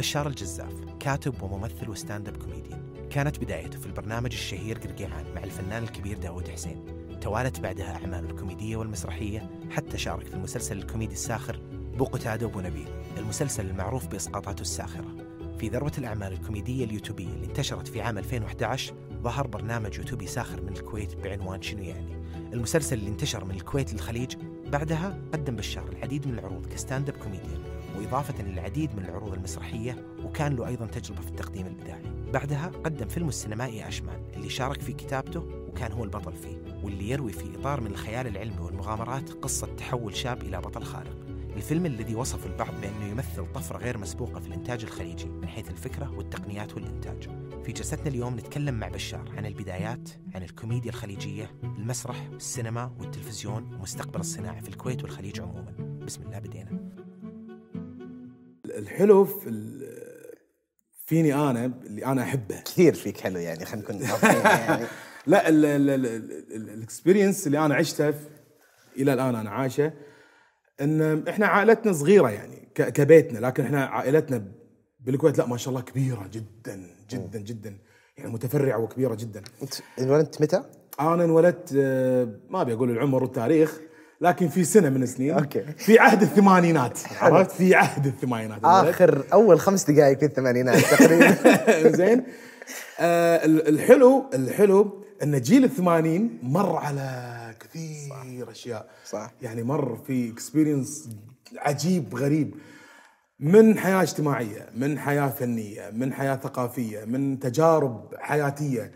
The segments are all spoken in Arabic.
بشار الجزاف كاتب وممثل و stand-up comedian. كانت بدايته في البرنامج الشهير قرقيعان مع الفنان الكبير داود حسين. توالت بعدها أعماله الكوميدية والمسرحية حتى شارك في المسلسل الكوميدي الساخر بو قتادة وبو نبيل المسلسل المعروف بإسقاطاته الساخرة. في ذروة الأعمال الكوميدية اليوتيوبية اللي انتشرت في عام 2011 ظهر برنامج يوتيوبي ساخر من الكويت بعنوان شنو يعني؟ المسلسل اللي انتشر من الكويت للخليج بعدها قدم بشار العديد من العروض ك stand-up comedian. وإضافة للعديد من العروض المسرحية وكان له أيضا تجربة في التقديم الإذاعي بعدها قدم فيلم السينمائي أشمان اللي شارك في كتابته وكان هو البطل فيه واللي يروي في إطار من الخيال العلمي والمغامرات قصة تحول شاب إلى بطل خارق. الفيلم الذي وصف البعض بأنه يمثل طفرة غير مسبوقة في الإنتاج الخليجي من حيث الفكرة والتقنيات والإنتاج. في جلستنا اليوم نتكلم مع بشار عن البدايات عن الكوميديا الخليجية المسرح السينما والتلفزيون ومستقبل الصناعة في الكويت والخليج عموما. بسم الله بدينا. الحلو في فيني أنا اللي أنا أحبه. كثير فيك حلو يعني خلينا نكون يعني. لا الإكسبيرينس اللي أنا عشته إلى الآن أنا عايشه إن إحنا عائلتنا صغيرة يعني كبيتنا لكن إحنا عائلتنا بالكويت لا ما شاء الله كبيرة جدا جدا جدا. يعني متفرعة وكبيرة جدا. أنت انولدت متى؟ أنا انولدت آه، ما أبي أقول العمر والتاريخ. لكن في سنة من السنين okay. في عهد الثمانينات. عرفت؟ في عهد الثمانينات. آخر أول خمس دقائق في الثمانينات تقريبا. زين. آه ال- الحلو الحلو إن جيل الثمانين مر على كثير صح. أشياء. صح. يعني مر في experience عجيب غريب. من حياة اجتماعية من حياة فنية من حياة ثقافية من تجارب حياتية.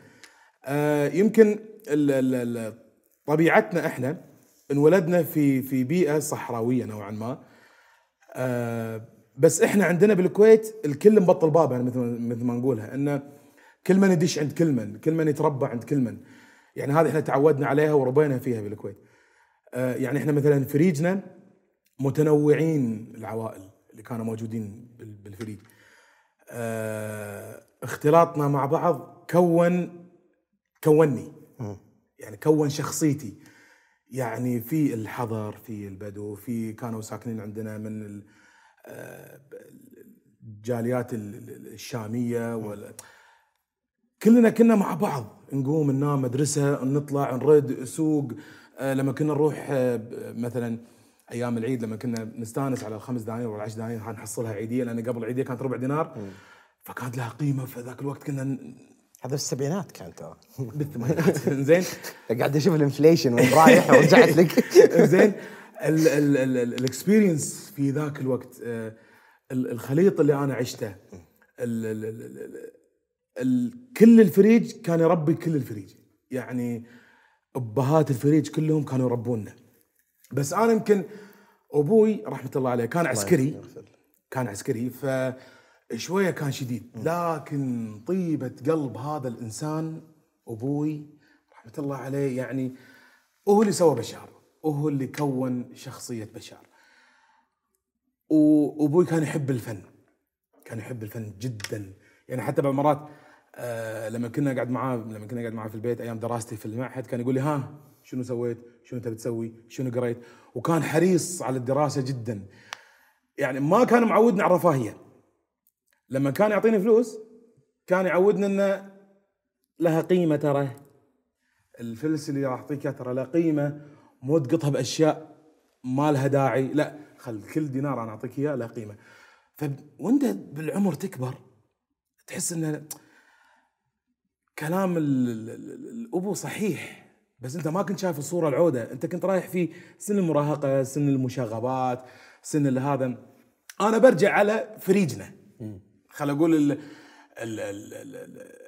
آه يمكن ال ال ال طبيعتنا إحنا انولدنا في في بيئة صحراوية نوعا ما. آه، بس إحنا عندنا بالكويت الكل مبطل بابه مثل مثل ما نقولها إنه كل من يدش عند كل من كل من يتربى عند كل من. يعني هذه إحنا تعودنا عليها وربينا فيها بالكويت. آه، يعني إحنا مثلا فريجنا متنوعين العوائل اللي كانوا موجودين بال- بالفريج. آه، اختلاطنا مع بعض كون كوني. يعني كون شخصيتي. يعني في الحضر في البدو في كانوا ساكنين عندنا من ال- آه، الجاليات ال- ال- الشامية ولا كلنا كنا مع بعض. نقوم ننام مدرسة نطلع نرد سوق آه، لما كنا نروح آه، مثلا أيام العيد لما كنا نستأنس على الخمس دنانير ولا العشر دنانير نحصلها عيدية لأن قبل العيدية كانت ربع دينار. فكانت لها قيمة في ذاك الوقت كنا هذا السبعينات كان ترى. بالثمانينات. زين. قاعد أشوف ال inflation وين رايح ورجعت لك. زين. ال experience في ذاك الوقت آه، ال- الخليط اللي أنا عشته كل الفريج كان يربي كل الفريج. يعني أبهات الفريج كلهم كانوا يربونا بس أنا يمكن أبوي رحمة الله عليه كان عسكري. كان عسكري. فشويه كان شديد لكن طيبة قلب هذا الإنسان أبوي رحمة الله عليه يعني هو اللي سوى بشار وهو اللي كون شخصية بشار وأبوي كان يحب الفن كان يحب الفن جدا يعني حتى بعض المرات آه لما كنا قاعد معاه لما كنا قاعد معاه في البيت أيام دراستي في المعهد كان يقول لي ها شنو سويت؟ شنو تبي تسوي؟ شنو قريت؟ وكان حريص على الدراسة جدا يعني ما كان معودنا على الرفاهية لما كان يعطيني فلوس كان يعودنا إنه لها قيمة ترى. الفلس اللي راح اعطيك ترى له قيمة مو تقطها بأشياء ما لها داعي. لا خل كل دينار أنا أعطيك إياه له قيمة. ف وانت بالعمر تكبر تحس ان كلام ال- ال- ال- الأبو صحيح. بس أنت ما كنت شايف الصورة العودة. أنت كنت رايح في سن المراهقة سن المشاغبات سن هذا. أنا برجع على فريجنا. خل أقول ال ال ال ال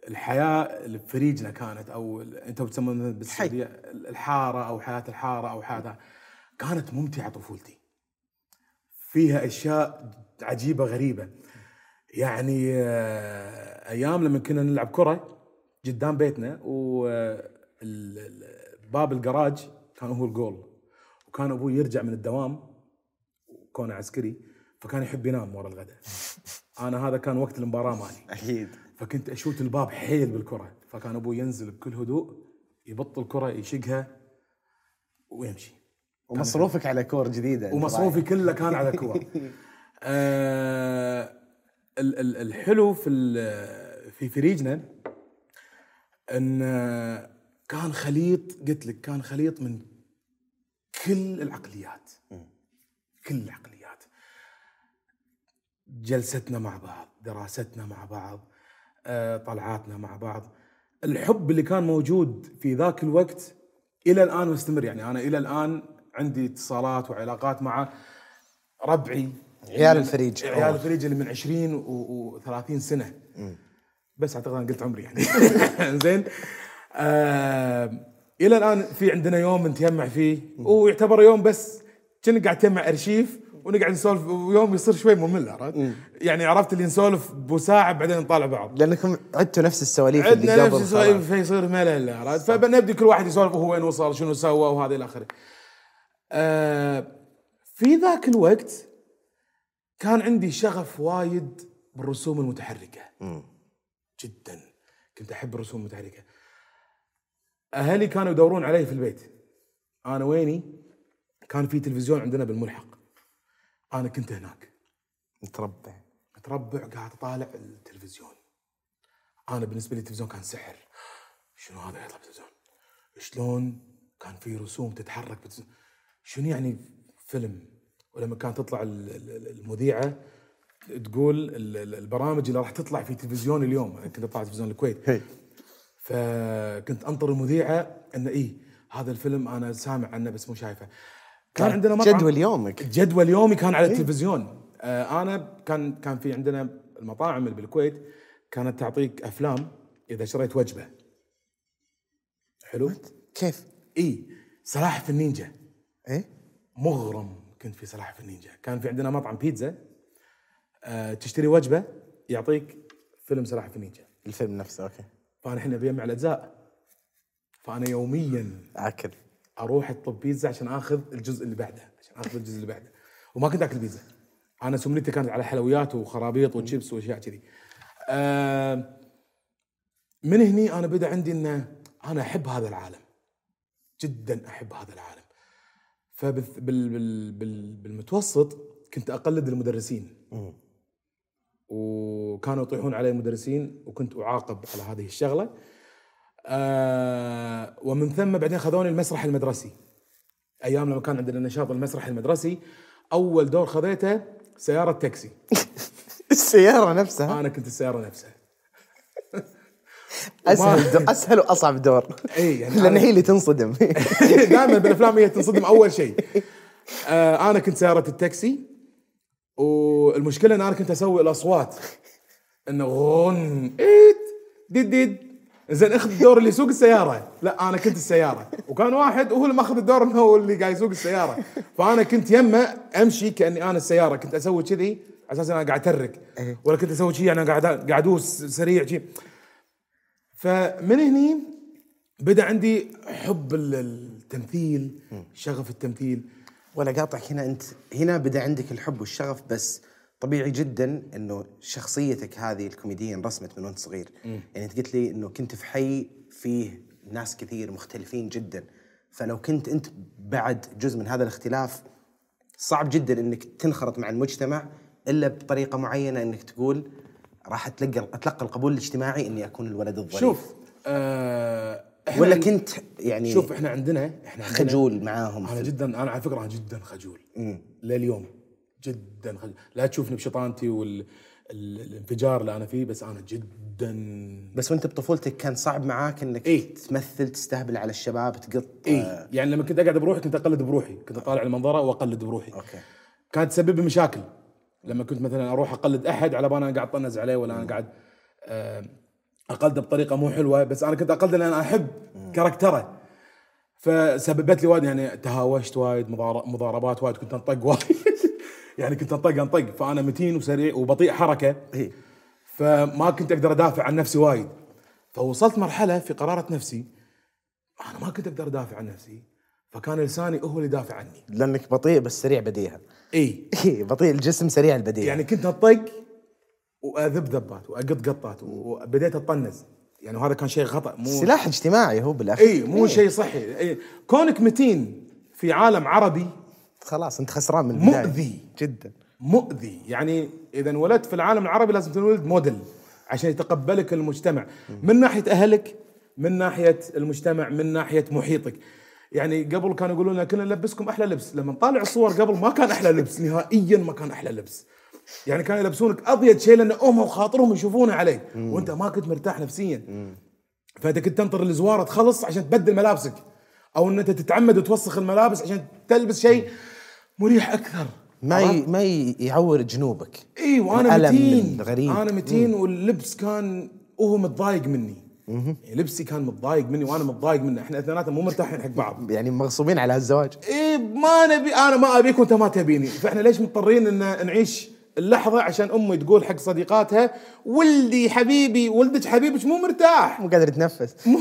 الحياة اللي بفريجنا كانت أو ال- انت بتسمونها بالسعودية الحارة أو حياة الحارة أو حياتها كانت ممتعة طفولتي. فيها أشياء عجيبة غريبة. يعني آه، أيام لما كنا نلعب كرة قدام بيتنا وباب الجراج كان هو الجول وكان أبوي يرجع من الدوام كونه عسكري فكان يحب ينام ورا الغداء. أنا هذا كان وقت المباراة مالي. أكيد. فكنت أشوت الباب حيل بالكرة. فكان أبوي ينزل بكل هدوء يبطل الكره يشقها ويمشي. ومصروفك على كور جديدة. ومصروفي. كله كان على كور. آه ال- ال- الحلو في ال- في فريجنا إن كان خليط قلت لك كان خليط من كل العقليات. كل العقليات. جلستنا مع بعض دراستنا مع بعض آه، طلعاتنا مع بعض. الحب اللي كان موجود في ذاك الوقت إلى الآن مستمر. يعني أنا إلى الآن عندي اتصالات وعلاقات مع ربعي عيال الفريج. عيال الفريج اللي من 20 و 30 سنة. بس أعتقد أنا قلت عمري يعني. زين. آه إلى الآن في عندنا يوم نتجمع فيه ويعتبر يوم بس كنا قاعد تجمع أرشيف. ونقعد نسولف ويوم يصير شوي ممل عرفت؟ يعني عرفت اللي نسولف بو ساعه بعدين نطالع بعض لأنكم عدتوا نفس السواليف اللي قبل نفس خلاص. السوالف فيصير ملل عرفت؟ فبنبدي كل واحد يسولف هو وين وصل شنو سوى وهذا إلى آخره. آه في ذاك الوقت كان عندي شغف وايد بالرسوم المتحركة. جدا كنت أحب الرسوم المتحركة. أهلي كانوا يدورون علي في البيت. أنا ويني؟ كان في تلفزيون عندنا بالملحق. أنا كنت هناك. متربع. متربع قاعد أطالع التلفزيون. أنا بالنسبة لي التلفزيون كان سحر. شنو هذا يطلع بالتلفزيون شلون كان في رسوم تتحرك بالتلفزيون شنو يعني فيلم؟ ولما كانت تطلع ال- ال- المذيعة تقول ال- ال- البرامج اللي راح تطلع في تلفزيون اليوم. أنا كنت أطلع تلفزيون الكويت. هي. فكنت أنطر المذيعة انه إيه هذا الفيلم أنا سامع عنه بس مو شايفه. كان عندنا مطعم. جدول يومك. جدول يومي كان على التلفزيون. آه أنا كان كان في عندنا المطاعم اللي بالكويت كانت تعطيك أفلام إذا شريت وجبة. حلو؟ كيف؟ إي سلاحف النينجا. إيه؟ مغرم كنت في سلاحف النينجا. كان في عندنا مطعم بيتزا. آه تشتري وجبة يعطيك فيلم سلاحف النينجا. الفيلم نفسه okay. فأنا الحين بجمع الأجزاء. فأنا يوميا أكل. أروح أطلب بيتزا عشان آخذ الجزء اللي بعده عشان آخذ الجزء اللي بعده. وما كنت آكل بيتزا. أنا سمنتي كانت على حلويات وخرابيط وشيبس وأشياء كذي. آه من هني أنا بدأ عندي إنه أنا أحب هذا العالم. جدا أحب هذا العالم. فبالمتوسط كنت أقلد المدرسين. وكانوا يطيحون علي المدرسين وكنت أعاقب على هذه الشغلة. آه ومن ثم بعدين خذوني المسرح المدرسي. أيام لما كان عندنا نشاط المسرح المدرسي أول دور خذيته سيارة تاكسي. السيارة نفسها؟ أنا كنت السيارة نفسها. أسهل دو... أسهل وأصعب دور. إي يعني لأن هي اللي تنصدم. دائما بالأفلام هي تنصدم أول شيء. آه أنا كنت سيارة التاكسي. والمشكلة إن أنا كنت أسوي الأصوات. إنه غن إيت ديد ديد. زين اخذ الدور اللي يسوق السيارة. لا أنا كنت السيارة. وكان واحد وهو اللي ماخذ الدور إنه هو اللي قاعد يسوق السيارة. فأنا كنت يمه أمشي كأني أنا السيارة. كنت أسوي كذي على أساس أنا قاعد أترك. ولا كنت أسوي شيء أنا قاعد قاعد أدوس سريع شي فمن هني بدأ عندي حب ال- التمثيل شغف التمثيل. ولا قاطعك هنا أنت هنا بدأ عندك الحب والشغف بس طبيعي جدا إنه شخصيتك هذه الكوميديه انرسمت من وأنت صغير. يعني أنت قلت لي إنه كنت في حي فيه ناس كثير مختلفين جدا. فلو كنت أنت بعد جزء من هذا الاختلاف صعب جدا إنك تنخرط مع المجتمع إلا بطريقة معينة إنك تقول راح اتلقى أتلقى القبول الاجتماعي إني أكون الولد الظريف. شوف آه ولا كنت يعني شوف إحنا عندنا إحنا عندنا خجول معاهم. أنا جدا أنا على فكرة أنا جدا خجول. لليوم. جدا لا تشوفني بشطانتي والانفجار اللي أنا فيه بس أنا جدا بس وأنت بطفولتك كان صعب معاك إنك إيه. تمثل تستهبل على الشباب تقط؟ اي آه، يعني لما كنت أقعد بروحي كنت أقلد بروحي. كنت أطالع المنظرة وأقلد بروحي. أوكي. كانت تسبب مشاكل. لما كنت مثلا أروح أقلد أحد على بالي أنا قاعد طنز عليه ولا أنا قاعد آه، أقلده بطريقة مو حلوة بس أنا كنت أقلده لأن أنا أحب character ه. فسببت لي وايد يعني تهاوشت وايد مضار- مضاربات وايد كنت أنطق وايد. يعني كنت انطق أنطق فأنا متين وسريع وبطيء حركة. إيه. فما كنت أقدر أدافع عن نفسي وايد. فوصلت مرحلة في قرارة نفسي أنا ما كنت أقدر أدافع عن نفسي فكان لساني هو اللي يدافع عني. لأنك بطيء بس سريع بديهة. إي. إيه، بطيء الجسم سريع البديهة. يعني كنت أطق وأذب ذبات وأقط قطات وبديت اتطنز يعني وهذا كان شيء خطأ مو سلاح اجتماعي هو بالأخير. إي مو شيء صحي. إي. كونك متين في عالم عربي خلاص انت خسران من البداية. مؤذي. جدا. مؤذي. يعني إذا انولدت في العالم العربي لازم تنولد موديل عشان يتقبلك المجتمع. من ناحية أهلك من ناحية المجتمع من ناحية محيطك. يعني قبل كانوا يقولون لنا كنا نلبسكم أحلى لبس. لما نطالع الصور قبل ما كان أحلى لبس. نهائيا ما كان أحلى لبس. يعني كانوا يلبسونك أبيض شيء لأن هم وخاطرهم يشوفونه عليك. وأنت ما كنت مرتاح نفسيا. فانت كنت تنطر الزواره تخلص عشان تبدل ملابسك. أو إن أنت تتعمد توسخ الملابس عشان تلبس شيء. مريح أكثر ما ي... ما يعور جنوبك. اي وأنا متين. الغريب. أنا متين واللبس كان وهو متضايق مني. يعني لبسي كان متضايق مني وأنا متضايق منه. إحنا اثنيناتنا مو مرتاحين حق بعض. يعني مغصوبين على هالزواج. إيه ما نبي أنا ما أبيك وأنت ما تبيني. فإحنا ليش مضطرين إن نعيش اللحظة عشان أمي تقول حق صديقاتها ولدي حبيبي ولدك حبيبك مو مرتاح. مو قادر يتنفس. مو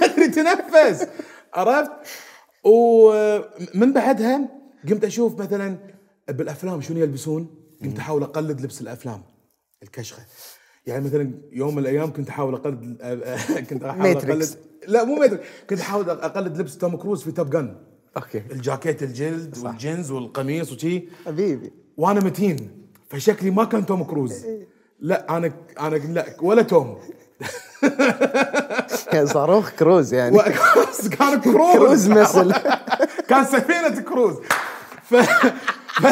قادر يتنفس. عرفت؟ ومن بعدها قمت أشوف مثلا بالأفلام شنو يلبسون؟ قمت أحاول أقلد لبس الأفلام الكشخة. يعني مثلا يوم من الأيام كنت أحاول أقلد كنت أحاول. أقلد. لا مو Matrix كنت أحاول أقلد لبس توم كروز في Top Gun. أوكي. الجاكيت الجلد والجينز والقميص وشي. حبيبي. وأنا متين. فشكلي ما كان توم كروز. لا أنا أنا لا ولا توم. صاروخ كروز يعني. كان كروز. كروز مثل. كان سفينة كروز. ف... ف...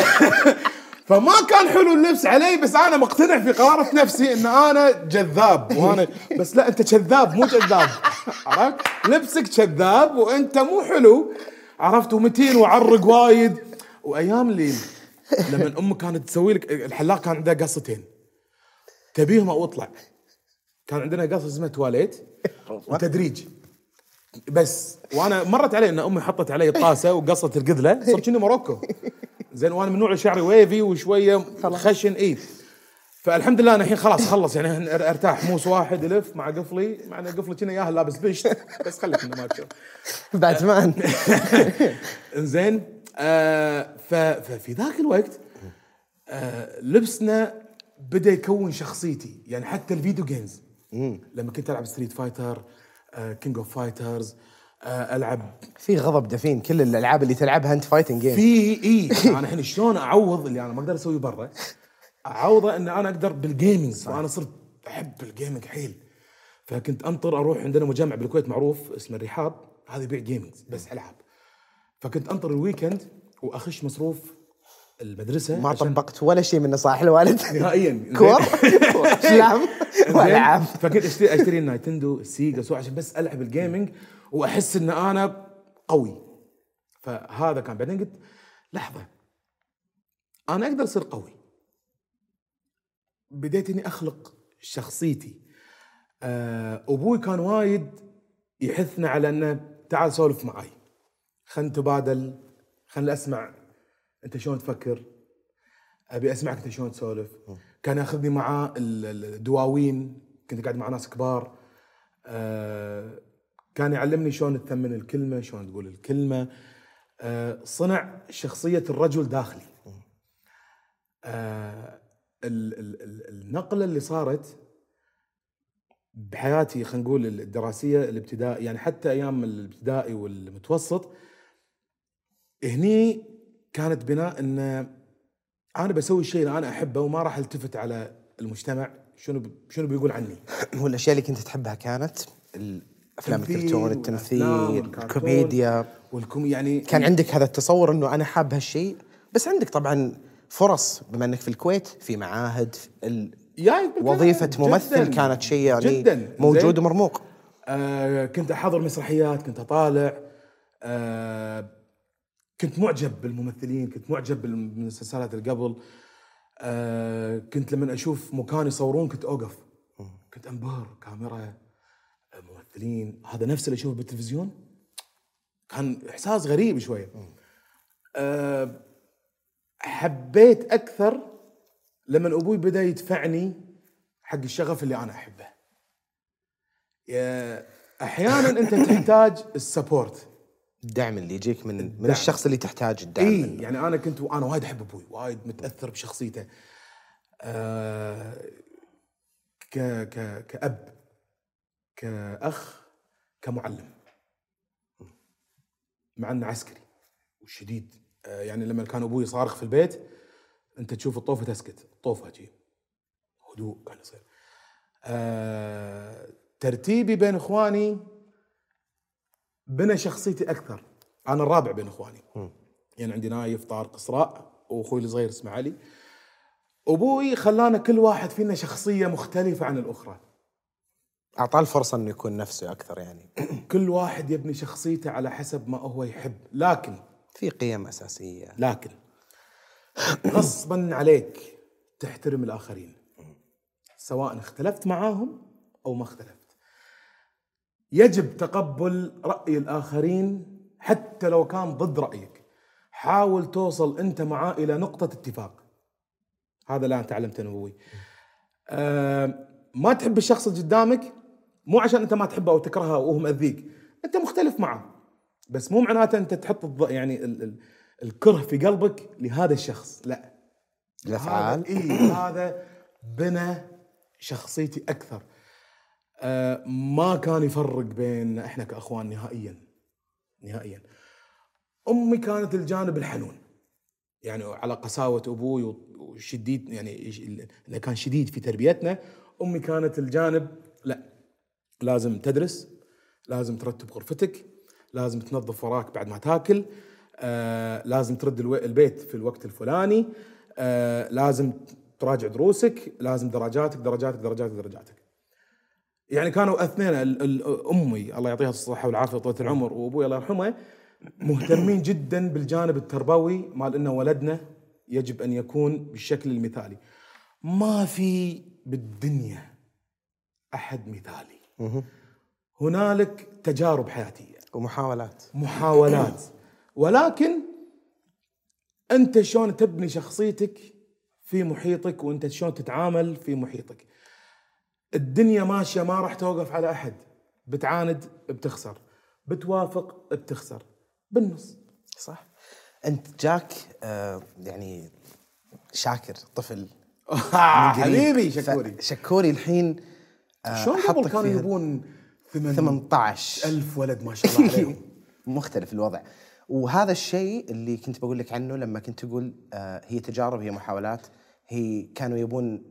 فما كان حلو اللبس علي بس أنا مقتنع في قرارة نفسي إن أنا جذاب. وأنا بس لا أنت كذاب مو جذاب. عرفت؟ لبسك كذاب وأنت مو حلو. عرفت؟ ومتين وعرق وايد. وأيام اللي لما أمك كانت تسوي لك الحلاق كان عنده قصتين. تبيهم أو أطلع. كان عندنا قصه اسمها تواليت وتدريج. بس وأنا مرت علي إن أمي حطت علي الطاسه وقصت القذله صرت كأني موروكو زين وأنا من نوع شعري wavy وشوية خشن إي. فالحمد لله أنا الحين خلاص خلص يعني أر- أرتاح. موس واحد ألف مع قفلي. مع إن قفلي كنا ياهل لابس بشت. بس خليك إنه ما تشوف باتمان. انزين آه ففي ذاك الوقت آه لبسنا بدأ يكون شخصيتي. يعني حتى ال video games لما كنت ألعب Street Fighter King of Fighters ألعب في غضب دفين كل الألعاب اللي تلعبها أنت fighting game في إي أنا الحين شلون أعوض اللي أنا ما أقدر أسويه برا؟ أعوضه إن أنا أقدر بال gaming وأنا صرت أحب ال gaming حيل. فكنت أنطر أروح عندنا مجمع بالكويت معروف اسمه الرحاب هذا يبيع gaming بس ألعاب. فكنت أنطر ال weekend وأخش مصروف المدرسة ما عشان- طبقت ولا شيء من نصائح الوالد. نهائيا. كور. لعب زين؟ والعاب فكنت اشتري أشتري ال Nintendo ال Sega so عشان بس ألعب ال gaming وأحس إن أنا قوي. فهذا كان. بعدين قلت لحظة. أنا أقدر أصير قوي. بديت إني أخلق شخصيتي. آه، أبوي كان وايد يحثنا على إنه تعال سولف معاي. خلينا نتبادل خلينا أسمع أنت شلون تفكر؟ أبي أسمعك أنت شلون تسولف. كان ياخذني معاه ال- ال- الدواوين. كنت قاعد مع ناس كبار. آه، كان يعلمني شلون تثمن الكلمة شلون تقول الكلمة. آه، صنع شخصية الرجل داخلي. آه، ال- ال- النقلة اللي صارت بحياتي خلينا نقول الدراسية الابتدائي يعني حتى أيام الابتدائي والمتوسط هني كانت بناء إن أنا بسوي الشيء اللي أنا أحبه وما راح التفت على المجتمع شنو شنو بيقول عني والأشياء اللي كنت تحبها كانت تمثيل الكرتون التمثيل. الكوميديا والكم يعني كان عندك هذا التصور إنه أنا حاب هالشيء بس عندك طبعا فرص بما إنك في الكويت في معاهد. وظيفة ممثل جداً. كانت شيء يعني جدا موجود؟ ومرموق آه كنت أحضر مسرحيات كنت أطالع آه كنت معجب بالممثلين كنت معجب بالمسلسلات اللي قبل. آه كنت لما أشوف مكان يصورون كنت أوقف. كنت أنبهر كاميرا ممثلين. هذا نفس اللي أشوفه بالتلفزيون. كان إحساس غريب شوية آه حبيت أكثر لما أبوي بدأ يدفعني حق الشغف اللي أنا أحبه. يا- أحيانا أنت تحتاج ال support. الدعم اللي يجيك من من الدعم. الشخص اللي تحتاج الدعم اي منه. يعني أنا كنت أنا وايد أحب أبوي وايد متأثر بشخصيته. آه ك ك كأب كأخ كمعلم. مع إنه عسكري وشديد. آه يعني لما كان أبوي صارخ في البيت أنت تشوف الطوفة تسكت الطوفة جي هدوء كان يصير. آه ترتيبي بين إخواني بنى شخصيتي أكثر. أنا الرابع بين إخواني. يعني عندي نايف طارق إسراء وأخوي الصغير اسمه علي أبوي خلانا كل واحد فينا شخصية مختلفة عن الأخرى. اعطاه الفرصة إنه يكون نفسه أكثر يعني. كل واحد يبني شخصيته على حسب ما هو يحب. لكن في قيم أساسية. لكن غصبا عليك تحترم الآخرين. سواء اختلفت معاهم أو ما اختلفت. يجب تقبل رأي الآخرين حتى لو كان ضد رأيك. حاول توصل أنت معاه إلى نقطة اتفاق. هذا لا تعلمته أنا وأبوي. آه ما تحب الشخص اللي قدامك مو عشان أنت ما تحبه أو تكرهه وهو مأذيك. أنت مختلف معه. بس مو معناته أنت تحط. يعني ال... ال... الكره في قلبك لهذا الشخص. لا. الافعال اي هذا بنى شخصيتي أكثر. ما كان يفرق بين إحنا كأخوان نهائيا. نهائيا. أمي كانت الجانب الحنون. يعني على قساوة أبوي وشديد يعني إنه كان شديد في تربيتنا أمي كانت الجانب لا لازم تدرس لازم ترتب غرفتك لازم تنظف وراك بعد ما تاكل آه لازم ترد البيت في الوقت الفلاني آه لازم تراجع دروسك لازم درجاتك درجاتك درجاتك درجاتك يعني كانوا اثنين امي الله يعطيها الصحة والعافية وطولة العمر وابوي الله يرحمه مهتمين جدا بالجانب التربوي مال إنه ولدنا يجب أن يكون بالشكل المثالي. ما في بالدنيا أحد مثالي. هنالك تجارب حياتية. ومحاولات. محاولات. ولكن أنت شلون تبني شخصيتك في محيطك وأنت شلون تتعامل في محيطك؟ الدنيا ماشية ما راح توقف على أحد. بتعاند بتخسر. بتوافق بتخسر. بالنص. صح. أنت جاك آه يعني شاكر طفل. حبيبي شكوري. شكوري الحين. آه شلون قبل كانوا يبون 18 ألف ولد ما شاء الله عليهم. مختلف الوضع. وهذا الشيء اللي كنت بقول لك عنه لما كنت تقول آه هي تجارب هي محاولات. هي كانوا يبون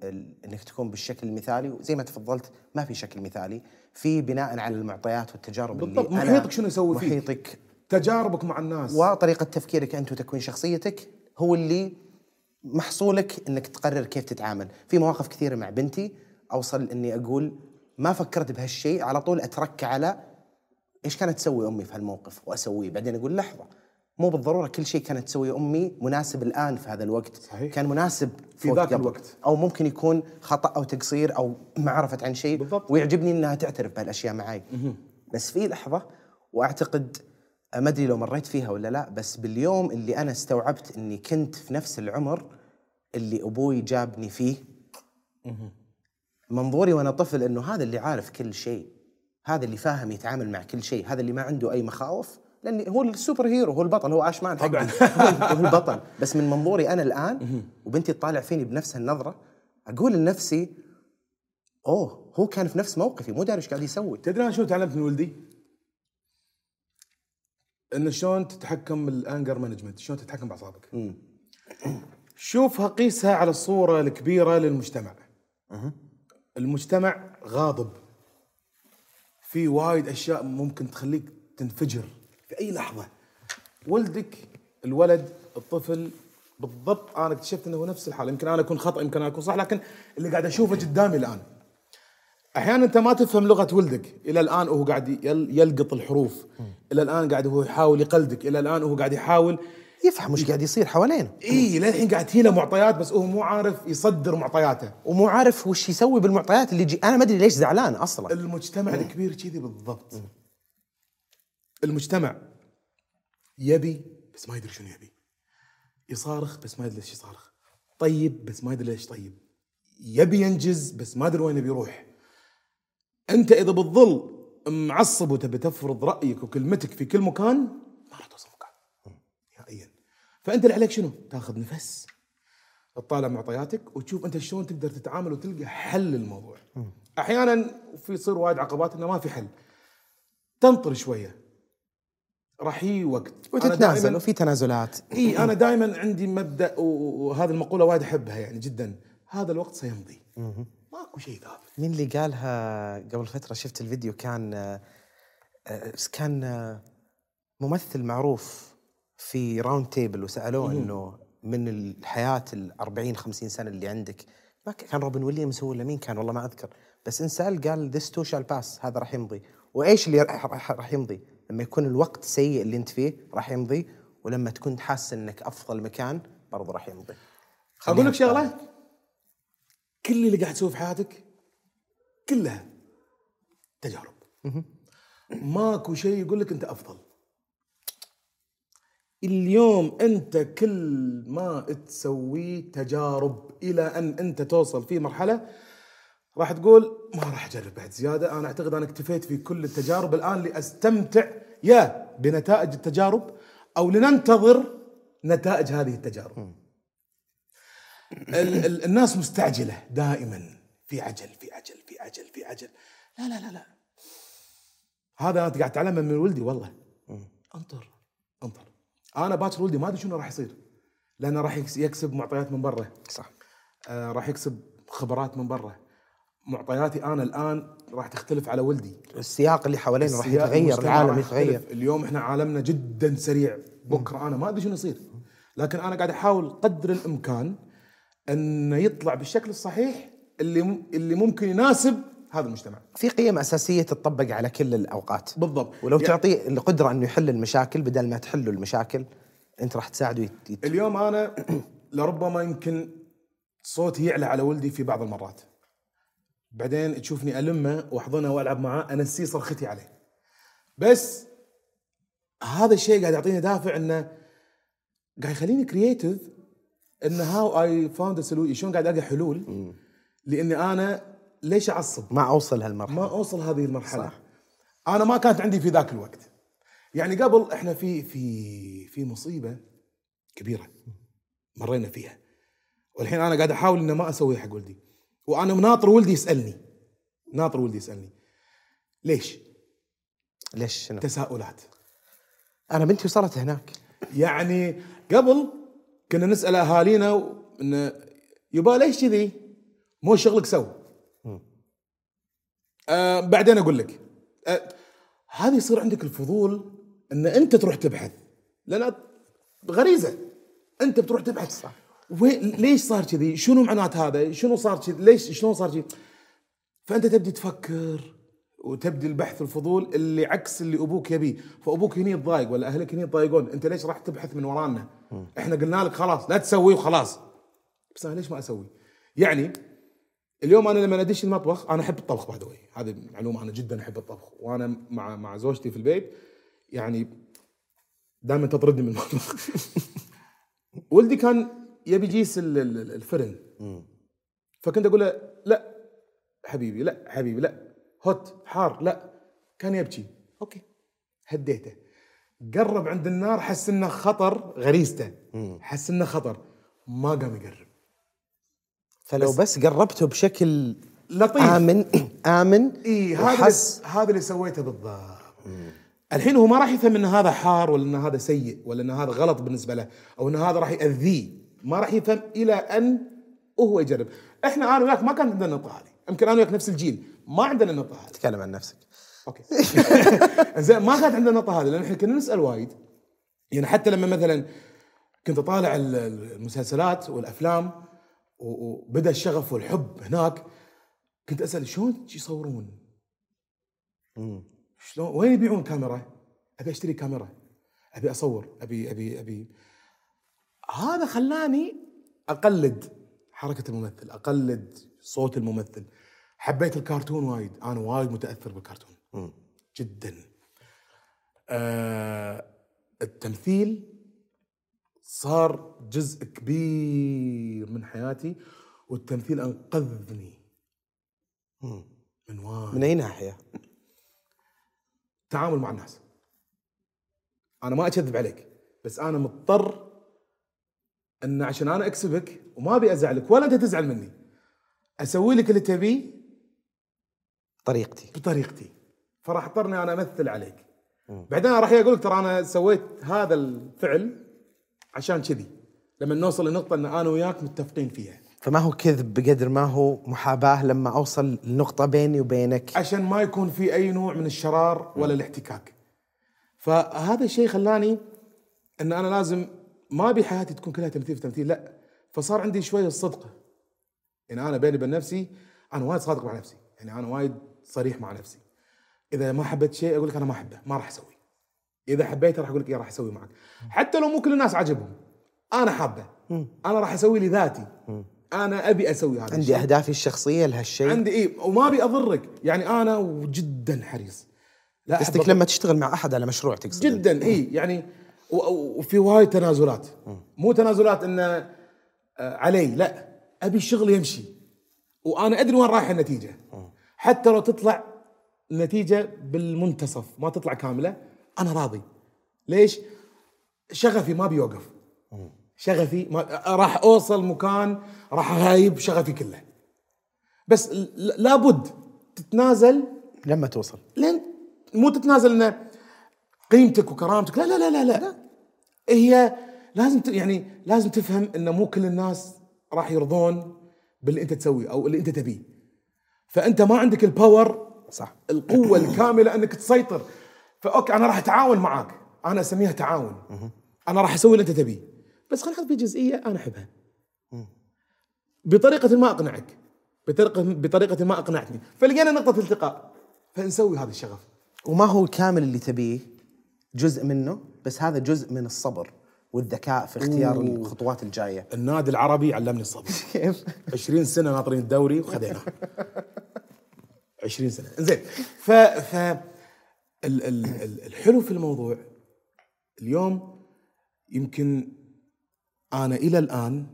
إنك تكون بالشكل المثالي وزي ما تفضلت ما في شكل مثالي. في بناء على المعطيات والتجارب بالضبط. اللي محيطك شنو يسوي فيك؟ محيطك. تجاربك مع الناس. وطريقة تفكيرك أنت وتكوين شخصيتك هو اللي محصولك إنك تقرر كيف تتعامل. في مواقف كثيرة مع بنتي أوصل إني أقول ما فكرت بهالشيء على طول اتركى على إيش كانت تسوي أمي في هالموقف وأسويه. بعدين أقول لحظة مو بالضرورة كل شيء كانت تسويه أمي مناسب الآن في هذا الوقت. صحيح. كان مناسب في ذاك. الوقت. أو ممكن يكون خطأ أو تقصير أو ما عرفت عن شيء. بالضبط. ويعجبني إنها تعترف بهالأشياء معي بس في لحظة وأعتقد ما أدري لو مريت فيها ولا لا بس باليوم اللي أنا استوعبت إني كنت في نفس العمر اللي أبوي جابني فيه. منظوري وأنا طفل إنه هذا اللي عارف كل شيء. هذا اللي فاهم يتعامل مع كل شيء. هذا اللي ما عنده أي مخاوف. لأني هو ال super hero هو البطل هو اشمان حقي هو هو البطل بس من منظوري أنا الآن وبنتي تطالع فيني بنفس النظرة أقول لنفسي أوه هو كان في نفس موقفي مو داري إيش قاعد يسوي تدري أنا شو تعلمت من ولدي؟ ان شلون تتحكم بال anger management، شلون تتحكم بأعصابك. شوفها قيسها على الصورة الكبيرة للمجتمع. المجتمع غاضب. في وايد أشياء ممكن تخليك تنفجر في أي لحظة. ولدك الولد الطفل بالضبط أنا اكتشفت إنه هو نفس الحالة، يمكن أنا أكون خطأ يمكن أنا أكون صح لكن اللي قاعد أشوفه قدامي الآن. أحيانا أنت ما تفهم لغة ولدك. إلى الآن وهو قاعد يل- يلقط الحروف. إلى الآن قاعد هو يحاول يقلدك. إلى الآن وهو قاعد يحاول يفهم وش قاعد يصير حوالينه. إي للحين قاعد تجيله معطيات بس هو مو عارف يصدر معطياته. ومو عارف وش يسوي بالمعطيات اللي جي أنا ما أدري ليش زعلان أصلا. المجتمع الكبير كذي بالضبط. المجتمع يبي بس ما يدري شنو يبي يصارخ بس ما يدري ليش يصارخ طيب بس ما يدري ليش طيب يبي ينجز بس ما ادري وين بيروح أنت إذا بتظل معصب وتبي تفرض رأيك وكلمتك في كل مكان ما راح توصل مكان نهائيا فأنت اللي عليك شنو؟ تاخذ نفس تطالع معطياتك وتشوف أنت شلون تقدر تتعامل وتلقى حل للموضوع. أحيانا في يصير وايد عقبات إنه ما في حل. تنطر شوية. راح يجي وقت. وتتنازل وفي تنازلات. إي أنا دائما عندي مبدأ وهذه المقولة وايد أحبها يعني جدا. هذا الوقت سيمضي. ماكو شيء ثابت مين اللي قالها قبل فترة؟ شفت الفيديو كان آه، كان آه، ممثل معروف في round table وسألوه إنه من الحياة ال 40 50 سنة اللي عندك ما كان روبن ويليامز هو ولا مين كان؟ والله ما أذكر. بس انسال قال this too shall pass هذا راح يمضي. وإيش اللي راح يمضي؟ لما يكون الوقت سيء اللي انت فيه راح يمضي ولما تكون حاسس إنك أفضل مكان برضه راح يمضي. أقول لك شغلة. كل اللي قاعد تسويه في حياتك كلها تجارب. ماكو شيء يقول لك أنت أفضل. اليوم أنت كل ما تسويه تجارب إلى أن أنت توصل في مرحلة راح تقول ما راح أجرب بعد زيادة. أنا أعتقد أنا اكتفيت في كل التجارب الآن لأستمتع يا بنتائج التجارب أو لننتظر نتائج هذه التجارب. ال- ال- الناس مستعجلة دائما. في عجل في عجل في عجل في عجل. لا لا لا لا. هذا انت قاعد تعلمه من ولدي والله. انطر انطر. أنا باكر ولدي ما أدري شنو راح يصير لأنه راح يكس- يكسب معطيات من برا. صح. آه راح يكسب خبرات من برا. معطياتي أنا الآن راح تختلف على ولدي. السياق اللي حوالينا راح يتغير العالم يتغير. اليوم إحنا عالمنا جدا سريع. بكرة أنا ما أدري شنو يصير. لكن أنا قاعد أحاول قدر الإمكان انه يطلع بالشكل الصحيح اللي اللي ممكن يناسب هذا المجتمع. في قيم أساسية تطبق على كل الأوقات. بالضبط. ولو يعني تعطيه القدرة انه يحل المشاكل بدل ما تحلوا المشاكل أنت راح تساعده يت... يت... اليوم أنا لربما يمكن صوتي يعلى على ولدي في بعض المرات. بعدين تشوفني ألمه وأحضنه وألعب معاه انسيه صرختي عليه. بس هذا الشيء قاعد يعطيني دافع إنه قاعد يخليني creative in how I found شلون قاعد ألقى حلول؟ لإني أنا ليش أعصب؟ ما أوصل هالمرحلة. ما أوصل هذه المرحلة. صح. صح. أنا ما كانت عندي في ذاك الوقت. يعني قبل إحنا في في في مصيبة كبيرة مرينا فيها. والحين أنا قاعد أحاول ان ما أسويها حق ولدي وأنا ناطر ولدي يسألني. ناطر ولدي يسألني. ليش؟ ليش شنو؟ تساؤلات. أنا بنتي وصلت هناك. يعني قبل كنا نسأل أهالينا انه يبا ليش كذي؟ مو شغلك سو. آه بعدين أقول لك. آه هذه يصير عندك الفضول إن أنت تروح تبحث. لأن غريزة. أنت بتروح تبحث. صح. وين ليش صار كذي؟ شنو معنات هذا؟ شنو صار كذي؟ ليش شلون صار كذي؟ فأنت تبدي تفكر وتبدي البحث الفضول اللي عكس اللي أبوك يبيه، فأبوك هني يتضايق ولا أهلك هني يتضايقون، أنت ليش راح تبحث من ورانا؟ إحنا قلنا لك خلاص لا تسوي وخلاص. بس أنا ليش ما أسوي؟ يعني اليوم أنا لما أدش المطبخ أنا أحب الطبخ by the هذه معلومة أنا جدا أحب الطبخ وأنا مع مع زوجتي في البيت يعني دائما تطردني من المطبخ ولدي كان يبي يجيس ال- ال- الفرن. فكنت أقول له لا حبيبي لا حبيبي لا. hot حار لا. كان يبكي. أوكي. هديته. قرب عند النار حس إنه خطر غريزته. حس إنه خطر. ما قام يقرب. فلو بس, بس قربته بشكل لطيف. آمن آمن إي هذا هذا اللي سويته بالضبط. الحين هو ما راح يفهم إن هذا حار ولا إن هذا سيء ولا إن هذا غلط بالنسبة له أو إن هذا راح يأذيه. ما راح يفهم إلى أن وهو يجرب. إحنا أنا وياك ما كان عندنا النقطه هذه. يمكن أنا وياك نفس الجيل. ما عندنا النقطه هذه. تكلم عن نفسك. أوكي. زين ما كانت عندنا النقطه هذه لأن إحنا كنا نسأل وايد. يعني حتى لما مثلا كنت أطالع ال- المسلسلات والأفلام وبدأ الشغف والحب هناك كنت أسأل شلون يصورون؟ شلون؟ وين يبيعون كاميرا؟ أبي أشتري كاميرا. أبي أصور. ابي ابي أبي هذا خلاني أقلد حركة الممثل أقلد صوت الممثل. حبيت الكرتون وايد أنا وايد متأثر بالكرتون. جدا. آه التمثيل صار جزء كبير من حياتي والتمثيل أنقذني. من وايد. من أي ناحية؟ التعامل مع الناس. أنا ما أكذب عليك بس أنا مضطر إن عشان أنا أكسبك وما أبي أزعلك ولا أنت تزعل مني أسوي لك اللي تبيه طريقتي بطريقتي. فراح أضطرني أنا أمثل عليك. بعدين راح يقول لك ترى أنا سويت هذا الفعل عشان كذي. لما نوصل لنقطة إن أنا وياك متفقين فيها. فما هو كذب بقدر ما هو محاباة لما أوصل لنقطة بيني وبينك. عشان ما يكون في أي نوع من الشرار ولا الاحتكاك. فهذا الشيء خلاني إن أنا لازم ما أبي حياتي تكون كلها تمثيل في تمثيل لا. فصار عندي شوية الصدق. يعني أنا بيني وبين نفسي أنا وايد صادق مع نفسي. يعني أنا وايد صريح مع نفسي. إذا ما حبيت شيء أقول لك أنا ما أحبه ما راح أسوي. إذا حبيته راح أقول لك إيه راح أسوي معك. حتى لو مو كل الناس عجبهم أنا حابه. أنا راح أسوي لذاتي. أنا أبي أسوي هذا عندي. أهدافي الشخصية لهالشيء. عندي إيه وما أبي أضرك. يعني أنا جدا حريص. لا قصدك لما تشتغل مع أحد على مشروع تقصد؟ جدا اي يعني وفي وايد تنازلات. مو تنازلات انه آه، علي لا. أبي الشغل يمشي. وأنا أدري وين رايحه النتيجة. حتى لو تطلع النتيجة بالمنتصف ما تطلع كاملة أنا راضي. ليش؟ شغفي ما بيوقف. شغفي ما راح أوصل مكان راح اغايب شغفي كله. بس لابد تتنازل لما توصل. لين مو تتنازل إنه قيمتك وكرامتك. لا لا لا لا لا. هي لازم ت- يعني لازم تفهم انه مو كل الناس راح يرضون باللي أنت تسويه أو اللي أنت تبيه. فأنت ما عندك ال power صح. القوة الكاملة إنك تسيطر. فأوكي أنا راح أتعاون معاك. أنا أسميها تعاون. أنا راح أسوي اللي أنت تبيه. بس خلينا نحط في جزئية أنا أحبها. بطريقة ما أقنعك. بطريقة بطريقة ما أقنعتني. فلقينا نقطة التقاء. فنسوي هذا الشغف. وما هو الكامل اللي تبيه؟ جزء منه بس هذا جزء من الصبر والذكاء في اختيار الخطوات الجاية. النادي العربي علمني الصبر. كيف؟ 20 سنة ناطرين الدوري وخذيناه 20 سنة. زين ف ف ال- ال- ال- الحلو في الموضوع اليوم يمكن أنا إلى الآن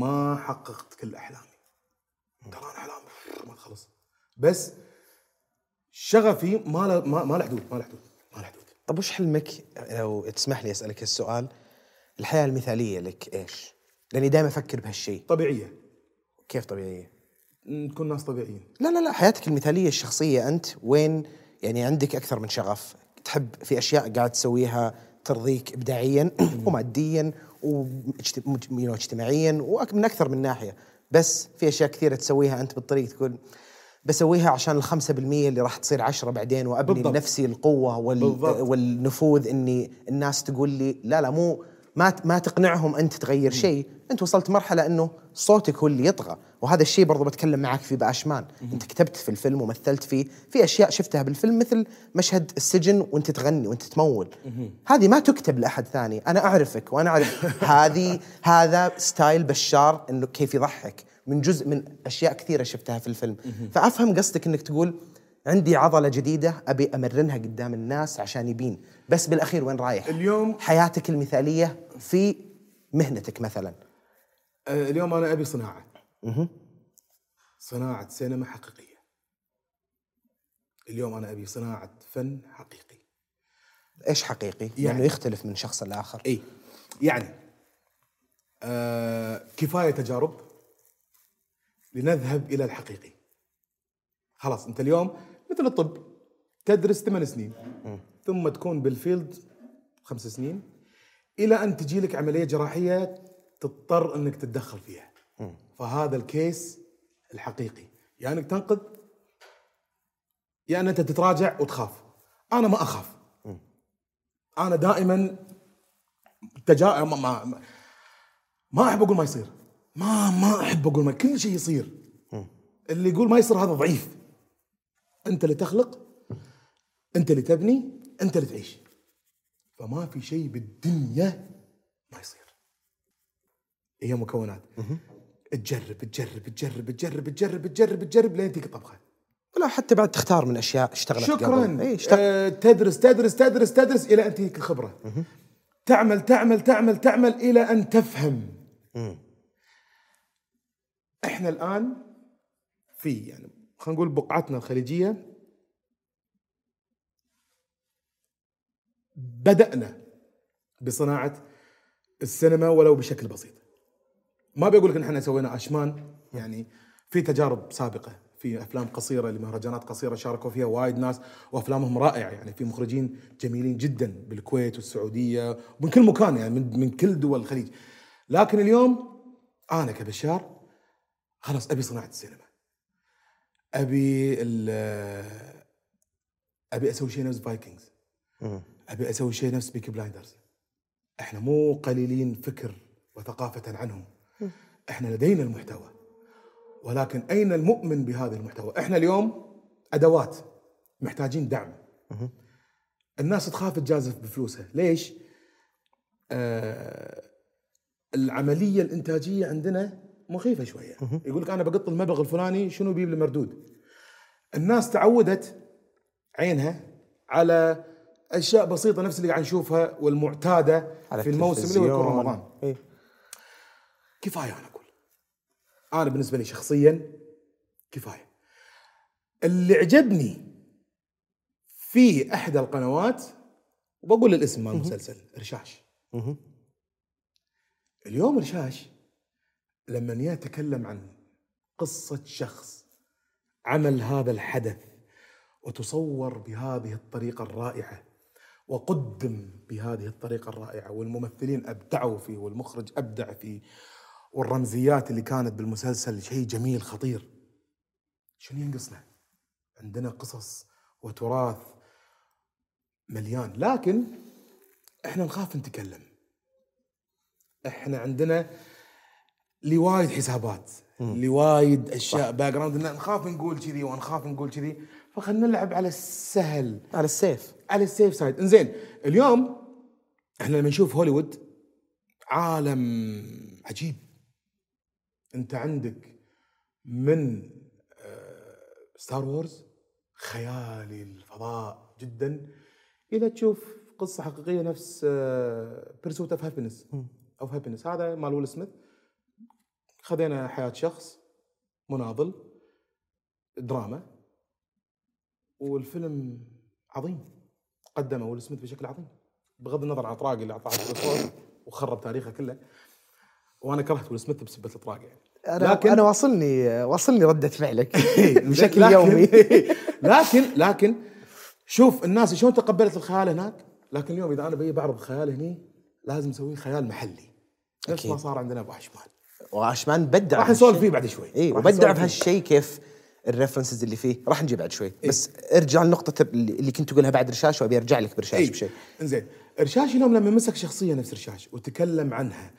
ما حققت كل أحلامي. ترى أنا احلامي ما تخلص. بس شغفي ما له ما له حدود ما له حدود. طب وش حلمك؟ لو تسمح لي أسألك السؤال. الحياة المثالية لك إيش؟ لأني دائما أفكر بهالشيء. طبيعية. كيف طبيعية؟ نكون ناس طبيعيين. لا لا لا حياتك المثالية الشخصية أنت وين؟ يعني عندك أكثر من شغف. تحب في أشياء قاعد تسويها ترضيك ابداعيا وماديا واجتماعيا ومن أكثر من ناحية. بس في أشياء كثيرة تسويها أنت بالطريق تقول بسويها عشان الخمسة بالمية اللي راح تصير عشرة بعدين وأبني بالضبط. لنفسي القوة وال بالضبط. والنفوذ إني الناس تقول لي لا لا مو ما ما تقنعهم أنت تغير شيء، أنت وصلت مرحلة إنه صوتك هو اللي يطغى، وهذا الشيء برضو بتكلم معك فيه باشمان، أنت كتبت في الفيلم ومثلت فيه، في أشياء شفتها بالفيلم مثل مشهد السجن وأنت تغني وأنت تمول. هذه ما تكتب لأحد ثاني، أنا أعرفك وأنا أعرف هذه هذا ستايل بشار إنه كيف يضحك. من جزء من أشياء كثيرة شفتها في الفيلم، فأفهم قصدك إنك تقول عندي عضلة جديدة أبي أمرنها قدام الناس عشان يبين. بس بالأخير وين رايح؟ اليوم حياتك المثالية في مهنتك مثلا. آه، اليوم أنا أبي صناعة. صناعة سينما حقيقية. اليوم أنا أبي صناعة فن حقيقي. إيش حقيقي؟ يعني- لأنه يختلف من شخص لآخر. اي يعني آه كفاية تجارب. لنذهب إلى الحقيقي خلاص أنت اليوم مثل الطب تدرس ثمان سنين ثم تكون بالفيلد خمس سنين إلى أن تجي لك عملية جراحية تضطر أنك تتدخل فيها. فهذا الكيس الحقيقي. يا يعني أنك تنقذ يا أن أنت تتراجع وتخاف. أنا ما أخاف. أنا دائما تجا ما ما, ما- ما أحب أقول ما يصير. ما ما أحب أقول ما كل شيء يصير. اللي يقول ما يصير هذا ضعيف. أنت اللي تخلق أنت اللي تبني أنت اللي تعيش. فما في شيء بالدنيا ما يصير. هي مكونات. تجرب تجرب تجرب تجرب تجرب تجرب تجرب لين تجيك طبخة. ولا حتى بعد تختار من أشياء اشتغلت شكرا. قبل اشتغل. آه تدرس تدرس تدرس تدرس إلى أن تجيك الخبره تعمل تعمل تعمل تعمل إلى أن تفهم. إحنا الآن في يعني خلينا نقول بقعتنا الخليجية بدأنا بصناعة السينما ولو بشكل بسيط. ما بقول لك إن إحنا سوينا اشمان يعني في تجارب سابقة في أفلام قصيرة لمهرجانات قصيرة شاركوا فيها وايد ناس وأفلامهم رائعة يعني في مخرجين جميلين جدا بالكويت والسعودية ومن كل مكان يعني من, من كل دول الخليج. لكن اليوم أنا كبشار خلاص أبي صناعة السينما. أبي ال- أبي أسوي شيء نفس Vikings أبي أسوي شيء نفس Peaky Blinders إحنا مو قليلين فكر وثقافة عنهم. إحنا لدينا المحتوى. ولكن أين المؤمن بهذا المحتوى؟ إحنا اليوم أدوات محتاجين دعم. الناس تخاف تجازف بفلوسها. ليش؟ آه العملية الإنتاجية عندنا مخيفة شوية. يقول لك أنا بقط المبلغ الفلاني شنو بيجيب لي مردود الناس تعودت عينها على أشياء بسيطة نفس اللي قاعد نشوفها والمعتادة في الموسم اللي هو يكون رمضان. إيه. كفاية أنا أقول. أنا بالنسبة لي شخصيا كفاية. اللي عجبني في احدى القنوات وبقول الاسم مال المسلسل رشاش. اليوم رشاش لما يتكلم عن قصة شخص عمل هذا الحدث وتصور بهذه الطريقة الرائعة وقدم بهذه الطريقة الرائعة والممثلين أبدعوا فيه والمخرج أبدع فيه والرمزيات اللي كانت بالمسلسل شيء جميل خطير شنو ينقصنا؟ عندنا قصص وتراث مليان لكن إحنا نخاف نتكلم إحنا عندنا لوايد حسابات لوايد أشياء background نخاف نقول كذي ونخاف نقول كذي فخلنا نلعب على السهل. على ال safe. على ال safe side إنزين اليوم إحنا لما نشوف هوليوود عالم عجيب. أنت عندك من Star Wars خيالي الفضاء جدا. إلى تشوف قصة حقيقية نفس Pursuit of Happyness أو Happyness هذا مال ويل سميث خذينا حياة شخص مناضل دراما والفيلم عظيم. قدمه ويل سميث بشكل عظيم. بغض النظر عن اطراق اللي اعطاها الصوت وخرب تاريخه كله وأنا كرهت ويل سميث بسبه الإطراق يعني. أنا لكن أنا واصلني واصلني ردة فعلك. بشكل لكن- يومي. لكن لكن شوف الناس شلون تقبلت الخيال هناك؟ لكن اليوم إذا أنا بي بعرض خيال هني لازم أسوي خيال محلي. نفس. ما صار عندنا أبو عشمان. وعشمان بدع راح. نسولف فيه بعد شوي. اي وبدع. بهالشيء كيف ال references اللي فيه. راح نجي بعد شوي. بس ارجع لنقطة اللي كنت تقولها بعد رشاش وأبي أرجع لك برشاش اي بشيء. إنزين. رشاش اليوم لما مسك شخصية نفس رشاش وتكلم عنها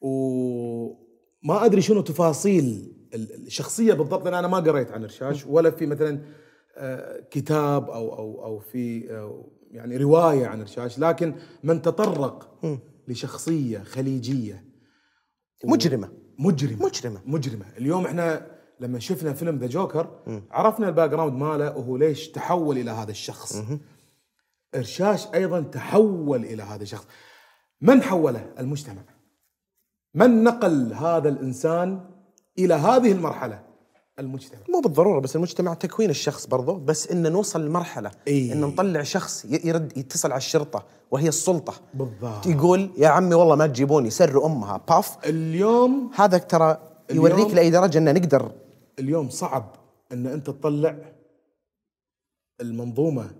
وما أدري شنو تفاصيل ال- الشخصية بالضبط لأن أنا ما قريت عن رشاش ولا في مثلا آه، كتاب أو أو أو في آه، يعني رواية عن رشاش. لكن من تطرق لشخصية خليجية مجرمة مجرمة. مجرمة. مجرمة. اليوم إحنا لما شفنا فيلم The Joker عرفنا ال background ماله وهو ليش تحول إلى هذا الشخص. إرشاش أيضا تحول إلى هذا الشخص. من حوله؟ المجتمع. من نقل هذا الإنسان إلى هذه المرحلة؟ المجتمع. مو بالضرورة بس المجتمع تكوين الشخص برضو بس ان نوصل لمرحلة إي. ان نطلع شخص يرد يتصل على الشرطة وهي السلطة. بالضبط. يقول يا عمي والله ما تجيبوني سر أمها. باف. اليوم هذا ترى يوريك لاي درجة ان نقدر. اليوم صعب إن أنت تطلع المنظومة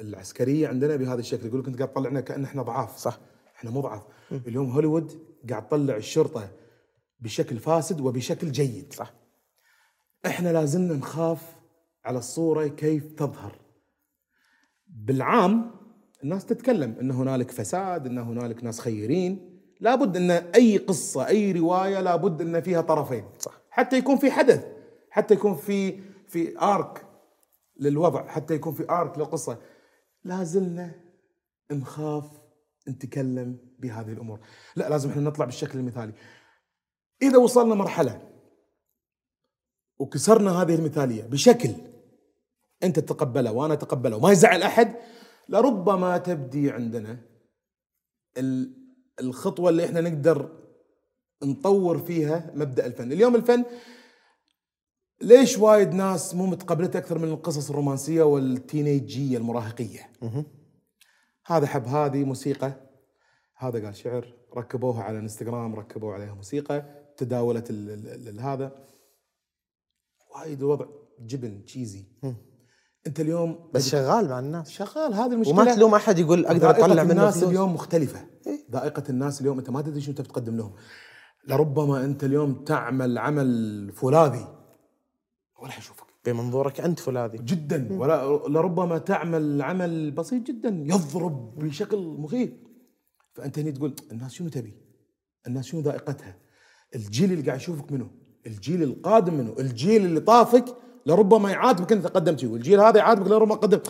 العسكرية عندنا بهذا الشكل. يقول لك أنت قاعد تطلعنا كأن إحنا ضعاف. صح. إحنا مو ضعاف. اليوم هوليوود قاعد تطلع الشرطة بشكل فاسد وبشكل جيد. صح. إحنا لازلنا نخاف على الصورة كيف تظهر. بالعام الناس تتكلم إن هنالك فساد إن هنالك ناس خيرين. لابد إن أي قصة أي رواية لابد إن فيها طرفين. صح. حتى يكون في حدث حتى يكون في في ارك للوضع حتى يكون في ارك للقصة. لازلنا نخاف نتكلم بهذه الأمور. لا لازم إحنا نطلع بالشكل المثالي. إذا وصلنا مرحلة وكسرنا هذه المثالية بشكل أنت تتقبله وأنا أتقبله. وما يزعل أحد. لربما تبدي عندنا ال- الخطوة اللي إحنا نقدر نطور فيها مبدأ الفن، اليوم الفن ليش وايد ناس مو متقبلته أكثر من القصص الرومانسية والتينيجية المراهقية؟ هذا حب هذه موسيقى. هذا قال شعر. ركبوها على انستغرام ركبوا عليها موسيقى. تداولت هذا. وايد الوضع جبن تشيزي انت اليوم بس شغال مع الناس. شغال هذه المشكلة. وما تلوم أحد يقول أقدر أطلع منه الناس فلوس. إيه. اليوم مختلفة. ذائقة الناس اليوم أنت ما تدري شو أنت بتقدم لهم. لربما أنت اليوم تعمل عمل فولاذي. ولا حيشوفك بمنظورك أنت فولاذي. جدا. ولا لربما تعمل عمل بسيط جدا. يضرب بشكل مخيف فأنت هنا تقول الناس شنو تبي؟ الناس شنو ذائقتها؟ الجيل اللي قاعد يشوفك منه؟ الجيل القادم منه؟ الجيل اللي طافك لربما يعاتبك انت قدمت والجيل هذا يعاتبك لربما قدم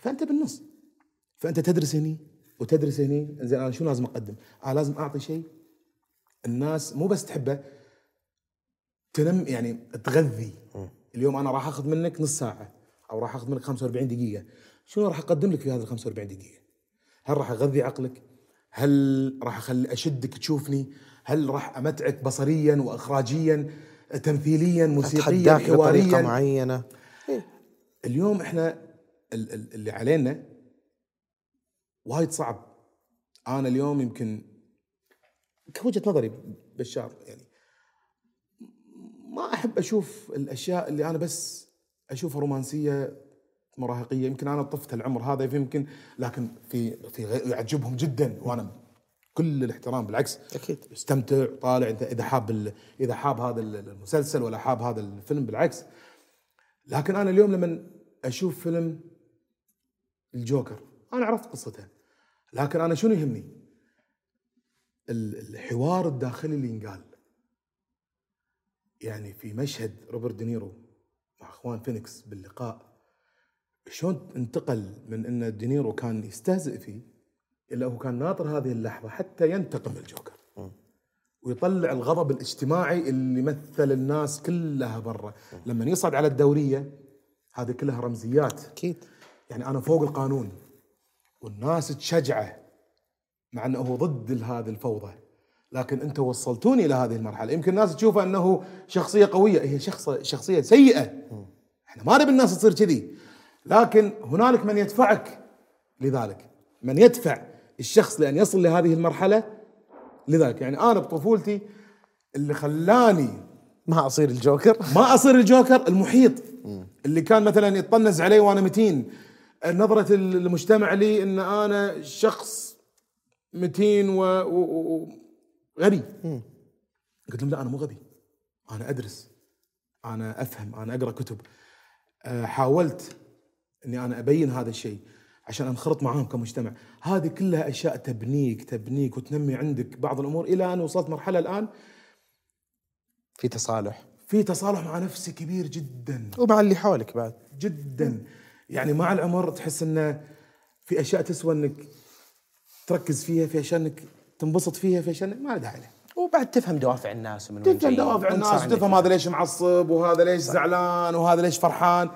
فأنت بالنص فأنت تدرس هني وتدرس هني زين أنا شو لازم أقدم؟ أنا لازم أعطي شيء الناس مو بس تحبه تنم يعني تغذي اليوم أنا راح أخذ منك نص ساعة أو راح أخذ منك 45 دقيقة شنو راح أقدم لك في هذه ال 45 دقيقة؟ هل راح أغذي عقلك؟ هل راح اخلي أشدك تشوفني؟ هل راح أمتعك بصريا واخراجيا تمثيليا موسيقيا اتحداك بطريقة حواريا. معينة. اليوم إحنا ال- ال- اللي علينا وايد صعب. أنا اليوم يمكن كوجهة نظري بشار يعني ما أحب أشوف الأشياء اللي أنا بس أشوفها رومانسية مراهقية. يمكن أنا طفت العمر هذا يمكن لكن في في يعجبهم جدا وأنا كل الاحترام بالعكس. أكيد. استمتع طالع انت إذا حاب ال- إذا حاب هذا المسلسل ولا حاب هذا الفيلم بالعكس. لكن أنا اليوم لما أشوف فيلم الجوكر أنا عرفت قصته. لكن أنا شنو يهمني؟ ال- الحوار الداخلي اللي ينقال. يعني في مشهد روبرت دينيرو مع خواكين فينيكس باللقاء شلون انتقل من إن دينيرو كان يستهزئ فيه إلا هو كان ناطر هذه اللحظة حتى ينتقم الجوكر. ويطلع الغضب الاجتماعي اللي مثل الناس كلها برا. لما يصعد على الدورية هذه كلها رمزيات. أكيد. يعني أنا فوق القانون. والناس تشجعه مع أنه هو ضد هذه الفوضى. لكن أنتم وصلتوني إلى هذه المرحلة. يمكن الناس تشوفه أنه شخصية قوية. هي شخص شخصية سيئة. إحنا ما نبي الناس تصير كذي. لكن هنالك من يدفعك لذلك. من يدفع. الشخص لأن يصل لهذه المرحلة لذلك. يعني أنا بطفولتي اللي خلاني ما أصير الجوكر. ما أصير الجوكر المحيط. اللي كان مثلا يطنز علي وأنا متين. نظرة المجتمع لي إن أنا شخص متين وغبي قلت لهم لا أنا مو غبي. أنا أدرس. أنا أفهم. أنا أقرأ كتب. أه، حاولت إني أنا أبين هذا الشيء. عشان انخرط معاهم كمجتمع. هذه كلها أشياء تبنيك تبنيك وتنمي عندك بعض الأمور. إلى أن وصلت مرحلة الآن في تصالح. في تصالح مع نفسي كبير جدا. ومع اللي حولك بعد. جدا. يعني مع العمر تحس انه في أشياء تسوى إنك تركز فيها في أشياء إنك تنبسط فيها في أشياء ما لها داعي. وبعد تفهم دوافع الناس ومن تفهم. دوافع الناس عندك. تفهم هذا ليش معصب وهذا ليش زعلان وهذا ليش فرحان.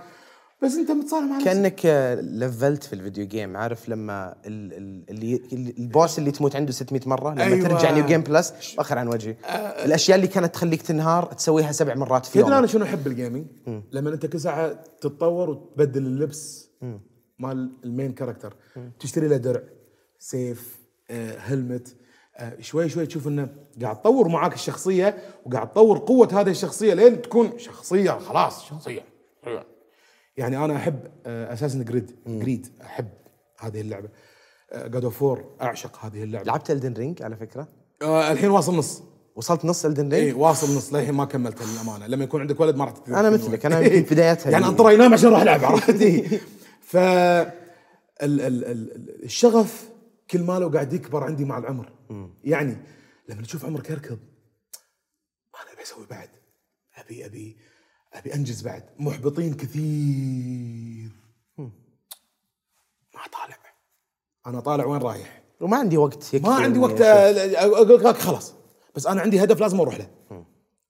بس انت متصالح مع نفسك. كأنك آه، levelت في ال video game عارف لما ال- ال- اللي ال boss اللي تموت عنده 600 مرة؟ لما أيوة. ترجع new game plus آخر عن وجهي. الأشياء اللي كانت تخليك تنهار تسويها سبع مرات في تدري أنا يوم شنو أحب ال gaming؟ لما أنت كل ساعة تتطور وتبدل اللبس مال ال main character تشتري له درع سيف آه، helmet آه، شوي شوي تشوف إنه قاعد تطور معاك الشخصية وقاعد تطور قوة هذه الشخصية لين تكون شخصية. خلاص شخصية. يعني أنا أحب Assassin's Creed Creed أحب هذه اللعبة. God of War أعشق هذه اللعبة. لعبت Elden Ring على فكرة؟ آه، الحين واصل نص. وصلت نص Elden اي Ring واصل نص. للحين ما كملتها للامانه لما يكون عندك ولد ما راح تكمل. مثلك، يمكن في بدايتها يعني يعني. انطره ينام عشان أروح ألعب عرفت؟ إي. ف ال ال ال ال- الشغف كل ماله قاعد يكبر عندي مع العمر. يعني لما تشوف عمرك يركض أنا أبي أسوي بعد؟ ابي أبي أبي أنجز بعد. محبطين كثير. ما طالع. أنا طالع وين رايح؟ وما عندي وقت ما عندي وقت. أقول لك خلاص. بس أنا عندي هدف لازم أروح له.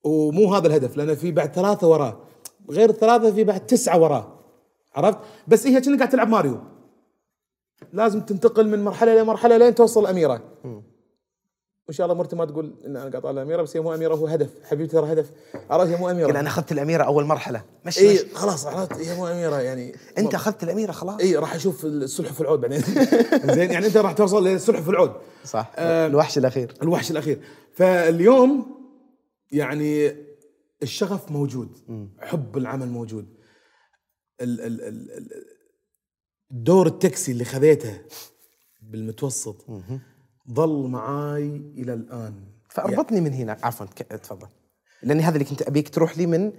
ومو هذا الهدف لأن في بعد ثلاثة وراه غير الثلاثة في بعد تسعة وراه عرفت؟ بس هي كأنك قاعد تلعب ماريو. لازم تنتقل من مرحلة لمرحله لين توصل الاميره وإن شاء الله مرتي ما تقول إن أنا قاعد طالع الاميره بس هي مو أميرة هو هدف. حبيبتي ترى هدف. عرفت هي مو أميرة. أنا أخذت الأميرة أول مرحلة. مشي إي خلاص عرفت؟ هي مو أميرة يعني. أنت أخذت الأميرة خلاص. إي راح أشوف السلحف العود بعدين. زين يعني أنت راح توصل للسلحف العود. صح. آه، الوحش الأخير. الوحش الأخير. فاليوم يعني الشغف موجود. حب العمل موجود. ال ال ال ال دور التاكسي اللي خذيته بالمتوسط ظل معاي إلى الآن. فأربطني من هنا. عفوا تفضل. لاني هذا اللي كنت أبيك تروح لي من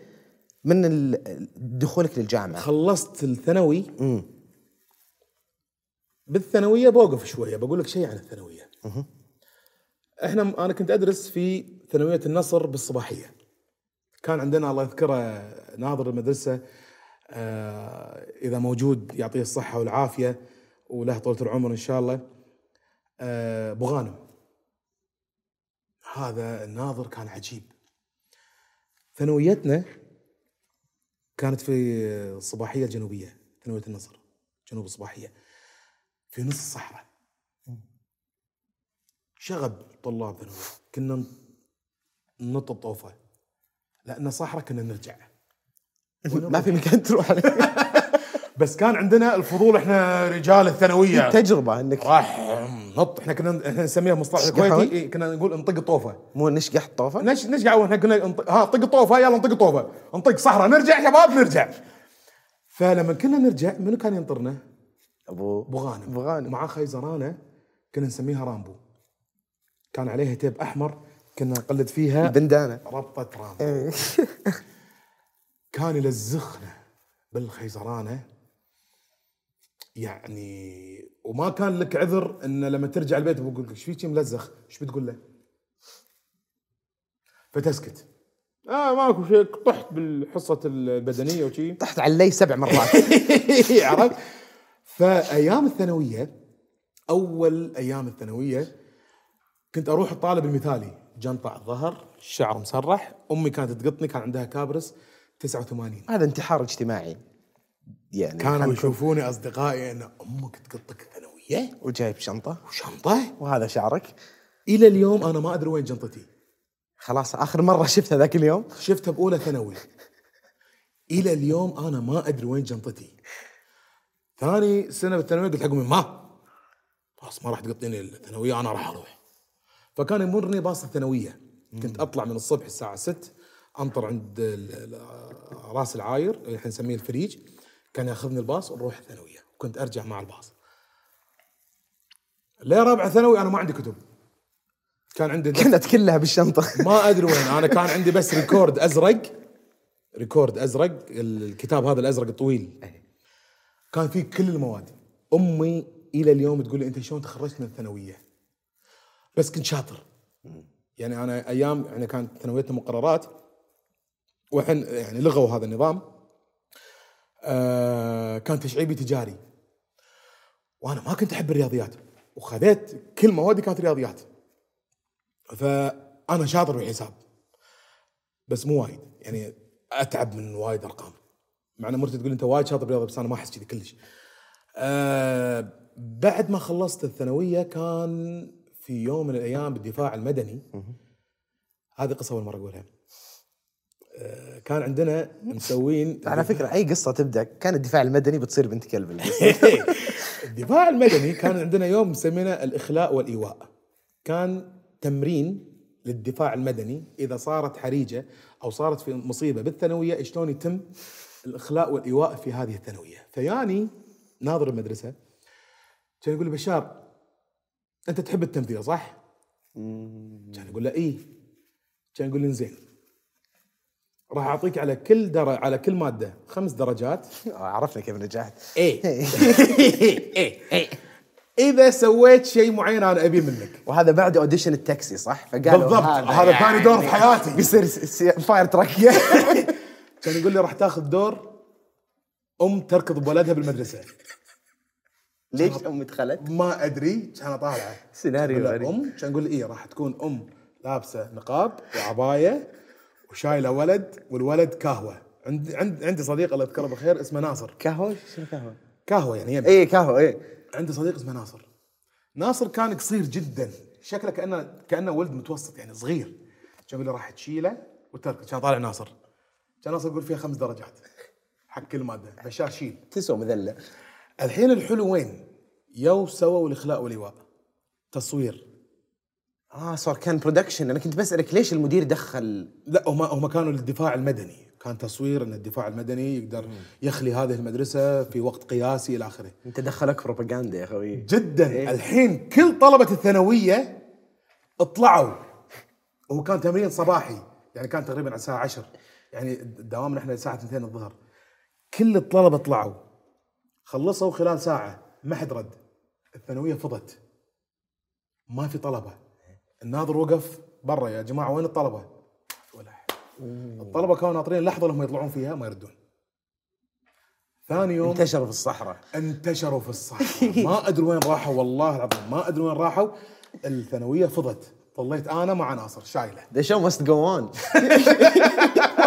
من دخولك للجامعة. خلصت الثانوي. بالثانوية بوقف شوية بقول لك شيء عن الثانوية. إحنا أنا كنت أدرس في ثانوية النصر بالصباحية. كان عندنا الله يذكره ناظر المدرسة آه إذا موجود يعطيه الصحة والعافية وله طولة العمر إن شاء الله. آه أبو غانم. هذا الناظر كان عجيب. ثانويتنا كانت في الصباحية الجنوبية ثانوية النصر جنوب الصباحية في نص الصحراء. شغب طلاب ثانوي كنا ننط الطوفه لأن صحراء كنا نرجع. ما في مكان تروح عليه. بس كان عندنا الفضول إحنا رجال الثانوية. تجربة انك راح نط إحنا كنا نسميها مصطلح؟ الكويتي إيه، كنا نقول انطق الطوفه مو نشقح طوفة؟ نش نشقع إحنا كنا نط- ها طق الطوفه يلا نطق الطوفه نطق صحراء نرجع شباب نرجع. فلما كنا نرجع منو كان ينطرنا؟ ابو أبو غانم. أبو غانم. معاه خيزرانة كنا نسميها رامبو. كان عليها تيب أحمر كنا نقلد فيها بندانه ربطة رامبو. إيه. كان يلزخنا بالخيزرانة يعني وما كان لك عذر إن لما ترجع البيت بقول لك إيش فيك ملزخ إيش بتقول له؟ فتسكت. آه ماكو شيء. طحت بالحصة البدنية وشي. طحت علي سبع مرات. عرفت؟ فأيام الثانوية أول أيام الثانوية كنت أروح الطالب المثالي. جنطه على الظهر الشعر مسرح. أمي كانت تقطني كان عندها كابرس 89 هذا انتحار اجتماعي. يعني كانوا يشوفوني أصدقائي إن أمك تقطك ثانوية. وجايب شنطة. وشنطة. وهذا شعرك. إلى اليوم أنا ما أدري وين جنطتي خلاص آخر مرة شفتها ذاك اليوم. شفتها بأولى ثانوي. إلى اليوم أنا ما أدري وين جنطتي ثاني سنة بالثانوية قلت حق امي ما. خلاص ما راح تقطيني الثانوية أنا راح أروح. فكان يمرني باص الثانوية. كنت أطلع من الصبح الساعة 6 انطر عند راس العاير اللي إحنا نسميه الفريج. كان ياخذني الباص ونروح الثانوية وكنت أرجع مع الباص. ليه رابعه ثانوي أنا ما عندي كتب. كان عندي كانت كلها بالشنطة. ما أدري وين أنا كان عندي بس record أزرق record أزرق الكتاب هذا الأزرق الطويل. كان فيه كل المواد. أمي إلى اليوم تقول لي أنت شلون تخرجت من الثانوية؟ بس كنت شاطر. يعني أنا أيام يعني كانت ثانويتنا مقررات وهم يعني لغوا هذا النظام. كان تشعيبي تجاري. وأنا ما كنت أحب الرياضيات وخذيت كل موادي كانت رياضيات. فأنا شاطر بالحساب بس مو وايد يعني أتعب من وايد أرقام. مع ان مرتي تقول أنت وايد شاطر بالرياضة بس أنا ما أحس كذي كلش. آه بعد ما خلصت الثانوية كان في يوم من الأيام بالدفاع المدني هذه قصة أول مرة أقولها. كان عندنا مسوين على فكرة أي قصة تبدأ كان الدفاع المدني بتصير بنت كلب الدفاع المدني كان عندنا يوم مسمينه الإخلاء والإيواء. كان تمرين للدفاع المدني إذا صارت حريجة أو صارت في مصيبة بالثانوية شلون يتم الإخلاء والإيواء في هذه الثانوية؟ فياني ناظر المدرسة كان يقول بشار أنت تحب التمثيل صح؟ كان يقول له إيه. كان يقول لي زين راح أعطيك على كل در... على كل مادة. خمس درجات. عرفنا كيف نجحت. إيه. إيه. إيه. إذا سويت شيء معين أنا أبي منك. وهذا بعد اوديشن التاكسي صح؟ فقالوا بالضبط. هذا ثاني دور في حياتي. بيصير فاير تراك كان يقول لي راح تاخذ دور أم تركض بولدها بالمدرسة. ليش امي دخلت؟ ما أدري. كان اطالعه سيناريو أم؟ كان يقول لي إيه راح تكون أم لابسة نقاب وعباية. وشايله ولد والولد كهوة. عندي عند عندي صديق الله يذكره بالخير اسمه ناصر. قهوه شنو قهوه؟ كهوة يعني يبي اي قهوه اي عندي صديق اسمه ناصر. ناصر كان قصير جدا. شكله كأنه كأنه ولد متوسط يعني صغير. كان يقول راح تشيله وترك كان طالع ناصر. كان ناصر يقول فيها خمس درجات. حق كل مادة. بشار شيل. تسوى مذلة. الحين الحلو وين؟ يو سووا الإخلاء والإيواء. تصوير. آه صار كان production أنا كنت بسألك ليش المدير دخل؟ لا هم هم كانوا للدفاع المدني. كان تصوير إن الدفاع المدني يقدر يخلي هذه المدرسة في وقت قياسي إلى آخره. أنت دخلك بروباغندا يا أخوي. جدا. إيه. الحين كل طلبة الثانوية اطلعوا. وهو كان تمرين صباحي يعني كان تقريبا على الساعة 10 يعني دوامنا إحنا الساعة 2 الظهر. كل الطلبة طلعوا. خلصوا خلال ساعة. ما حد رد. الثانوية فضت. ما في طلبة. الناظر وقف برا يا جماعة وين الطلبة؟ ولا. الطلبة كانوا ناطرين اللحظه اللي هم يطلعون فيها ما يردون. ثاني يوم انتشروا في الصحراء. انتشروا في الصحراء. ما أدري وين راحوا والله العظيم ما أدري وين راحوا. الثانوية فضت. ظليت أنا مع ناصر شايله. The show must go on.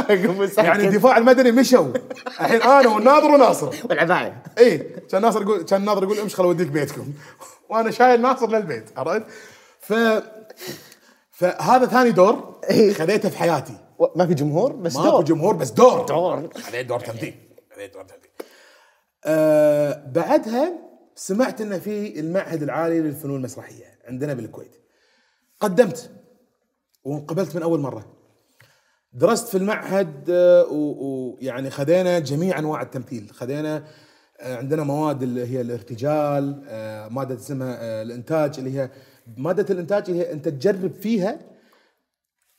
يعني الدفاع المدني مشوا. الحين أنا والناظر وناصر. والعباية. اي كان ناصر يقول كان ناظر يقول امشي خل اوديك بيتكم. وأنا شايل ناصر للبيت عرفت؟ ف فهذا ثاني دور إيه. خذيته في حياتي. ما في جمهور بس ماكو دور. جمهور بس دور. دور. خذيت دور تمثيل خذيت دور تمثيل آه بعدها سمعت إنه في المعهد العالي للفنون المسرحية عندنا بالكويت. قدمت وانقبلت من أول مرة. درست في المعهد آه، ويعني خذينا جميع أنواع التمثيل. خذينا آه، عندنا مواد اللي هي الارتجال آه، مادة اسمها الإنتاج اللي هي مادة الإنتاج هي أنت تجرب فيها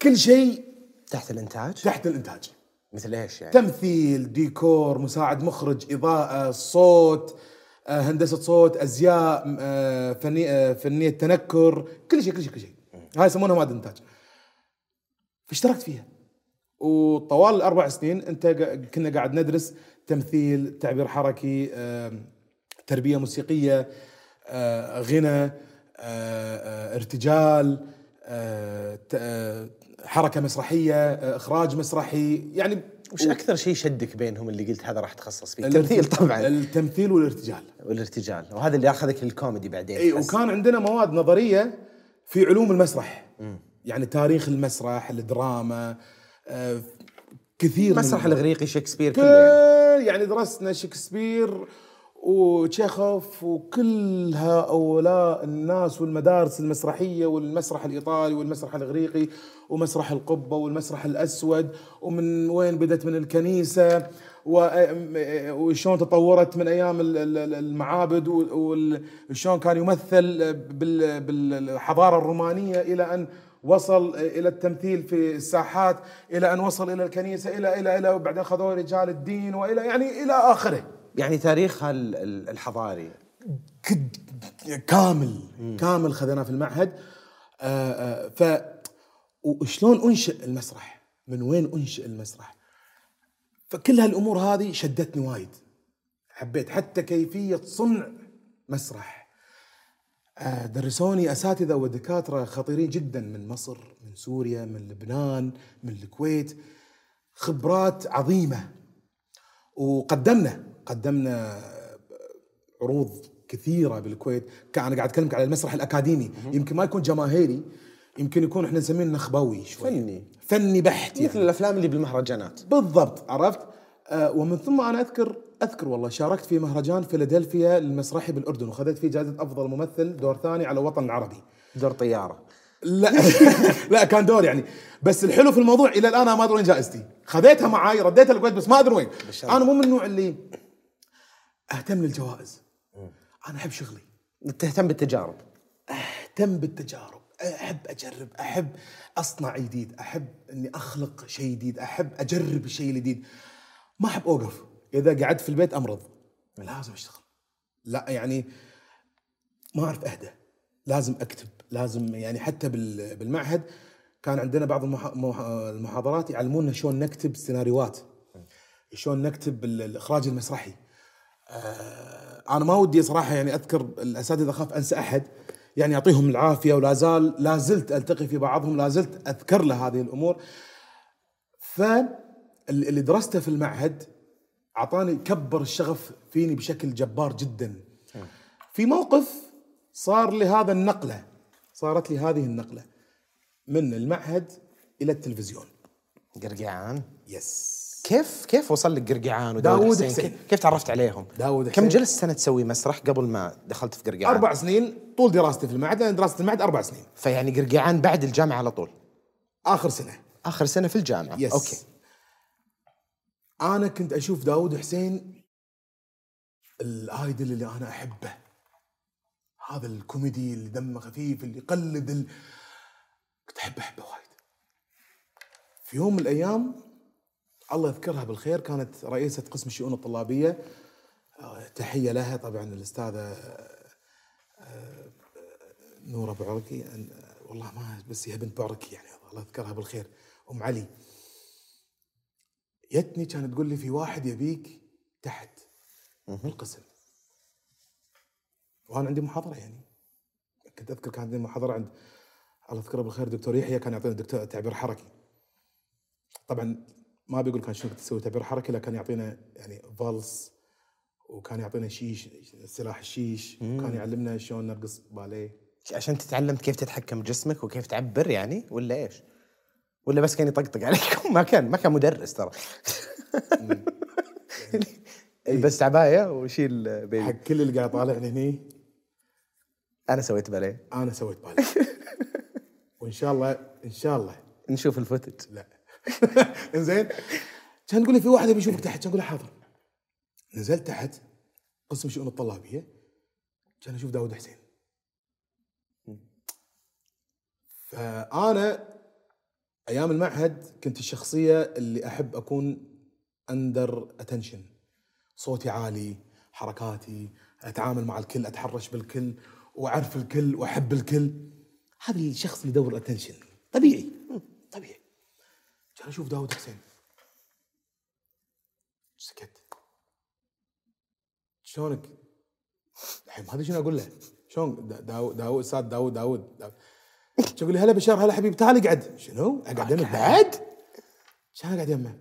كل شيء تحت الإنتاج؟ تحت الإنتاج. مثل إيش يعني؟ تمثيل ديكور مساعد مخرج إضاءة صوت آه، هندسة صوت أزياء آه، فني آه، فنية تنكر كل شيء كل شيء كل شيء. هاي يسمونها مادة إنتاج. فاشتركت فيها. وطوال الأربع سنين أنت كنا قاعد ندرس تمثيل تعبير حركي تربية موسيقية غنى. ارتجال آه، ت- آه، حركة مسرحية آه، إخراج مسرحي يعني وش أكثر شيء شدك بينهم اللي قلت هذا راح اتخصص فيه؟ التمثيل طبعا التمثيل والارتجال والارتجال وهذا اللي أخذك للكوميدي بعدين إي. وكان عندنا مواد نظرية في علوم المسرح يعني تاريخ المسرح الدراما آه، كثير المسرح. الإغريقي شكسبير كله يعني. كل يعني درسنا شكسبير وتشيخوف وكل هؤلاء الناس والمدارس المسرحية والمسرح الإيطالي والمسرح الإغريقي ومسرح القبة والمسرح الأسود ومن وين بدت من الكنيسة و- وشلون تطورت من أيام ال- ال- المعابد وشلون كان يمثل بال- بالحضارة الرومانية إلى أن وصل إلى التمثيل في الساحات إلى أن وصل إلى الكنيسة إلى إلى إلى وبعدين خذوه رجال الدين والى يعني إلى آخره. يعني تاريخها ال- ال- الحضاري. كد كامل كامل خذيناه في المعهد. آه، آه، ف وشلون انشئ المسرح؟ من وين انشئ المسرح؟ فكل هالأمور هذه شدتني وايد. حبيت حتى كيفية صنع مسرح. آه، درسوني أساتذة ودكاترة خطيرين جدا من مصر من سوريا من لبنان من الكويت. خبرات عظيمة. وقدمنا. قدمنا عروض كثيرة بالكويت. أنا قاعد اكلمك على المسرح الأكاديمي. يمكن ما يكون جماهيري يمكن يكون إحنا نسميه نخبوي شوي. فني. فني بحت مثل يعني. الأفلام اللي بالمهرجانات. بالضبط عرفت؟ آه ومن ثم أنا أذكر أذكر والله شاركت في مهرجان فيلادلفيا المسرحي بالأردن وخذت فيه جائزة أفضل ممثل دور ثاني على الوطن العربي. دور طيارة. لا لا كان دور يعني. بس الحلو في الموضوع إلى الآن أنا ما أدري وين جائزتي. خذيتها معاي رديتها الكويت بس ما أدري وين. أنا مو من النوع اللي أهتم للجوائز. أنا أحب شغلي. تهتم بالتجارب. أهتم بالتجارب. أحب أجرب. أحب أصنع جديد. أحب إني أخلق شيء جديد. أحب أجرب الشيء الجديد ما أحب أوقف. إذا قعدت في البيت أمرض. لازم أشتغل. لا يعني ما أعرف أهدى. لازم أكتب. لازم يعني حتى بال- بالمعهد كان عندنا بعض المح- مح- المحاضرات يعلمونا شلون نكتب سيناريوهات. شلون نكتب ال- الإخراج المسرحي. أنا ما ودي صراحة يعني أذكر الأساتذة أخاف أنسى أحد يعني يعطيهم العافية ولا زال لا زلت ألتقي في بعضهم لا زلت أذكر له هذه الأمور. فاللي درسته في المعهد أعطاني كبر الشغف فيني بشكل جبار جدا. في موقف صار لي هذا النقلة صارت لي هذه النقلة من المعهد إلى التلفزيون. قرقعان يس كيف كيف وصل لك قرقعان وداود حسين, حسين. كيف- تعرفت عليهم؟ داوود كم حسين. جلست سنة تسوي مسرح قبل ما دخلت في قرقعان؟ أربع سنين طول دراستي في المعهد لأن دراسه المعهد أربع سنين. فيعني قرقعان بعد الجامعة على طول؟ آخر سنة. آخر سنة في الجامعة. yes okay. أنا كنت أشوف داوود حسين ال idol اللي أنا أحبه. هذا الكوميدي اللي دمه خفيف اللي يقلد ال... كنت احب أحبه وايد. في يوم من الأيام الله يذكرها بالخير كانت رئيسة قسم الشؤون الطلابية. آه، تحية لها طبعا الأستاذة آه، نورة بعركي والله ما بس هي بنت بعركي يعني الله يذكرها بالخير. أم علي. جتني كانت تقول لي في واحد يبيك تحت بالقسم وأنا عندي محاضرة يعني. كنت أذكر كان عندي محاضرة عند الله يذكره بالخير دكتور يحيى كان يعطينا دكتور تعبير حركي. طبعا ما بيقول كان شنو تسوي تعبير حركي لكن يعطينا يعني فالس وكان يعطينا شيش سلاح الشيش وكان يعلمنا شلون نرقص باليه. عشان تتعلم كيف تتحكم بجسمك وكيف تعبر يعني ولا إيش؟ ولا بس كان يطقطق عليكم ما كان ما كان مدرس ترى. البس عبايه وشيل بيبي. حق كل اللي قاعد طالعني هني. أنا سويت باليه. أنا سويت بالي وإن شاء الله إن شاء الله. نشوف ال footage. لا. انزين. كان تقول لي في واحد يبي يشوفك تحت. كان أقول حاضر. نزلت تحت. قسم الشؤون الطلابية. كان أشوف داود حسين. فأنا أيام المعهد كنت الشخصية اللي أحب أكون under attention صوتي عالي حركاتي أتعامل مع الكل أتحرش بالكل وأعرف الكل وأحب الكل. هذا الشخص اللي يدور ال attention طبيعي. طبيعي. كان أشوف داود حسين سكت شلونك؟ الحين هذا شنو أقول له؟ شلون دا- داود داود أستاذ داود داود داود. كان يقول لي هلا بشار هلا حبيبي تعال اقعد شنو؟ أقعد يمك بعد؟ كان أقعد يمه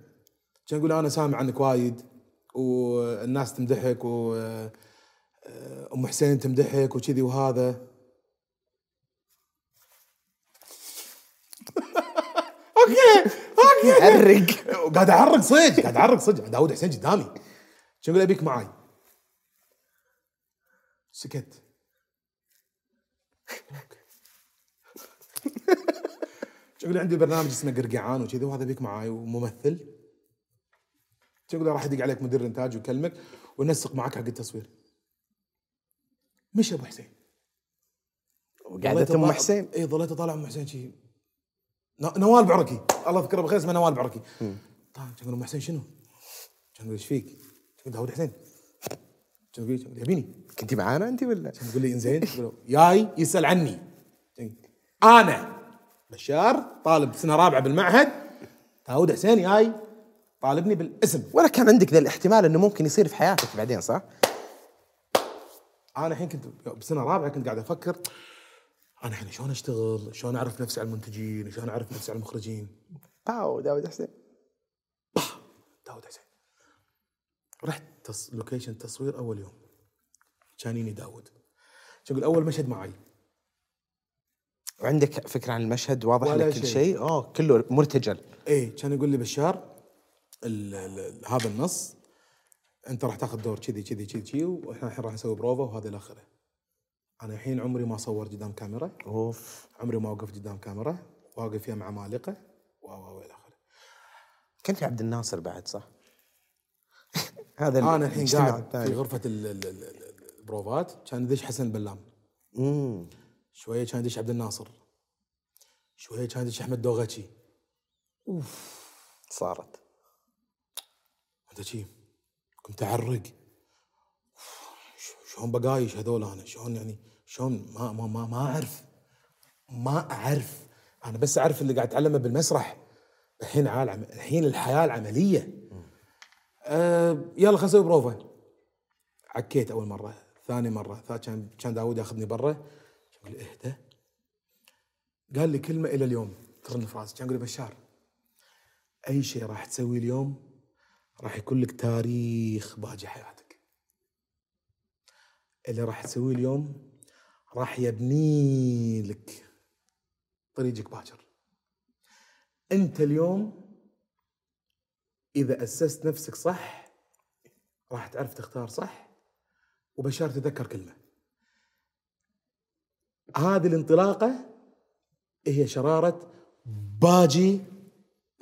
كان يقول أنا سامع عنك وايد والناس تمدحك و آه، أم حسين تمدحك وكذي وهذا okay okay عرق قاعد أعرق صدق قاعد أعرق صدق. داود حسين قدامي. شو أقول ابيك معاي؟ سكت. شو أقول عندي برنامج اسمه قرقعان وكذي وهذا بيك معاي وممثل. شو أقول راح يدق عليك مدير إنتاج ويكلمك ونسق معك حق التصوير. مش أبو حسين. وقعدت ام حسين؟ إي ظليت أطالع أم حسين شي نوال بعركي الله يذكره بالخير اسمه نوال بعركي طيب كان أم حسين شنو؟ كان يقول إيش فيك؟ كان داود حسين. كان يقول يقول يبيني. كنتي معانا انت ولا؟ كان يقول لي إنزين. يقول ياي يسأل عني. أنا بشار طالب سنة رابعة بالمعهد. داود حسين جاي طالبني بالاسم. ولا كان عندك ذا الاحتمال إنه ممكن يصير في حياتك بعدين صح؟ أنا الحين كنت بسنة رابعة كنت قاعد أفكر. أنا الحين شلون أشتغل؟ شلون أعرف نفسي على المنتجين؟ شلون أعرف نفسي على المخرجين؟ باو داود حسين داود حسين رحت تص... location تصوير أول يوم كان يجيني داود شو أقول أول مشهد معي وعندك فكرة عن المشهد واضح لك كل شيء. آه كله مرتجل إيه كان يقول لي بشار ال ال ال هذا النص أنت راح تاخذ دور كذي كذي كذي كذي وإحنا الحين راح نسوي بروفا وهذا إلى آخره. أنا الحين عمري ما صور قدام كاميرا، أوف. عمري ما وقفت قدام كاميرا، واقف فيها مع مالقه و و إلى آخره. كان في عبد الناصر بعد صح؟ هذا أنا الحين قاعد في. غرفة ال- ال- ال- ال- البروفات. كان يدش حسن البلام، امم شوية كان يدش عبد الناصر. شوية كان يدش أحمد دوغاتشي. صارت. أنت شي؟ كنت أعرق. شلون بقايش هذول أنا؟ شلون يعني؟ شلون ما ما ما, ما أعرف. ما أعرف. أنا بس أعرف اللي قاعد أتعلمه بالمسرح. الحين عالم الحين الحياة العملية. أه يلا خلينا نسوي بروفا عكيت أول مرة ثاني مرة ثالث كان كان داوود ياخذني برا. يقول اهدى قال لي كلمة إلى اليوم. ترن في راسي كان يقول بشار أي شيء راح تسويه اليوم راح يكون لك تاريخ باقي حياتك. اللي راح تسويه اليوم راح يبني لك طريقك باكر. انت اليوم إذا أسست نفسك صح راح تعرف تختار صح وبشار تذكر كلمة. هذه الانطلاقة هي شرارة باجي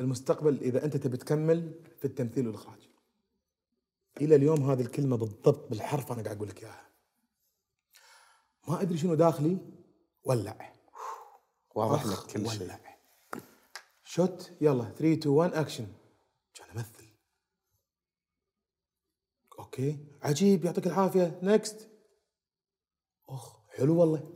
المستقبل إذا أنت تبي تكمل في التمثيل والإخراج. إلى اليوم هذه الكلمة بالضبط بالحرف أنا قاعد أقول لك إياها. ما أدري شنو داخلي. ولع. واضح لك كل شيء. ولع. shoot يلا 3 2 1 اكشن كان امثل okay. عجيب يعطيك العافية. next أخ حلو والله.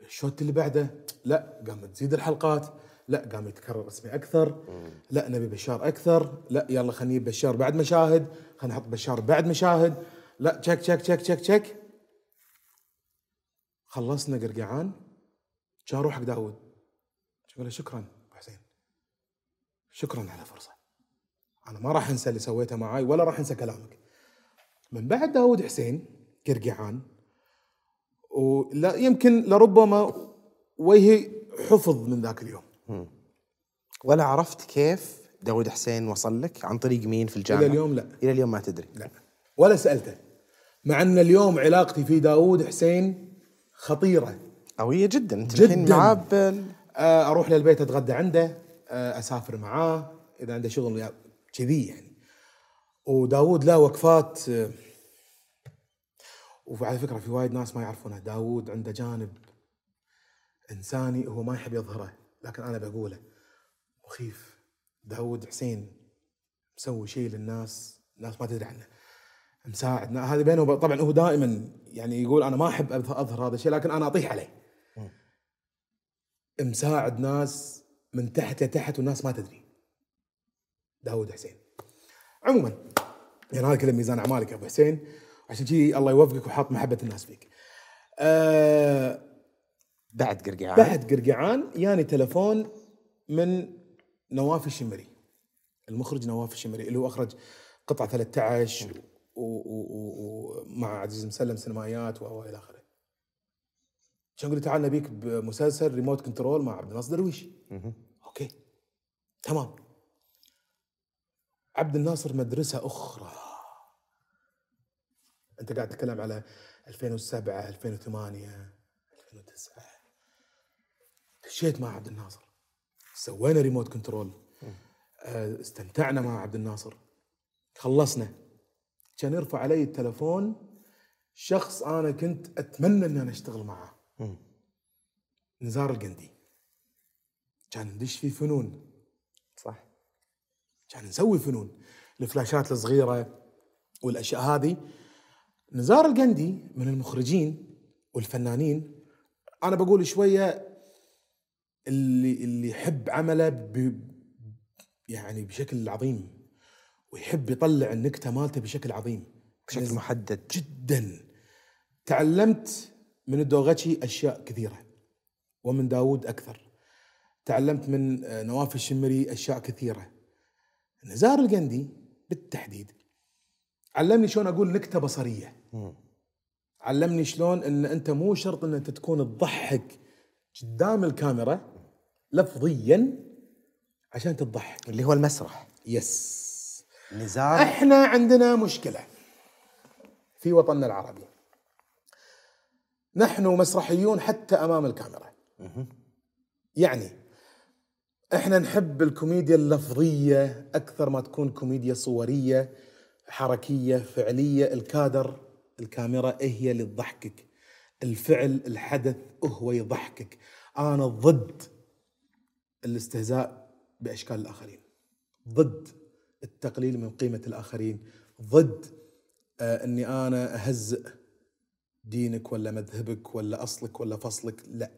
الشوت اللي بعده. لا قام تزيد الحلقات. لا قام يتكرر اسمي أكثر. لا نبي بشار أكثر. لا يلا خلينا نجيب بشار بعد مشاهد. خلينا نحط بشار بعد مشاهد. لا تشك تشك تشك تشك تشك خلصنا قرقعان كان روح حق داود. قال له شكرا أبو حسين. شكرا على الفرصه أنا ما راح أنسى اللي سويته معاي ولا راح أنسى كلامك. من بعد داود حسين قرقعان ولا يمكن لربما وجهي حفظ من ذاك اليوم. ولا عرفت كيف داود حسين وصل لك؟ عن طريق مين في الجامعة؟ إلى اليوم لا. إلى اليوم ما تدري. لا. ولا سألته. مع أن اليوم علاقتي في داود حسين خطيرة. قوية جدا. أنت جداً. الحين معاه بال- أروح للبيت أتغدى عنده. آه، أسافر معاه. إذا عنده شغل يا- كذي يعني. وداود له وقفات آه، وعلى فكرة في وايد ناس ما يعرفونه. داود عنده جانب إنساني هو ما يحب يظهره لكن أنا بقوله. مخيف. داود حسين مسوي شيء للناس. الناس ما تدري عنه. مساعد. هذا بينه وب- طبعا هو دائما يعني يقول أنا ما أحب أظهر هذا الشيء لكن أنا أطيح عليه. مساعد ناس من تحت لتحت والناس ما تدري. داود حسين. عموما يعني هذا كله ميزان أعمالك يا أبو حسين. عشان كذي الله يوفقك وحاط محبة الناس فيك. أه بعد قرقعان. بعد قرقعان ياني تلفون من نواف الشمري. المخرج نواف الشمري اللي هو أخرج قطعة 13 و- و- و- ومع عزيز مسلم سينمائيات و إلى آخره. كان يقول تعال نبيك بمسلسل remote control مع عبد الناصر درويش. okay. تمام. عبد الناصر مدرسة أخرى. أنت قاعد تتكلم على 2007 2008 2009 دشيت مع عبد الناصر. سوينا remote control آه، استمتعنا مع عبد الناصر. خلصنا. كان يرفع علي التلفون شخص أنا كنت أتمنى ان أنا أشتغل معاه نزار القندي. كان ندش في فنون. صح. كان نسوي فنون. الفلاشات الصغيرة والأشياء هذه. نزار القندي من المخرجين والفنانين. أنا بقول شوية اللي اللي يحب عمله ب يعني بشكل عظيم. ويحب يطلع النكتة مالته بشكل عظيم. بشكل محدد. جدا. تعلمت من الدوغتشي أشياء كثيرة ومن داود أكثر. تعلمت من آه، نواف الشمري أشياء كثيرة. نزار القندي بالتحديد علمني شلون أقول نكتة بصرية. علمني شلون إن أنت مو شرط إن أنت تكون تضحك قدام الكاميرا لفظيا عشان تضحك. اللي هو المسرح. يس. نزار. إحنا عندنا مشكلة في وطننا العربي. نحن مسرحيون حتى أمام الكاميرا. يعني إحنا نحب الكوميديا اللفظية أكثر ما تكون كوميديا صورية حركية فعلية. الكادر الكاميرا هي اللي تضحكك. الفعل الحدث هو يضحكك. أنا ضد الاستهزاء بأشكال الآخرين. ضد. التقليل من قيمة الآخرين. ضد آه إني أنا اهزئ دينك ولا مذهبك ولا أصلك ولا فصلك. لا.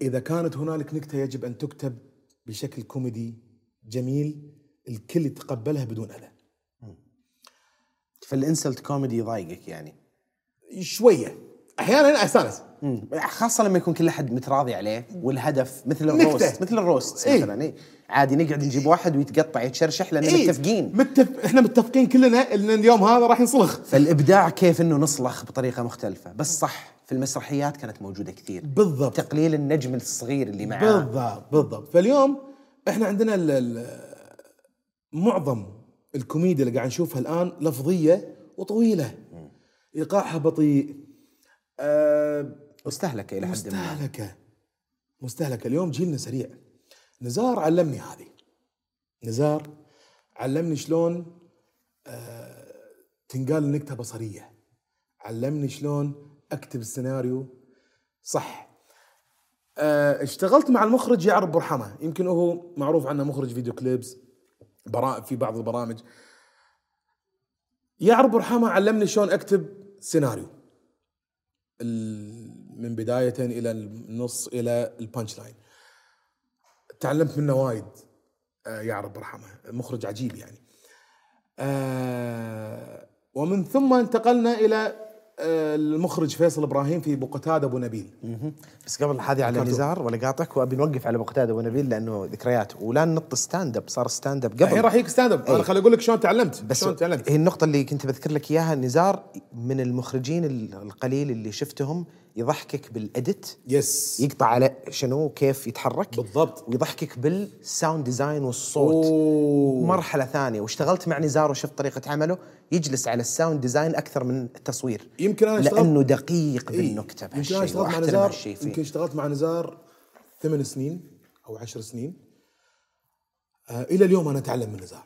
إذا كانت هنالك نكتة يجب أن تكتب بشكل كوميدي جميل الكل يتقبلها بدون أذى. فال insult كوميدي يضايقك يعني؟ شوية. أحيانا أستانس. مم. خاصة لما يكون كل أحد متراضي عليه والهدف مثل نكتة. ال roast مثل ال roast إيه. مثلا إيه. عادي نقعد نجيب واحد ويتقطع يتشرشح لأن إيه، متفقين. متف... إحنا متفقين كلنا إن اليوم هذا راح ينصلخ. فالإبداع كيف إنه نصلخ بطريقة مختلفة. بس صح في المسرحيات كانت موجودة كثير. بالضبط. تقليل النجم الصغير اللي معاه. بالضبط بالضبط. فاليوم إحنا عندنا ال ال معظم الكوميديا اللي قاعد نشوفها الآن لفظية وطويلة. إيقاعها بطيء. آه مستهلكة إلى حد ما. مستهلكة. مستهلكة. اليوم جيلنا سريع. نزار علمني هذه. نزار علمني شلون آه تنقال النكته بصرية. علمني شلون أكتب السيناريو. صح. آه اشتغلت مع المخرج يعرب برحمة. يمكن هو معروف عنه مخرج video clips في بعض البرامج. يعرب برحمة علمني شلون أكتب سيناريو. من بداية إلى النص إلى ال punchline تعلمت منه وايد. آه، يعرب برحمه مخرج عجيب يعني. آه، ومن ثم انتقلنا إلى المخرج فيصل إبراهيم في ابو قتاده أبو نبيل. بس قبل هذه على. نزار ولا قاطعك وأبي نوقف على أبو قتاده ونبيل لأنه ذكريات. ولا ننط stand up صار stand up الحين قبل راح يجيك stand up أنا. خليني أقول لك شلون تعلمت بس شلون تعلمت. هي النقطة اللي كنت بذكر لك إياها نزار من المخرجين ال- القليل اللي شفتهم يضحكك بال edit yes يقطع على شنو كيف يتحرك بالضبط. ويضحكك بال sound design والصوت. أوه. مرحلة ثانية واشتغلت مع نزار وشفت طريقة عمله يجلس على ال sound design أكثر من التصوير. يمكن أنا اشتغلت- لأنه دقيق إيه. بالنكتة يمكن أنا بهالشيء اشتغلت مع نزار يمكن اشتغلت مع نزار ثمان سنين أو عشر سنين. آه إلى اليوم أنا أتعلم من نزار.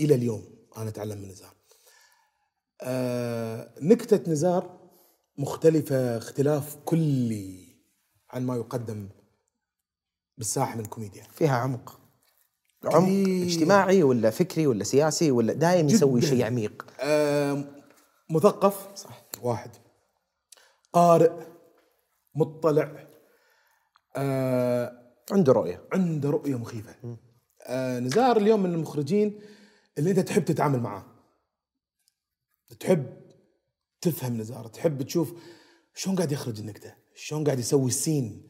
إلى اليوم أنا أتعلم من نزار. آه نكتة نزار مختلفة اختلاف كلي عن ما يقدم بالساحة من الكوميديا. فيها عمق. عمق. اجتماعي ولا فكري ولا سياسي ولا دايم يسوي. شيء عميق. آه مثقف. صح. واحد. قارئ. مطلع. آه عنده رؤية. عنده رؤية مخيفة. آه نزار اليوم من المخرجين اللي انت تحب تتعامل معاه. تحب تفهم نزار تحب تشوف شلون قاعد يخرج النكتة شلون قاعد يسوي السين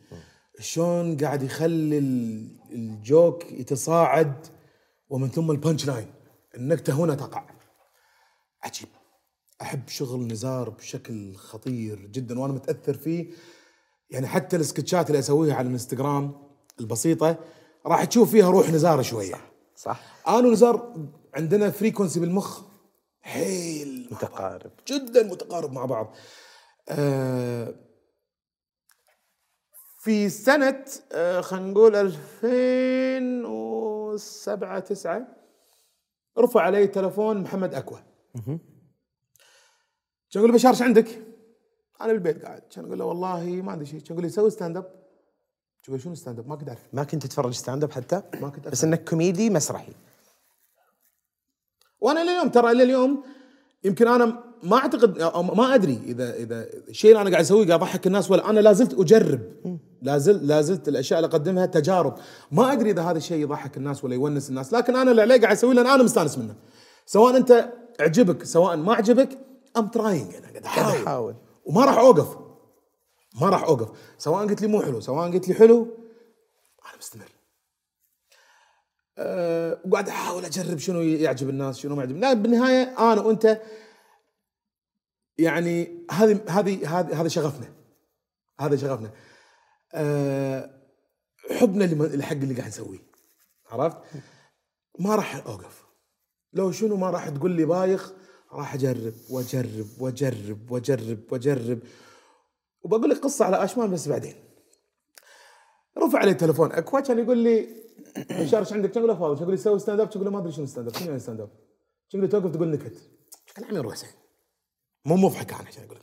شلون قاعد يخلي ال- ال joke يتصاعد ومن ثم ال punch line. النكتة هنا تقع. عجيب. أحب شغل نزار بشكل خطير جدا وأنا متأثر فيه. يعني حتى السكتشات اللي أسويها على الإنستغرام البسيطة راح تشوف فيها روح نزار شوية. صح أنا ونزار عندنا frequency بالمخ حيل مع بعض. متقارب. جدا متقارب مع بعض. آه في سنة آه خلينا نقول 2007 9 رفع علي تلفون محمد أكوى كان يقول لي بشار إيش عندك؟ أنا بالبيت قاعد. كان أقول له والله ما عندي شيء. كان يقول لي سوي stand up يقول شنو stand up ما كنت أعرف. ما كنت تتفرج stand up حتى؟ ما كنت بس إنك كوميدي مسرحي. وأنا اليوم ترى إلى اليوم يمكن أنا ما أعتقد أو ما أدري إذا إذا الشيء اللي أنا قاعد أسويه قاعد أضحك الناس ولا أنا لا زلت أجرب. لا زلت لا زلت الأشياء اللي أقدمها تجارب. ما أدري إذا هذا الشيء يضحك الناس ولا يونس الناس لكن أنا اللي علي قاعد أسويه لأن أنا مستانس منه. سواء أنت عجبك سواء ما عجبك I'm trying أنا قاعد أحاول. وما راح أوقف. ما راح أوقف. سواء قلت لي مو حلو سواء قلت لي حلو أنا مستمر. أه وقاعد أحاول أجرب شنو يعجب الناس شنو ما يعجب. لا بالنهاية أنا وأنت يعني هذه هذه هذا شغفنا. هذا شغفنا. أه حبنا لحق اللي قاعد نسويه. عرفت؟ ما راح أوقف. لو شنو ما راح تقول لي بايخ راح أجرب وأجرب وأجرب وأجرب وأجرب. وبقول لك قصة على اشمال بس بعدين. رفع علي تلفون أكوا كان يقول لي إيش عندك؟ له فاضي يقول لي سوي stand up له ما أدري شنو stand up شنو يعني stand up؟ لي توقف تقول نكت. كان عمي روح زين مو مضحك أنا عشان أقول لك؟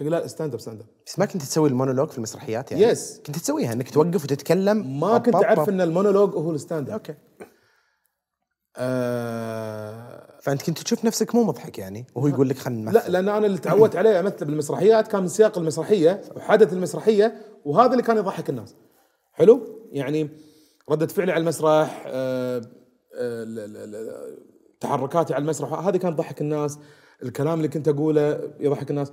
يقول لا stand up stand up بس ما كنت تسوي المونولوج في المسرحيات يعني؟ Yes. كنت تسويها إنك توقف وتتكلم؟ ما كنت أعرف. إن المونولوج هو ال stand up okay. آه. فأنت كنت تشوف نفسك مو مضحك يعني؟ وهو يقول لك خلينا لا لأن أنا اللي تعودت عليه أمثل بالمسرحيات كان من سياق المسرحية وحدث المسرحية وهذا اللي كان يضحك الناس. حلو؟ يعني ردة فعلي على المسرح آه آه تحركاتي على المسرح هذه كانت تضحك الناس الكلام اللي كنت أقوله يضحك الناس.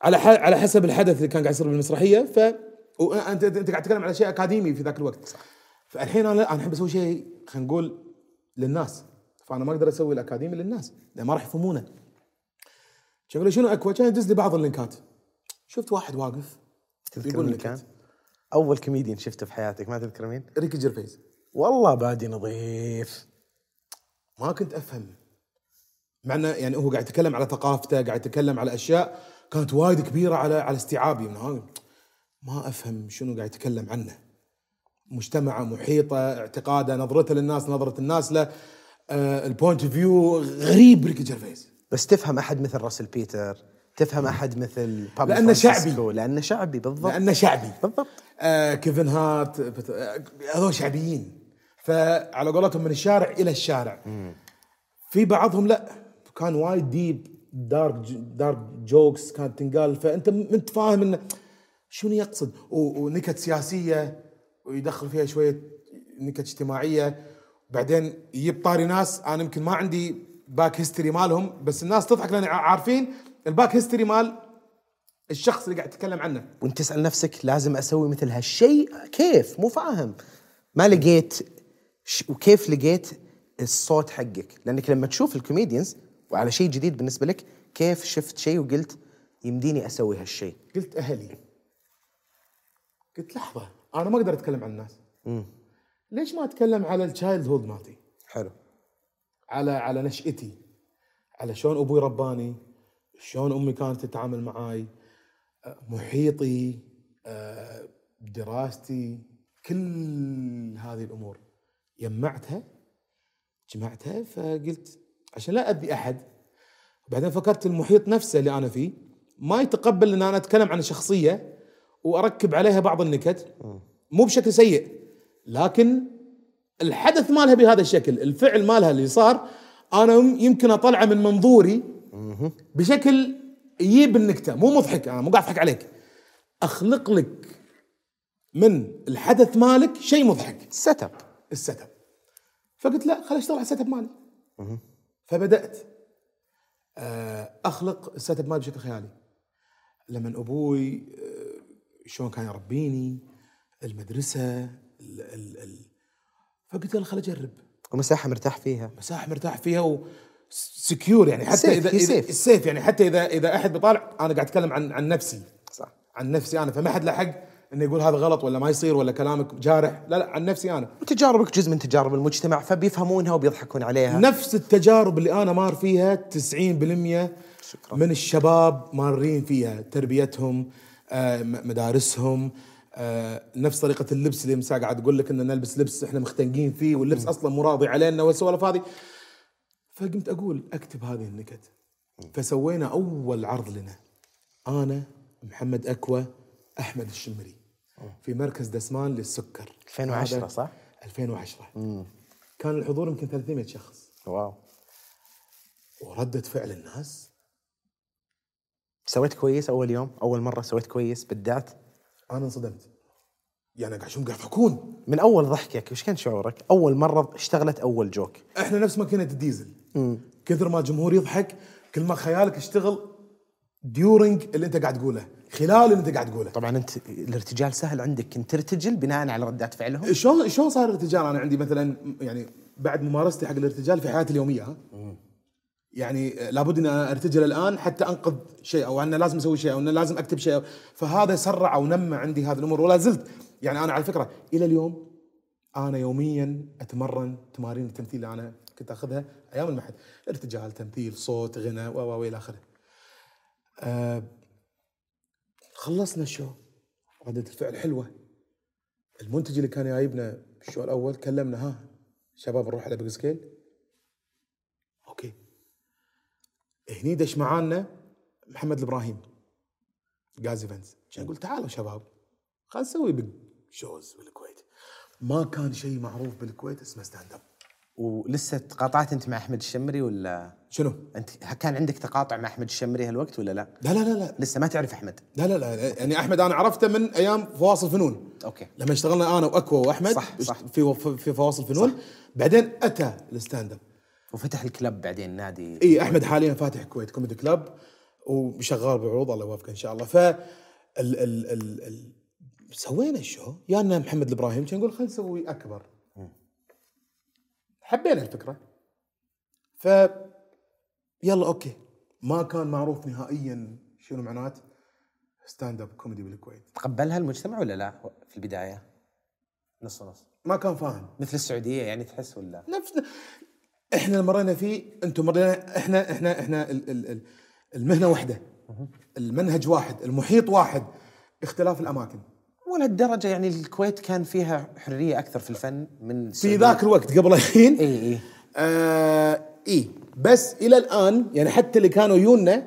على على حسب الحدث اللي كان قاعد يصير بالمسرحية ف وانت انت قاعد تتكلم على شيء أكاديمي في ذاك الوقت. صح. فالحين أنا أنا أحب أسوي شيء خلينا نقول للناس. فأنا ما أقدر أسوي الأكاديمي للناس لأن ما راح يفهمونه. كان شنو اكوا كان يدز لي بعض اللينكات. شفت واحد واقف تذكر يقول لك كان؟ أول كوميديان شفته في حياتك ما تذكر مين؟ ريكي جيرفيز والله بادي نظيف. ما كنت أفهم. مع انه يعني هو قاعد يتكلم على ثقافته قاعد يتكلم على أشياء كانت وايد كبيرة على على استيعابي من ما أفهم شنو قاعد يتكلم عنه. مجتمعه محيطه اعتقاده نظرته للناس نظرة الناس له. آه ال point of view غريب ريكي جيرفيس. بس تفهم أحد مثل راسل بيتر؟ تفهم أحد مثل بابلو لأنه شعبي. لأنه شعبي بالضبط. لأنه شعبي. بالضبط. آه كيفن هارت آه، هذول شعبيين. فعلى قولتهم من الشارع إلى الشارع. في بعضهم لا. كان وايد deep dark dark jokes كانت تنقال. فأنت أنت فاهم انه شنو يقصد. ونكت سياسية ويدخل فيها شوية نكت اجتماعية. بعدين يجيب طاري ناس. أنا يمكن ما عندي back history مالهم بس الناس تضحك لأن عارفين ال back history مال الشخص اللي قاعد يتكلم عنه. وانت تسال نفسك لازم أسوي مثل هالشيء. كيف؟ مو فاهم. ما لقيت ش... وكيف لقيت الصوت حقك؟ لأنك لما تشوف ال comedians وعلى شيء جديد بالنسبة لك كيف شفت شيء وقلت يمديني أسوي هالشيء؟ قلت أهلي. قلت لحظة أنا ما أقدر أتكلم عن الناس. ليش ما أتكلم على ال childhood مالتي؟ حلو. على على نشأتي. على شلون أبوي رباني. شلون أمي كانت تتعامل معاي محيطي دراستي كل هذه الأمور. جمعتها جمعتها فقلت عشان لا اذي أحد. بعدين فكرت المحيط نفسه اللي أنا فيه ما يتقبل إن أنا أتكلم عن شخصية وأركب عليها بعض النكت. مو بشكل سيء لكن الحدث مالها بهذا الشكل الفعل مالها اللي صار أنا يم- يمكن أطلعه من منظوري بشكل يجيب النكتة مو مضحك أنا مو قاعد أضحك عليك. أخلق لك من الحدث مالك شيء مضحك. set up ال set up فقلت لا خليني أشتغل على ال set up مالي. فبدأت آه، أخلق ال set up مالي بشكل خيالي. لما أبوي آه، شلون كان يربيني المدرسة ال ال ال. فقلت يلا خل أجرب. ومساحة مرتاح فيها. مساحة مرتاح فيها و secure يعني حتى safe، اذا safe. ال safe يعني حتى اذا إذا أحد بيطالع أنا قاعد أتكلم عن عن نفسي صح؟ عن نفسي أنا فما حد له حق إنه يقول هذا غلط ولا ما يصير ولا كلامك جارح. لا لا عن نفسي أنا. وتجاربك جزء من تجارب المجتمع فبيفهمونها وبيضحكون عليها. نفس التجارب اللي أنا مار فيها 90% شكراً. من الشباب مارين فيها. تربيتهم آه، م- مدارسهم آه، نفس طريقة اللبس اللي مساء قاعد أقول لك ان نلبس لبس إحنا مختنقين فيه واللبس أصلا مو راضي علينا والسوالف هذه فقمت أقول أكتب هذه النكت. فسوينا أول عرض لنا. أنا محمد اكوى أحمد الشمري. في مركز دسمان للسكر. 2010 هذا صح؟ 2010 كان الحضور يمكن 300 شخص. wow. وردة فعل الناس. سويت كويس أول يوم؟ أول مرة سويت كويس بدعت أنا انصدمت. يعني قاعد شو قاعد يضحكون من أول ضحكك وش كان شعورك؟ أول مرة اشتغلت أول joke. إحنا نفس ماكينه الديزل. كثر ما الجمهور يضحك كل ما خيالك يشتغل ديورنج اللي انت قاعد تقوله خلال اللي انت قاعد تقوله. طبعا انت الارتجال سهل عندك كنت ترتجل بناء على ردات فعلهم؟ شلون شلون صار الارتجال؟ أنا عندي مثلا يعني بعد ممارستي حق الارتجال في حياتي اليومية ها؟ يعني لابد اني أنا أرتجل الآن حتى أنقذ شيء أو أنا لازم أسوي شيء أو أنا لازم أكتب شيء فهذا سرع أو نمى عندي هذه الأمور ولا زلت. يعني أنا على فكرة إلى اليوم أنا يوميا أتمرن تمارين التمثيل اللي أنا كنت أخذها أيام المعهد ارتجال تمثيل صوت غنى و و إلى آخره. آه خلصنا ال show. ردة الفعل حلوة. المنتج اللي كان جايبنا بال show الأول كلمنا ها شباب نروح على big scale. Okay. هني دش معانا محمد الإبراهيم Jazz Events. عشان أقول تعالوا شباب خلينا نسوي big shows بالكويت. ما كان شيء معروف بالكويت اسمه stand up ولسه تقاطعت أنت مع أحمد الشمري ولا؟ شنو؟ أنت كان عندك تقاطع مع أحمد الشمري هالوقت ولا لا؟ لا لا لا لا. لسه ما تعرف أحمد. لا لا لا يعني أحمد أنا عرفته من أيام فواصل فنون. Okay. لما اشتغلنا أنا وأكوا وأحمد صح، صح. في في فواصل فنون. بعدين أتى ال stand up وفتح ال club بعدين نادي. إي أحمد حاليا فاتح Kuwait Comedy Club وشغال بعروض الله يوفقه إن شاء الله. ف ال ال ال ال سوينا ال show يانا محمد الابراهيم كان نقول خلينا نسوي أكبر. حبينا الفكرة. ف يلا okay. ما كان معروف نهائيا شنو معنات stand up comedy بالكويت. تقبلها المجتمع ولا لا؟ في البداية؟ نص نص. ما كان فاهم. مثل السعودية يعني تحس ولا؟ نفس إحنا اللي مرينا فيه أنتم مرينا إحنا إحنا إحنا ال ال ال المهنة واحدة. المنهج واحد المحيط واحد اختلاف الأماكن. ولا الدرجه يعني الكويت كان فيها حرية أكثر في الفن من في. ذاك الوقت قبل الحين؟ إي إي. آه إي. بس إلى الآن يعني حتى اللي كانوا يونا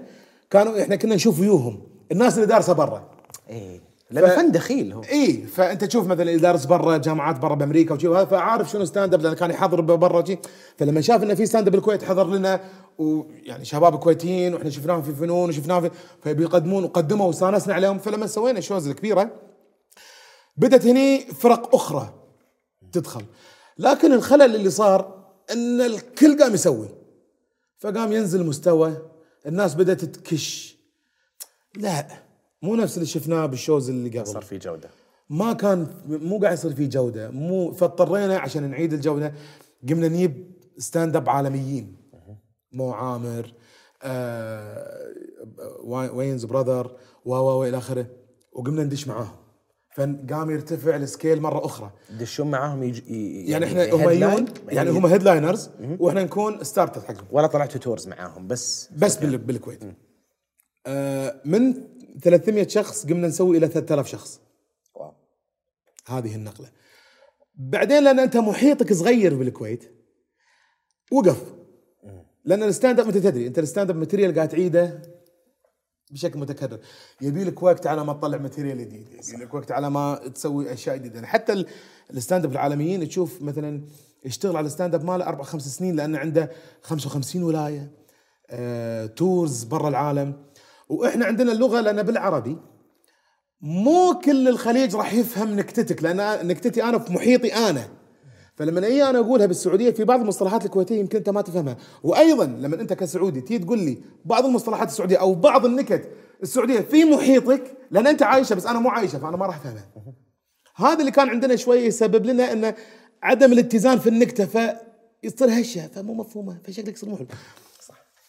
كانوا إحنا كنا نشوف ويوهم. الناس اللي دارسة برا. إي. لأن ف- فن دخيل هو. إي. فأنت تشوف مثلا اللي دارس برا جامعات برا بأمريكا وشي وهذا فعارف شنو stand up لأنه كان يحضر برا شي فلما شاف إنه في stand up بالكويت حضر لنا ويعني شباب كويتيين وإحنا شفناهم في فنون وشفناهم في فبيقدمون وقدموا واستانسنا عليهم. فلما سوينا ال shows الكبيرة بدت هني فرق أخرى تدخل. لكن الخلل اللي صار إن الكل قام يسوي فقام ينزل مستوى الناس بدأت تكش. لا مو نفس اللي شفناه بال shows اللي قبل. صار في جودة. ما كان مو قاعد يصير فيه جودة. مو فاضطرينا عشان نعيد الجودة قمنا نجيب stand up عالميين مو عامر آه Way- Wayans Brothers و و والى آخره وقمنا ندش معاهم. فقام يرتفع ال scale مرة أخرى. تدشون معاهم يج... ي... يعني إحنا هم headline؟ يجون يعني هم headliners وإحنا نكون starter حقهم. ولا طلعتوا tours معاهم بس بس بال- بالكويت. آه من 300 شخص قمنا نسوي إلى 3000 شخص. Wow. هذه النقلة. بعدين لأن أنت محيطك صغير بالكويت وقف. لأن ال stand up أنت تدري أنت ال stand up material قاعد تعيده بشكل متكرر. يبي لك وقت على ما تطلع material جديد. يبي لك وقت على ما تسوي أشياء جديدة. حتى ال- ال stand up العالميين تشوف مثلا يشتغل على ال stand up ماله أربع خمس سنين لأنه عنده 55 ولاية آه، tours برا العالم. وإحنا عندنا اللغة لأن بالعربي. مو كل الخليج راح يفهم نكتتك لأن نكتتي أنا في محيطي أنا. فلما أجي أنا أقولها بالسعودية في بعض المصطلحات الكويتية يمكن أنت ما تفهمها. وأيضا لما أنت كسعودي تيجي تقول لي بعض المصطلحات السعودية أو بعض النكت السعودية في محيطك لأن أنت عايشة بس أنا مو عايشة فأنا ما راح أفهمها. هذا اللي كان عندنا شوية يسبب لنا انه عدم الاتزان في النكتة فيصير هشة فمو مفهومة فشكلك يصير مو حلو.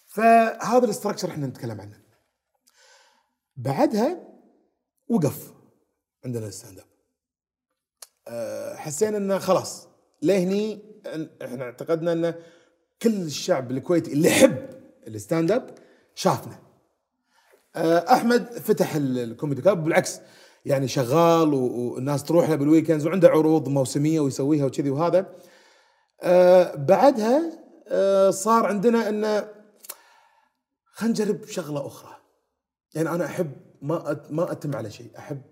فهذا ال structure إحنا نتكلم عنه. بعدها وقف عندنا ال stand up أه، حسينا إنه خلاص. لهني إحنا اعتقدنا أن كل الشعب الكويتي اللي يحب ال stand up شافنا. أه، أحمد فتح ال- ال comedy club بالعكس يعني شغال والناس تروح له بال weekends وعنده عروض موسمية ويسويها وكذي وهذا. أه، بعدها أه، صار عندنا انه خلينا نجرب شغلة أخرى. يعني أنا أحب ما ما أتم على شيء أحب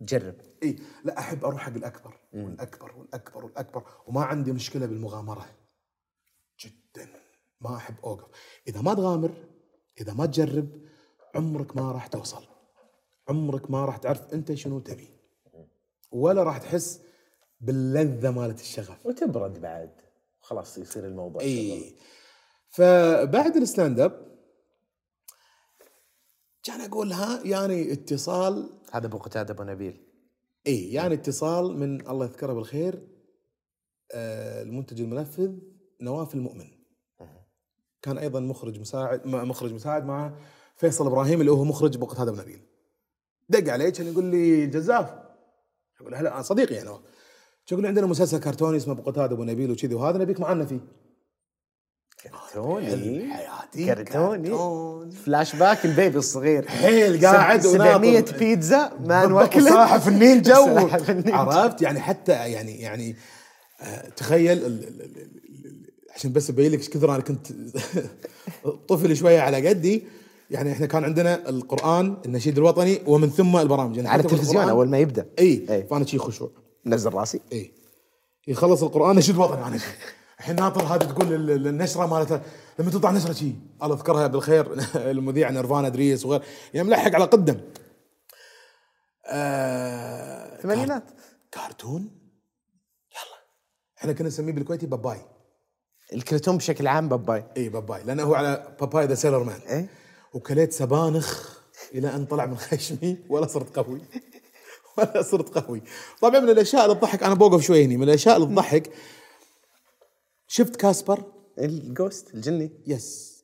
جرب. اي لا أحب أروح حق الأكبر والأكبر والأكبر والأكبر وما عندي مشكلة بالمغامرة. جدا. ما أحب أوقف. إذا ما تغامر إذا ما تجرب عمرك ما راح توصل. عمرك ما راح تعرف أنت شنو تبي. ولا راح تحس باللذة مالت الشغف. وتبرد بعد. خلاص يصير الموضوع. اي فبعد ال stand up كان أقول ها يعني اتصال هذا أبو قتادة أبو نبيل. إي يعني اتصال من الله يذكره بالخير آه، المنتج المنفذ نواف المؤمن. كان أيضا مخرج مساعد م- مخرج مساعد مع فيصل إبراهيم اللي هو مخرج بوقت هذا بنبيل دق علي كان يقول لي جزاف. أقول له هلا صديقي يعني هو. يقول عندنا مسلسل كرتوني اسمه بو قتادة وبو نبيل وكذي وهذا نبيك معنا فيه. كرتوني. حياتي كرتوني. كرتون. Flashback ال baby الصغير. حيل قاعد 700 وناطر. بيتزا ما نوكله صاحب النينجا و- سلاحف النينجا. عرفت؟ يعني حتى يعني يعني آه، تخيل عشان بس أبين لك إيش كثر أنا كنت طفل شوية على قدي. يعني إحنا كان عندنا القرآن النشيد الوطني ومن ثم البرامج. يعني على التلفزيون أول ما يبدأ. إي إي. فأنا شي خشوع نزل راسي. إي. يخلص القرآن نشيد وطني أنا شي الحين ناطر هذه تقول ال- ال- النشرة مالتها. لما تطلع نشرة شي الله يذكرها بالخير المذيع نيرفانا ادريس وغير يعني ملحق على قدم. آه ثمانينات. كرتون يلا. إحنا كنا نسميه بالكويتي باباي. الكرتون بشكل عام باباي. إي باباي. لأنه هو على Popeye the sailor man. إيه. وكليت سبانخ إلى أن طلع من خشمي ولا صرت قوي. ولا صرت قوي. طبعا من الأشياء اللي تضحك أنا بوقف شوي هني. من الأشياء اللي تضحك شفت كاسبر؟ ال ghost الجني. Yes.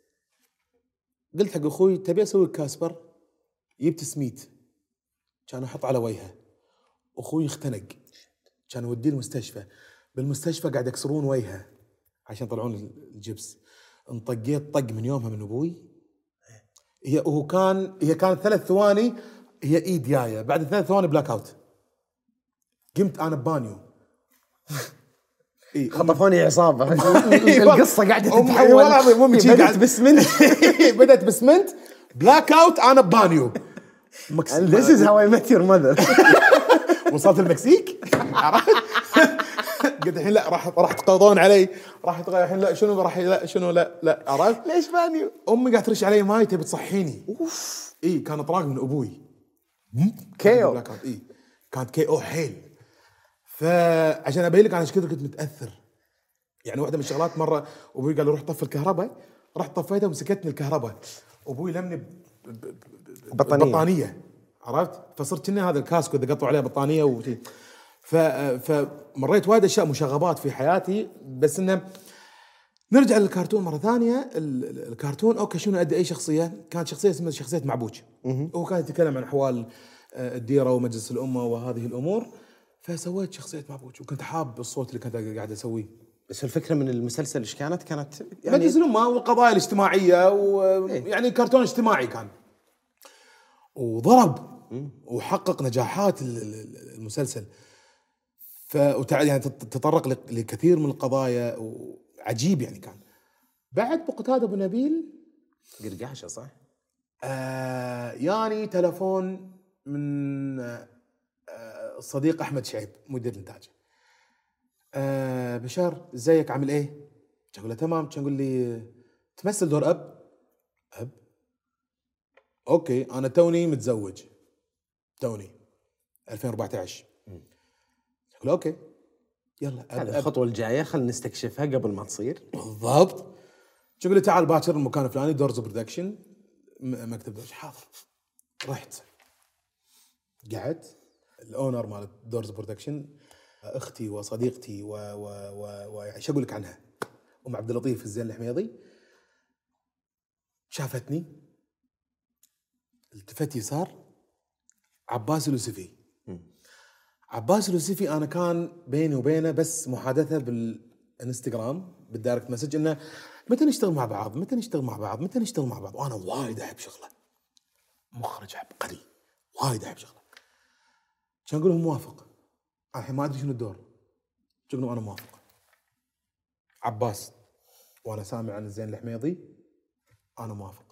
قلت حق أخوي تبي أسوي كاسبر؟ جبت سميت. كان أحط على وجهه. أخوي اختنق. كان يوديه المستشفى. بالمستشفى قاعد يكسرون وجهه عشان يطلعون الجبس. انطقيت طق من يومها من أبوي. هي وهو كان هي كانت ثلاث ثواني هي إيد جاية. بعد ثلاث ثواني black out. قمت أنا ببانيو. خطفوني عصابة. القصة قاعدة تتحول والله العظيم قاعد- باسمنت بدأت بسمنت black out أنا ببانيو. And this is how I met your mother وصلت المكسيك؟ قلت الحين لا راح راح تقاضون علي راح تغ- الحين لا شنو راح لا شنو لا لا عرفت؟ ليش بانيو؟ أمي قاعد ترش علي ماي تبي تصحيني أوف اي كان طراق من أبوي. black out اي كانت كي أو حيل فعشان أبين لك أنا إيش كثر كنت متأثر. يعني واحدة من الشغلات مرة أبوي قال لي روح طفي الكهرباء. رحت طفيتها ومسكتني الكهرباء. أبوي لمني ب- ب- ب- بطانية. بطانية. عرفت؟ فصرت كنا هذا الكاسكو اذا قطعوا عليه بطانية وشي ف فمريت وايد أشياء مشاغبات في حياتي. بس إنه نرجع للكرتون مرة ثانية. ال- ال- الكرتون أوكي شنو ادي أي شخصية؟ كانت شخصية اسمها شخصية معبوج. هو كان يتكلم عن أحوال آه، الديرة ومجلس الأمة وهذه الأمور. فسويت شخصية معبوج وكنت حاب الصوت اللي كنت قاعد أسويه. بس الفكرة من المسلسل إيش كانت؟ كانت يعني مجلس الامه والقضايا الاجتماعيه ويعني كرتون اجتماعي كان. وضرب وحقق نجاحات ال- ال- المسلسل. ف يعني تطرق لك- لكثير من القضايا وعجيب يعني كان. بعد بقتاد أبو نبيل. قرقاشه صح؟ آه يعني تلفون من الصديق أحمد شعيب مدير الانتاج آه بشار إزيك؟ عامل إيه؟ كان أقول له تمام. كان يقول لي؟ تمثل دور أب؟ أب؟ أوكي أنا توني متزوج. توني 2014 أقول له أوكي. يلا هذه أب. الخطوة الجاية خلينا نستكشفها قبل ما تصير. بالضبط. تقول لي؟ تعال باكر المكان الفلاني دورز production مكتب دوش. حاضر. رحت. قعدت. ال owner مال دورز production أختي وصديقتي و و و, و... شو أقول لك عنها أم عبد اللطيف الزين الحميضي شافتني التفت يسار عباس اليوسفي عباس اليوسفي أنا كان بيني وبينه بس محادثة بالإنستغرام بال direct message إنه متى نشتغل مع بعض؟ متى نشتغل مع بعض؟ متى نشتغل مع بعض؟ وأنا وايد أحب شغله. مخرج عبقري وايد أحب شغله. كان أقول لهم موافق. الحين ما أدري شنو الدور. كان أنا موافق. عباس وأنا سامع عن الزين الحميضي أنا موافق.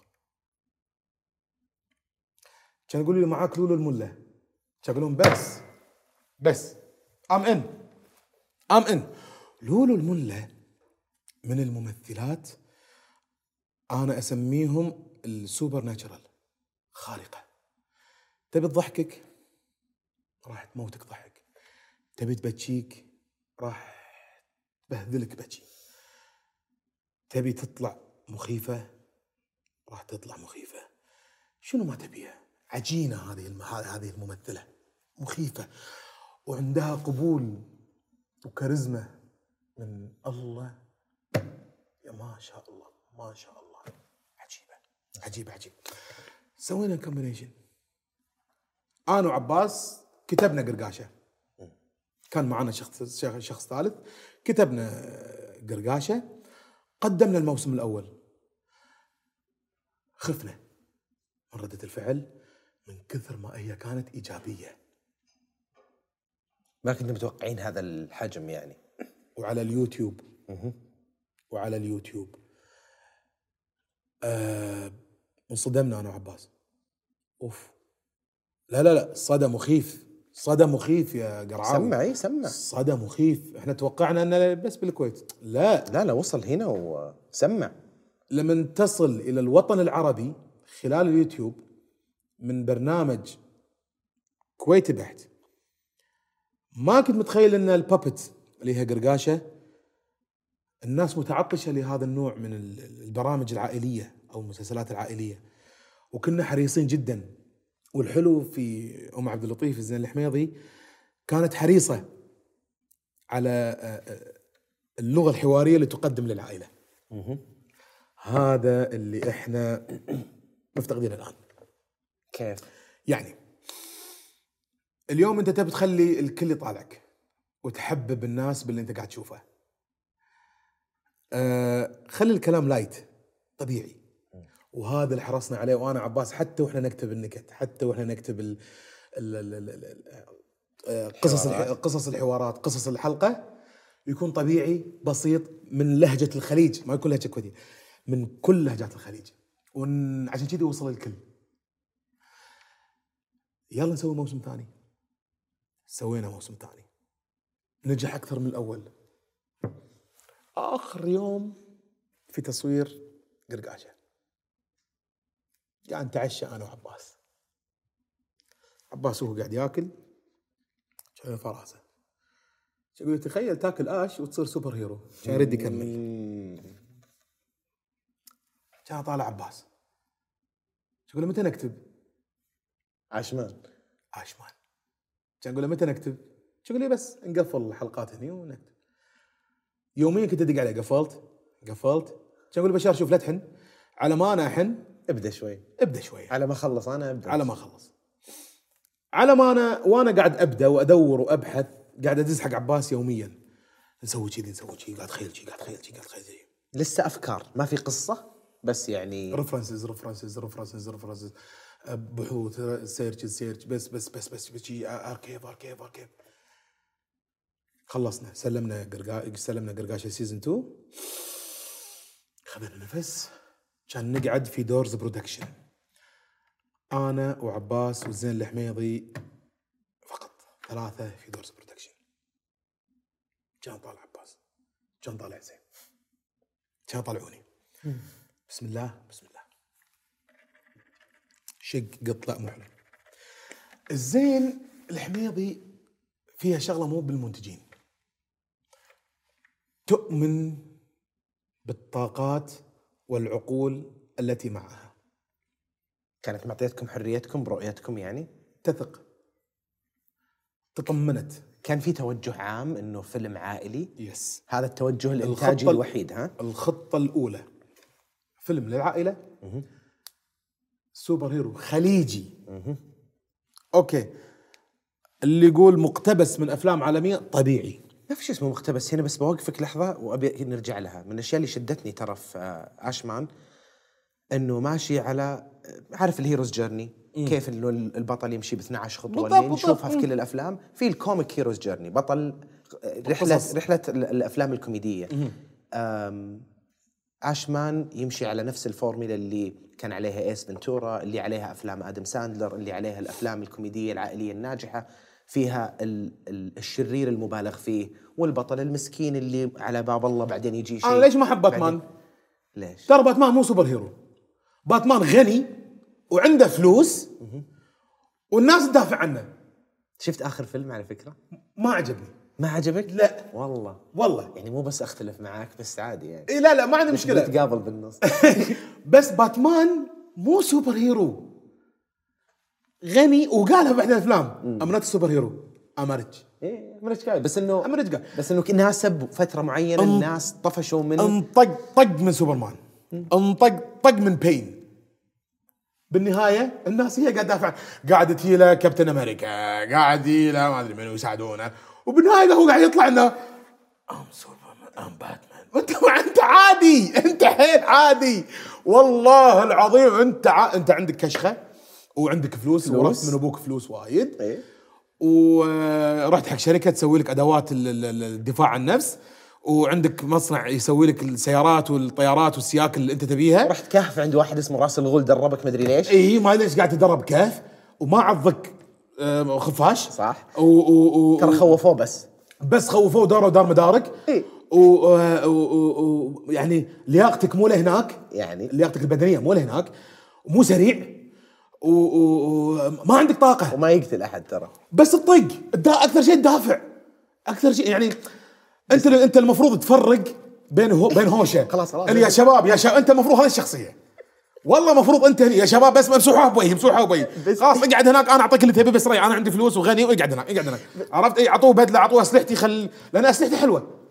كان يقولوا لي معاك لولو الملة. كان أقول لهم بس بس ام ان ام ان لولو الملة من الممثلات أنا أسميهم السوبر ناتشرال خارقه تبي تضحكك راح تموتك ضحك. تبي تبكيك راح تبهذلك بكي. تبي تطلع مخيفة راح تطلع مخيفة. شنو ما تبيها؟ عجينة هذه الم... هذه الممثلة. مخيفة. وعندها قبول وكاريزما من الله. يا ما شاء الله ما شاء الله. عجيبة عجيبة عجيبة. سوينا كومبينيشن أنا وعباس كتبنا قرقاشة. كان معنا شخص شخ- شخص ثالث. كتبنا قرقاشة. قدمنا الموسم الأول. خفنا من ردة الفعل من كثر ما هي كانت إيجابية. ما كنتم متوقعين هذا الحجم يعني. وعلى اليوتيوب. وعلى اليوتيوب. آه انصدمنا أنا وعباس. أوف. لا لا لا صدى مخيف. صدى مخيف يا قرعاوي سمع اي سمع. صدى مخيف. إحنا توقعنا انه بس بالكويت. لا. لا لا وصل هنا وسمع لما تصل إلى الوطن العربي خلال اليوتيوب من برنامج كويتي بحت ما كنت متخيل إن البابت اللي هي قرقاشة الناس متعطشة لهذا النوع من ال- البرامج العائلية أو المسلسلات العائلية. وكنا حريصين جدا والحلو في أم عبد اللطيف الزين الحميضي كانت حريصة على آه، آه، اللغة الحوارية اللي تقدم للعائلة. هذا اللي إحنا مفتقدينه الآن. كيف؟ يعني اليوم أنت تبي تخلي الكل يطالعك وتحبب الناس باللي أنت قاعد تشوفه. آه خلي الكلام لايت طبيعي. وهذا اللي حرصنا عليه. وأنا عباس حتى وإحنا نكتب النكت حتى وإحنا نكتب ال ال ال ال ال آه، قصص الح- قصص الحوارات قصص الحلقة يكون طبيعي بسيط من لهجة الخليج. ما يكون لهجة كويتية من كل لهجات الخليج. وعشان كذي وصل الكل. يلا نسوي موسم ثاني. سوينا موسم ثاني. نجح أكثر من الأول. آخر يوم في تصوير قرقاشة. قاعد نتعشى أنا وعباس. عباس وهو قاعد ياكل شايل فراسه. يقول تخيل تاكل آش وتصير سوبر هيرو. كان يرد يكمل. كان طالع عباس. يقول له متى نكتب؟ عشمان. عشمان. كان أقول له متى نكتب؟ يقول لي بس نقفل الحلقات هني ونكتب. يوميا كنت أدق عليه قفلت قفلت. كان أقول له بشار شوف لا تحن. على ما أنا أحن ابدأ شوي. ابدأ شوي. على ما أخلص أنا أبدأ. على ما أخلص. على ما أنا وأنا قاعد أبدأ وأدور وأبحث قاعد أدز حق عباس يوميا. نسوي كذي نسوي كذي قاعد تخيل كذي قاعد تخيل كذي قاعد تخيل كذي. لسه أفكار ما في قصة بس يعني references references references references بحوث search search بس بس بس بس بس archive archive archive خلصنا. سلمنا قرقا سلمنا قرقاشة season 2 خذنا نفس كان نقعد في دورز production أنا وعباس وزين الحميضي فقط ثلاثة في دورز برودكشن كان طالع عباس. كان طالع زين. كان طلعوني بسم الله بسم الله. شق قط لا مو حلو. الزين الحميضي فيها شغلة مو بالمنتجين. تؤمن بالطاقات والعقول التي معها. كانت معطيتكم حريتكم برؤيتكم يعني؟ تثق. تطمنت. كان في توجه عام إنه فيلم عائلي؟ yes هذا التوجه الإنتاجي الوحيد ها؟ الخطة الأولى. فيلم للعائلة. superhero خليجي. okay. اللي يقول مقتبس من أفلام عالمية طبيعي. ما في شيء اسمه مقتبس هنا بس بوقفك لحظة وأبي نرجع لها. من الأشياء اللي شدتني ترى في آه، آشمان إنه ماشي على آه، عارف ال hero's journey كيف إنه البطل يمشي ب 12 خطوة بالضبط، اللي. نشوفها في كل الأفلام. في ال comic hero's journey بطل آه، رحلة. رحلة ال- الأفلام الكوميدية. آم، آشمان يمشي على نفس الفورميلا اللي كان عليها ايس فنتورا اللي عليها أفلام آدم ساندلر اللي عليها الأفلام الكوميدية العائلية الناجحة. فيها ال ال الشرير المبالغ فيه والبطل المسكين اللي على باب الله بعدين يجي شيء أنا ليش ما أحب باتمان؟ ليش؟ ترى باتمان مو superhero باتمان غني وعنده فلوس والناس تدافع عنه شفت آخر فيلم على فكرة؟ ما عجبني ما عجبك؟ لا. والله والله يعني مو بس أختلف معاك بس عادي يعني إيه لا لا ما عندي مشكلة نتقابل بالنص بس باتمان مو superhero غني وقالها بأحد الأفلام I'm not superhero. ام إيه مرج قايل بس إنه I'm rich بس إنه ناسب فترة معينة أم- الناس طفشوا من انطق طق من سوبرمان. انطق طق من بين. بالنهاية الناس هي قاعدة تدافع قاعد تهيله كابتن أمريكا قاعد يهيله ما أدري منو يساعدونه. وبالنهاية هو قاعد يطلع إنه أم سوبرمان أم باتمان. وانت ما أنت عادي أنت حيل عادي. والله العظيم أنت ع... أنت عندك كشخة. وعندك فلوس, فلوس. ورثت من أبوك فلوس وايد إيه. ورحت حق شركة تسوي لك أدوات ال- ال- ال- الدفاع عن النفس وعندك مصنع يسوي لك السيارات والطيارات والسياك اللي أنت تبيها رحت كهف عند واحد اسمه راس الغول دربك مدري ليش اي ما أدري إيش قاعد تدرب كيف وما عضك خفاش صح. و و و ترى خوفوه بس بس خوفوه داروا دار مدارك إيه. و آه، و- و- و- يعني لياقتك مو لهناك يعني. لياقتك البدنية مو لهناك ومو سريع وما عندك طاقة. وما يقتل أحد ترى. بس تطق. أكثر شيء تدافع أكثر شيء يعني أنت أنت المفروض تفرق بين هو بين هوشة. خلاص، خلاص. يعني يا شباب يا شباب أنت المفروض هذه الشخصية. والله المفروض أنت يا شباب بس ممسوحه بوجهي ممسوحه بوجهي خلاص اقعد هناك أنا أعطيك اللي تبي بس ري أنا عندي فلوس وغني واقعد هناك اقعد هناك. عرفت؟ اي أعطوه بدلة أعطوه أسلحتي خل لأن اسلحته حلوة.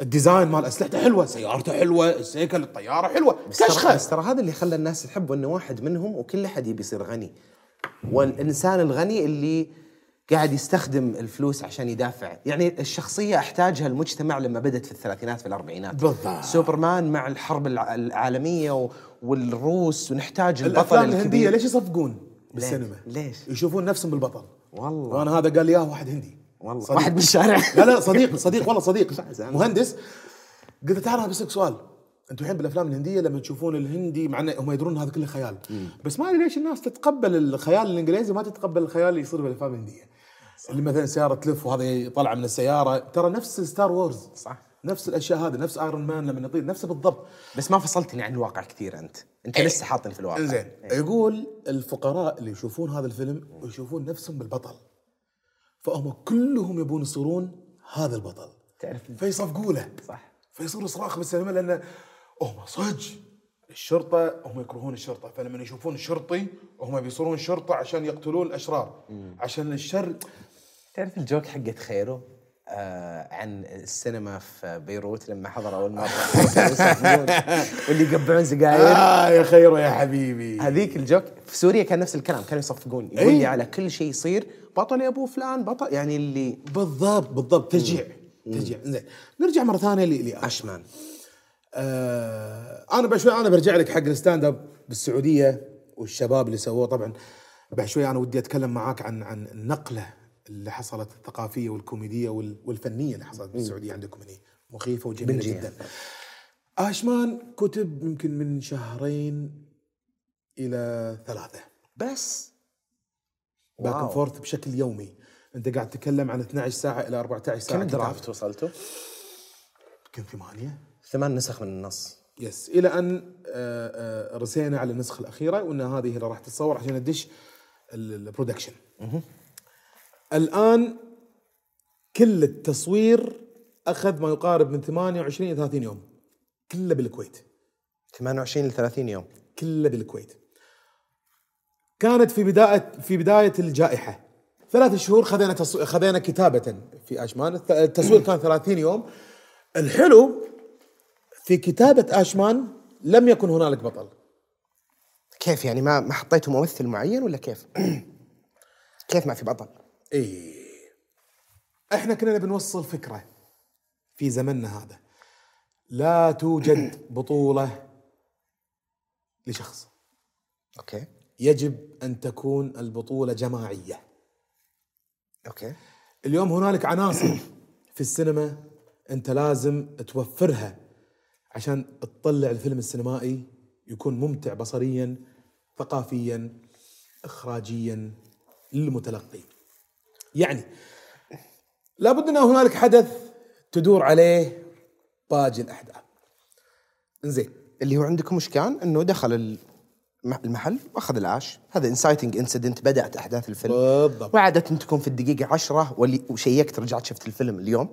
ال design مال أسلحته حلوة سيارته حلوة السيكل الطيارة حلوة. كشخه بس ترى هذا اللي خلى الناس تحبه إنه واحد منهم وكل أحد يبي يصير غني. والإنسان الغني اللي قاعد يستخدم الفلوس عشان يدافع. يعني الشخصية أحتاجها المجتمع لما بدت في الثلاثينات في الأربعينات. بالضبط. سوبرمان مع الحرب الع- العالمية والروس ونحتاج البطل الأفلام الهندية الكبير ليش يصفقون بالسينما؟ ليش؟ يشوفون نفسهم بالبطل. والله. وأنا هذا قال لي اياه واحد هندي. والله. صديق. واحد من الشارع. لا لا صديق صديق والله صديق. مهندس. قلت تعال بسألك سؤال. أنتم الحين بالأفلام الهندية لما تشوفون الهندي مع إنه هم يدرون هذا كله خيال بس ما أدري ليش الناس تتقبل الخيال الإنجليزي وما تتقبل الخيال اللي يصير بالأفلام الهندية. اللي مثلا سيارة تلف وهذا يطلع من السيارة. ترى نفس ستار وورز صح. نفس الأشياء هذه نفس ايرون مان لما يطير نفسه بالضبط. بس ما فصلتني عن الواقع كثير أنت. أنت لسه حاطني في الواقع. إنزين. يقول الفقراء اللي يشوفون هذا الفيلم ويشوفون نفسهم بالبطل. فهم كلهم يبون يصيرون هذا البطل. تعرف فيصفقوا له صح. فيصير صراخ بالسينما لأن هم صدق الشرطة هم يكرهون الشرطة. فلما يشوفون الشرطي هم بيصيرون شرطة عشان يقتلون الأشرار. عشان الشر. تعرف الجوك حقت خيرو آه عن السينما في بيروت لما حضر أول مرة. واللي يقبعون سجاير آه يا خير يا حبيبي. هذيك الجوك في سوريا كان نفس الكلام كانوا يصفقون يقول إيه. لي على كل شيء يصير بطل يا أبو فلان بطل يعني اللي بالضبط بالضبط. تشجيع تشجيع. زين نرجع مرة ثانية ل- لي أشمان. آه أنا بشوي أنا برجع لك حق ال stand up بالسعودية والشباب اللي سووه. طبعا بعد شوي أنا ودي أتكلم معاك عن عن النقله اللي حصلت الثقافية والكوميدية وال- والفنية اللي حصلت بالسعودية عندكم هنا مخيفة وجميلة. جدا آشمان كتب يمكن من شهرين إلى ثلاثة بس back. and forth بشكل يومي أنت قاعد تتكلم عن 12 ساعة إلى 14 ساعة كم. draft وصلتوا؟ يمكن ثمانية ثمان نسخ من النص yes إلى أن آه، آه، رسينا على النسخة الأخيرة وإن هذه اللي راح تتصور عشان ندش ال- ال production. الآن كل التصوير أخذ ما يقارب من 28 إلى 30 يوم. كله بالكويت. 28 ل 30 يوم كله بالكويت. كانت في بدايه في بداية الجائحة ثلاث شهور خذينا تصو... خذينا كتابة في آشمان الت- التصوير كان 30 يوم الحلو في كتابة آشمان لم يكن هنالك بطل كيف يعني ما ما حطيتوا ممثل معين ولا كيف؟ كيف ما في بطل؟ إيه. إحنا كنا نبي نوصل فكرة في زمننا هذا. لا توجد بطولة لشخص. okay. يجب أن تكون البطولة جماعية. okay. اليوم هنالك عناصر في السينما أنت لازم توفرها عشان تطلع الفيلم السينمائي يكون ممتع بصريا ثقافيا اخراجيا للمتلقي. يعني لابد أن هنالك حدث تدور عليه باقي الأحداث. زين اللي هو عندكم إيش كان؟ إنه دخل الم- المحل وأخذ العاش، هذا inciting incident بدأت أحداث الفيلم. بالضبط. وعادة تكون في الدقيقة عشرة واللي وشيكت رجعت شفت الفيلم اليوم.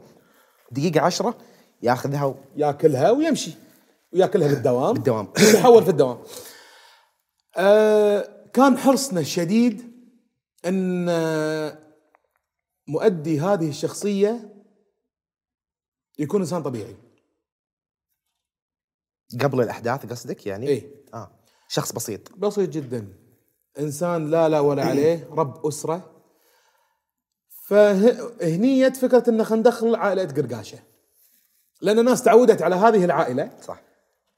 دقيقة عشرة ياخذها و... ياكلها ويمشي. وياكلها بالدوام. بالدوام. يحول في الدوام. آه كان حرصنا الشديد إن آه، مؤدي هذه الشخصية يكون إنسان طبيعي. قبل الأحداث قصدك يعني؟ إيه. آه. شخص بسيط. بسيط جدا. إنسان لا لا ولا عليه رب أسرة. فهنية فكرة ان خلينا ندخل عائلة قرقاشة. لأن الناس تعودت على هذه العائلة. صح.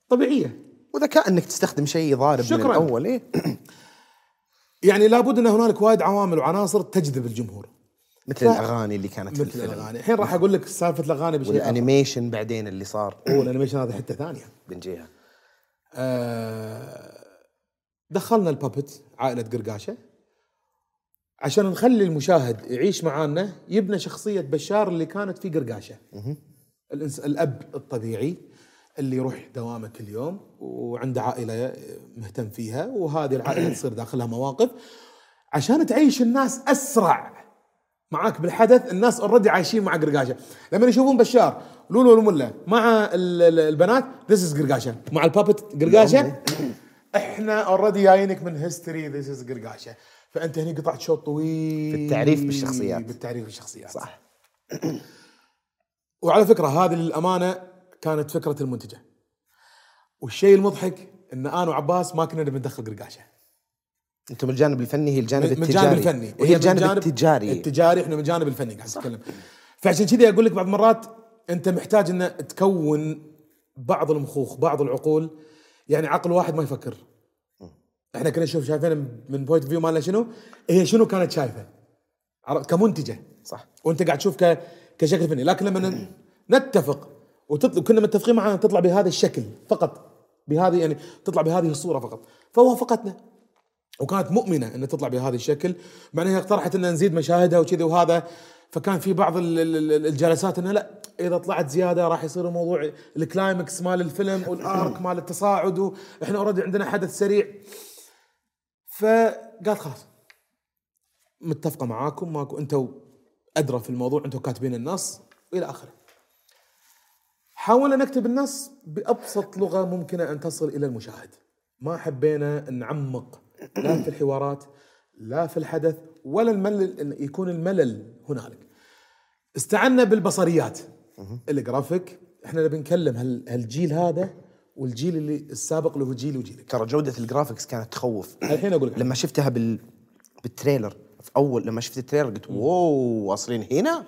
طبيعية. وذكاء إنك تستخدم شيء ضارب من شكراً. الأول إيه؟ يعني لابد إن هنالك وايد عوامل وعناصر تجذب الجمهور. مثل الأغاني اللي كانت في مثل الفيلم. الأغاني. الحين راح أقول لك سالفة الأغاني بشيء آخر. وال animation بعدين اللي صار. وال animation هذا حتة ثانية. بنجيها آه، دخلنا ال puppet عائلة قرقاشة. عشان نخلي المشاهد يعيش معانا يبنى شخصية بشار اللي كانت في قرقاشة. الإنس... الأب الطبيعي اللي يروح دوامه كل يوم وعنده عائلة مهتم فيها وهذه العائلة تصير داخلها مواقف. عشان تعيش الناس أسرع. معاك بالحدث الناس already عايشين مع قرقاشة. لما يشوفون بشار لولو والملا مع ال- ال- البنات this is قرقاشة. مع ال puppet قرقاشة إحنا already جايينك من history this is قرقاشة. فأنت هني قطعت شوط طويل. في التعريف بالشخصيات. بالتعريف بالشخصيات. صح. وعلى فكرة هذه للأمانة كانت فكرة المنتجة. والشيء المضحك إن أنا وعباس ما كنا نبي ندخل قرقاشة. أنتم الجانب الفني هي الجانب من التجاري. الجانب الفني. وهي من الجانب التجاري. التجاري إحنا من الجانب الفني قاعد اتكلم فعشان كذي أقول لك بعض المرات أنت محتاج ان تكون بعض المخوخ بعض العقول. يعني عقل واحد ما يفكر. إحنا كنا نشوف شايفين من point view مالنا شنو؟ هي شنو كانت شايفة؟ كمنتجة. صح. وأنت قاعد تشوف ك... كشكل فني. لكن لما نتفق وتطلع كنا متفقين معاه تطلع بهذا الشكل فقط. بهذه يعني تطلع بهذه الصورة فقط. فوافقتنا وكانت مؤمنة ان تطلع بهذا الشكل مع انها اقترحت ان نزيد مشاهدها وكذا وهذا فكان في بعض ال- ال- ال- الجلسات انه لا إذا طلعت زيادة راح يصير الموضوع ال climax مال الفيلم وال arc مال التصاعد وإحنا already عندنا حدث سريع فقالت خلاص متفقة معاكم ماكو أنتم أدرى في الموضوع أنتم كاتبين النص والى آخره. حاولنا نكتب النص بأبسط لغة ممكنة أن تصل إلى المشاهد. ما حبينا نعمق لا في الحوارات لا في الحدث ولا الملل إن يكون الملل هنالك. استعنا بالبصريات. الجرافيك إحنا نبي نكلم هال- هالجيل هذا والجيل اللي السابق اللي هو جيلي وجيلك. ترى جودة ال graphics كانت تخوف. الحين أقول لك. لما شفتها بال بال trailer في أول لما شفت ال trailer قلت wow واصلين هنا؟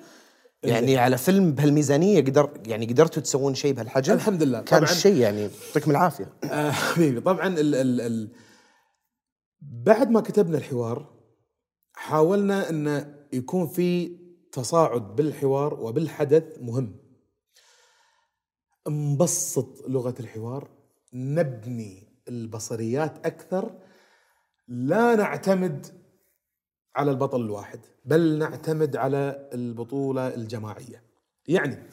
يعني على فيلم بهالميزانية قدر يعني قدرتوا تسوون شيء بهالحجم؟ الحمد لله. كان طبعاً- شيء يعني يعطيكم العافية. آه، حبيبي. طبعا ال ال ال بعد ما كتبنا الحوار حاولنا إن يكون في تصاعد بالحوار وبالحدث مهم. نبسط لغة الحوار نبني البصريات أكثر لا نعتمد على البطل الواحد بل نعتمد على البطولة الجماعية. يعني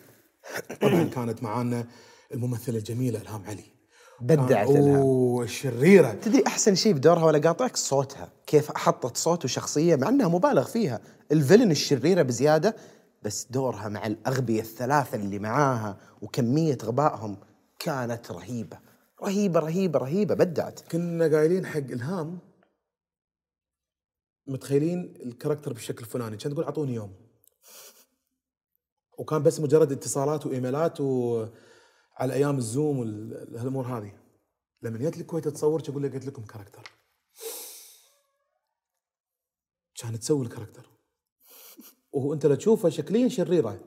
طبعا كانت معانا الممثلة الجميلة إلهام علي. بدعت لها أوه الشريره تدري أحسن شيء بدورها ولا قاطعك؟ صوتها. كيف حطت صوت وشخصية مع إنها مبالغ فيها. الفيلن الشريرة بزيادة بس دورها مع الاغبياء الثلاثة اللي معاها وكمية غبائهم كانت رهيبة. رهيبة رهيبة رهيبة بدعت. كنا قايلين حق إلهام متخيلين ال character بالشكل الفلاني كان تقول أعطوني يوم. وكان بس مجرد اتصالات وإيميلات وعلى أيام الزوم والامور هذه. لما جيت الكويت تصور أقول لك قلت لكم character. كانت تسوي ال character. وهو أنت لو تشوفه شكليا شريرة.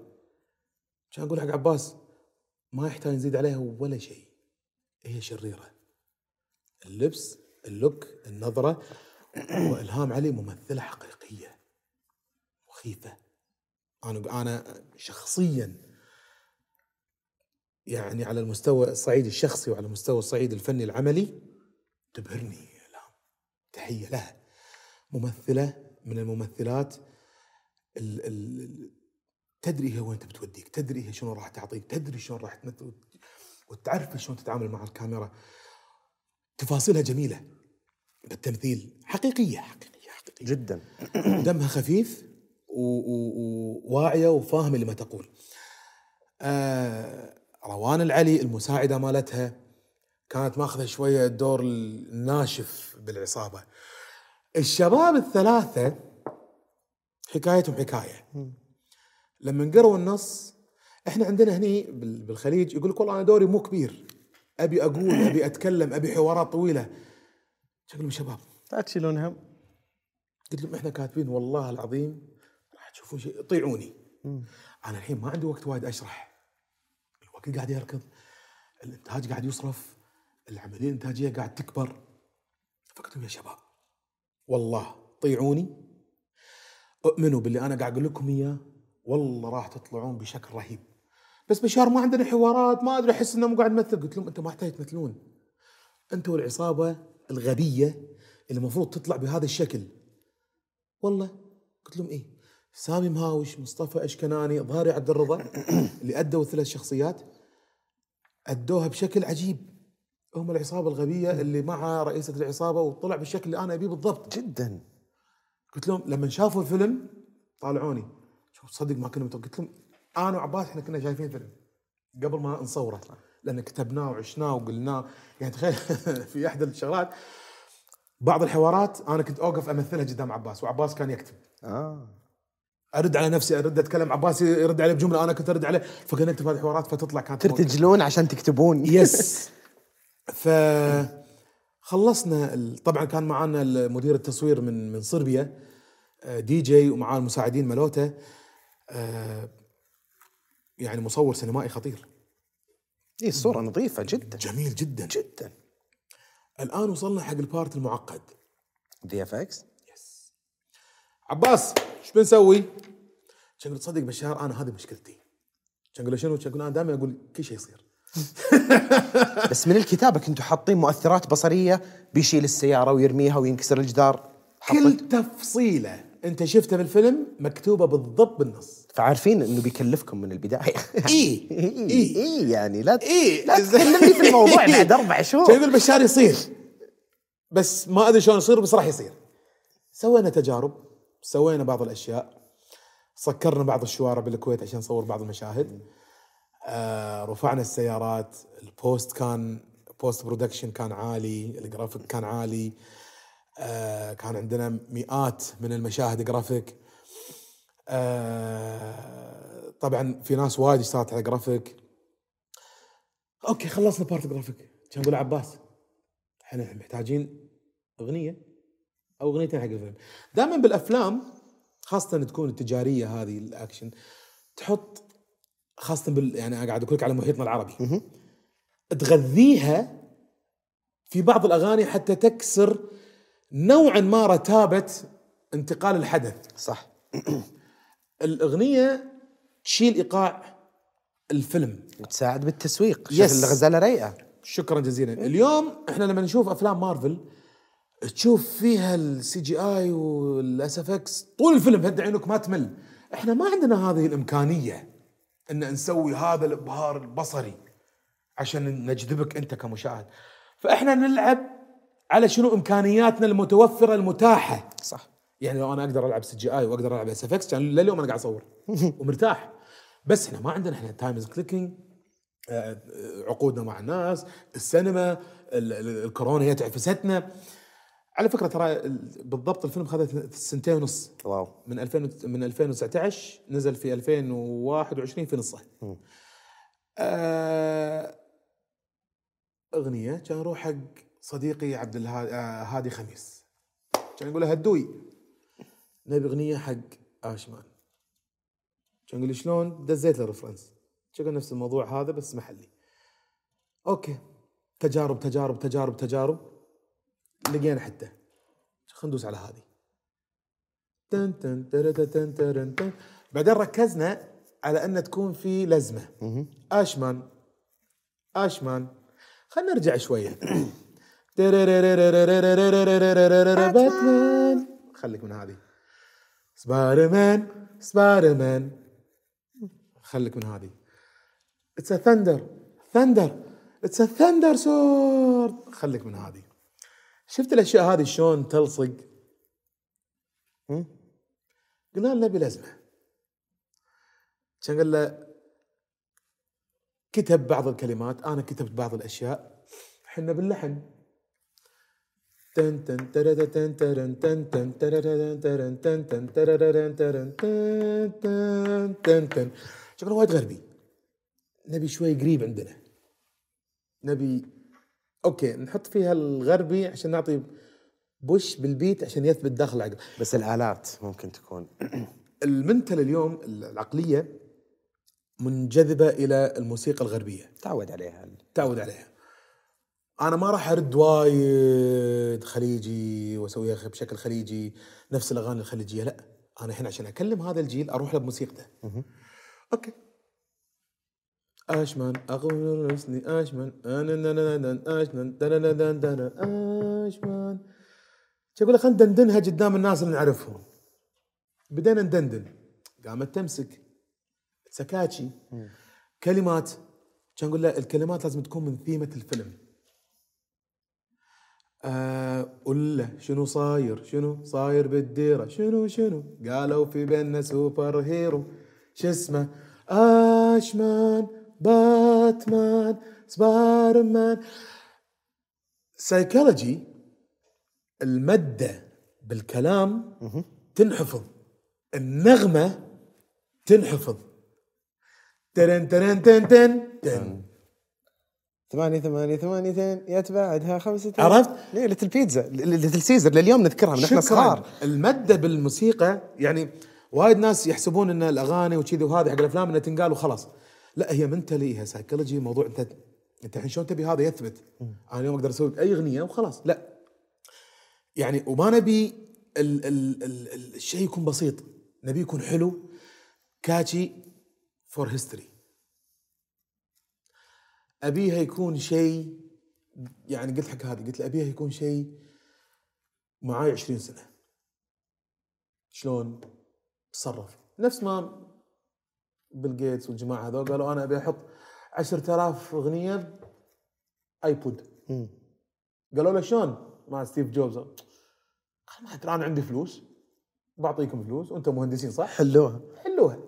كان أقول حق عباس ما يحتاج نزيد عليها ولا شيء. هي شريرة. اللبس اللوك النظرة وإلهام علي ممثلة حقيقية. مخيفة. أنا أنا شخصيا يعني على المستوى الصعيد الشخصي وعلى المستوى الصعيد الفني العملي تبهرني إلهام تحية لها ممثلة من الممثلات ال ال تدري هي وين تبي توديك تدري هي شنو راح تعطيك تدري شلون راح تمثل وتعرف شلون تتعامل مع الكاميرا. تفاصيلها جميلة بالتمثيل. حقيقية حقيقية حقيقية. جدا. دمها خفيف وواعية وفاهمة لما تقول. آه روان العلي المساعدة مالتها كانت ماخذة شوية الدور الناشف بالعصابة. الشباب الثلاثة حكايتهم حكاية. لما قروا النص إحنا عندنا هني بال- بالخليج يقول لك والله أنا دوري مو كبير. أبي أقول أبي أتكلم أبي حوارات طويلة. شكلهم شباب. لا تشيلون هم قلت لهم إحنا كاتبين والله العظيم راح تشوفون شيء طيعوني. أنا الحين ما عندي وقت وايد أشرح. الوقت قاعد يركض. الإنتاج قاعد يصرف. العملية الإنتاجية قاعد تكبر. فقلت لهم يا شباب والله طيعوني. أؤمنوا باللي أنا قاعد أقول لكم إياه. والله راح تطلعون بشكل رهيب. بس بشار ما عندنا حوارات ما أدري أحس انه قاعد نمثل قلت لهم أنتم ما يحتاج تمثلون. أنتم والعصابه الغبية اللي المفروض تطلع بهذا الشكل. والله؟ قلت لهم إيه؟ سامي مهاوش مصطفى أشكناني ظهري عبد الرضا اللي أدوا الثلاث شخصيات أدوها بشكل عجيب. هم العصابة الغبية اللي مع رئيسة العصابة وطلع بالشكل اللي أنا أبيه بالضبط. جدا. قلت لهم لما شافوا الفيلم طالعوني. شوف تصدق ما كنا متوقع. قلت لهم أنا وعباس إحنا كنا شايفين فيلم قبل ما نصوره لأن كتبناه وعشناه وقلناه. يعني تخيل في احدى الشغلات. بعض الحوارات أنا كنت أوقف أمثلها قدام عباس وعباس كان يكتب. آه. أرد على نفسي أرد أتكلم عباس يرد علي بجملة أنا كنت أرد عليه فكنا نكتب هذه الحوارات فتطلع كانت ترتجلون عشان تكتبون. yes ف خلصنا ال- طبعا كان معانا مدير التصوير من من صربيا آه، دي جي ومعاه المساعدين ملوته آه، يعني مصور سينمائي خطير. اي الصورة نظيفة جدا. جميل جدا. جدا. الآن وصلنا حق ال part المعقد. VFX. عباس إيش بنسوي؟ كان قلت تصدق بشار أنا هذه مشكلتي كان أقول شنو؟ كان أقول أنا دائما أقول كل شيء يصير بس من الكتابة كنتوا حاطين مؤثرات بصرية بيشيل السيارة ويرميها وينكسر الجدار كل تفصيلة أنت شفتها بالفيلم مكتوبة بالضبط بالنص فعارفين إنه بيكلفكم من البداية إيه. اي إيه. اي يعني لا إيه. لا تكلمني في الموضوع بعد أربع شهور كان يقول بشار يصير بس ما أدري شلون يصير بس راح يصير سوينا تجارب سوينا بعض الأشياء. سكرنا بعض الشوارع بالكويت عشان نصور بعض المشاهد. آه رفعنا السيارات. ال post كان post production كان عالي. الجرافيك كان عالي. آه كان عندنا مئات من المشاهد جرافيك. آه طبعا في ناس وايد اشتغلت على graphic. okay خلصنا part graphic كان أقول عباس إحنا محتاجين أغنية. أو اغنيتين حق الفيلم. دائما بالأفلام خاصة تكون التجارية هذه الأكشن تحط خاصة بال يعني قاعد أقول لك على محيطنا العربي. تغذيها في بعض الأغاني حتى تكسر نوعا ما رتابة انتقال الحدث. صح. الأغنية تشيل إيقاع الفيلم. وتساعد بالتسويق. شوف الغزالة رايقة. شكرا جزيلا. اليوم إحنا لما نشوف أفلام مارفل تشوف فيها ال CGI وال SFX طول الفيلم هد عينك ما تمل. إحنا ما عندنا هذه الإمكانية إن نسوي هذا الإبهار البصري عشان نجذبك أنت كمشاهد. فإحنا نلعب على شنو إمكانياتنا المتوفرة المتاحة. صح. يعني لو أنا أقدر ألعب CGI وأقدر ألعب SFX كان لليوم أنا قاعد أصور. ومرتاح. بس إحنا ما عندنا إحنا time clicking عقودنا مع الناس السينما ال- ال- الكورونا هي تعفستنا. على فكرة ترى ال- بالضبط الفيلم خذ سنتين ونص. wow. من 2000 وت- من 2019 نزل في 2021 في نصه آه أغنية كان أروح حق صديقي عبد الهادي آه خميس. كان يقول له هدوي. نبي أغنية حق آشمان. كان يقول لي شلون؟ دزيت له reference كان نفس الموضوع هذا بس محلي. okay. تجارب تجارب تجارب تجارب. لقينا حتى. خلينا ندوس على هذه. تن تن تن تن تن تن بعدين ركزنا على أن تكون في لزمة. آشمان. آشمان. خلينا نرجع شوية. باتمان خليك من هذه سبايدر مان سبايدر مان خليك من هذه it's thunder thunder it's thunder sword خليك من هذه شفت الأشياء هذه شلون تلصق؟ قلنا له نبي لازمة. كان قال له كتب بعض الكلمات أنا كتبت بعض الأشياء حنا باللحن. شكله وايد غربي. نبي شوي قريب عندنا. نبي okay نحط فيها الغربي عشان نعطي push بال beat عشان يثبت داخل العقل. بس الآلات ممكن تكون. ال mental اليوم العقلية منجذبة إلى الموسيقى الغربية. تعود عليها. تعود عليها. أنا ما راح أرد وايد خليجي وأسويها بشكل خليجي نفس الأغاني الخليجية لا. أنا هنا عشان أكلم هذا الجيل أروح له بموسيقته. أوكي. أشمن أقول رسلي أشمن. أنا نا نا نا أشمن. دنا نا نا دنا أشمن. أقول له خلينا ندندنها قدام الناس اللي نعرفهم. بدينا ندندن. قامت تمسك catchy. كلمات كان أقول له؟ الكلمات لازم تكون من ثيمة الفيلم. آه قول له شنو صاير؟ شنو صاير بالديرة؟ شنو شنو؟ قالوا في بيننا superhero. شو اسمه؟ اشمان باتمان سبايدر مان سايكولوجي المادة بالكلام تنحفظ. النغمة تنحفظ. ترن ترن تن تن تن. ثمانية ثمانية ثمانية اثنين يتباعدها خمسة عرفت؟ ليلة البيتزا ليلة سيزر لليوم نذكرها من إحنا. صغار. المادة بالموسيقى يعني وايد ناس يحسبون إن الأغاني وكذي وهذه حق الأفلام إنها تنقال وخلاص. لا هي mentally هي سايكولوجي موضوع انت انت الحين شلون تبي هذا يثبت؟ أنا اليوم أقدر أسوي أي أغنية وخلاص. لا. يعني وما نبي ال ال ال ال الشيء يكون بسيط. نبي يكون حلو catchy for history أبيها يكون شيء يعني قلت حق هذه قلت له أبيها يكون شيء معاي 20 سنة. شلون؟ تصرف. نفس ما بيل جيتس والجماعة هذول قالوا أنا أبي أحط 10000 أغنية iPod قالوا له شلون؟ مع ستيف جوبز. قال ما أدري أنا عندي فلوس. بعطيكم فلوس. وأنتم مهندسين صح؟ حلوها. حلوها.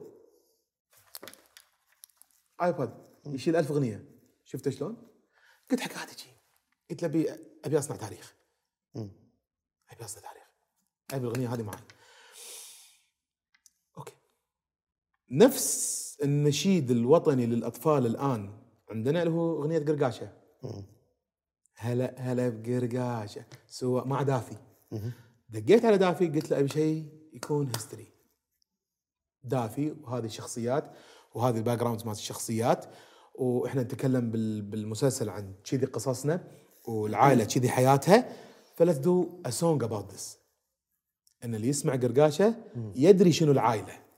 iPod يشيل ألف أغنية. شفت شلون؟ قلت حق هذه شي قلت له أبي أبي أصنع تاريخ. أبي أصنع تاريخ. أبي الأغنية هذه معي okay نفس النشيد الوطني للأطفال الآن عندنا اللي هو أغنية قرقاشة. هلا هلا بقرقاشة. سواء مع دافي. دقيت على دافي قلت له أبي شيء يكون history دافي وهذه الشخصيات وهذه ال background مالت الشخصيات وإحنا نتكلم بال- بالمسلسل عن كذي قصصنا والعائلة كذي حياتها. ف let's do a song about this إن اللي يسمع قرقاشة يدري شنو العائلة.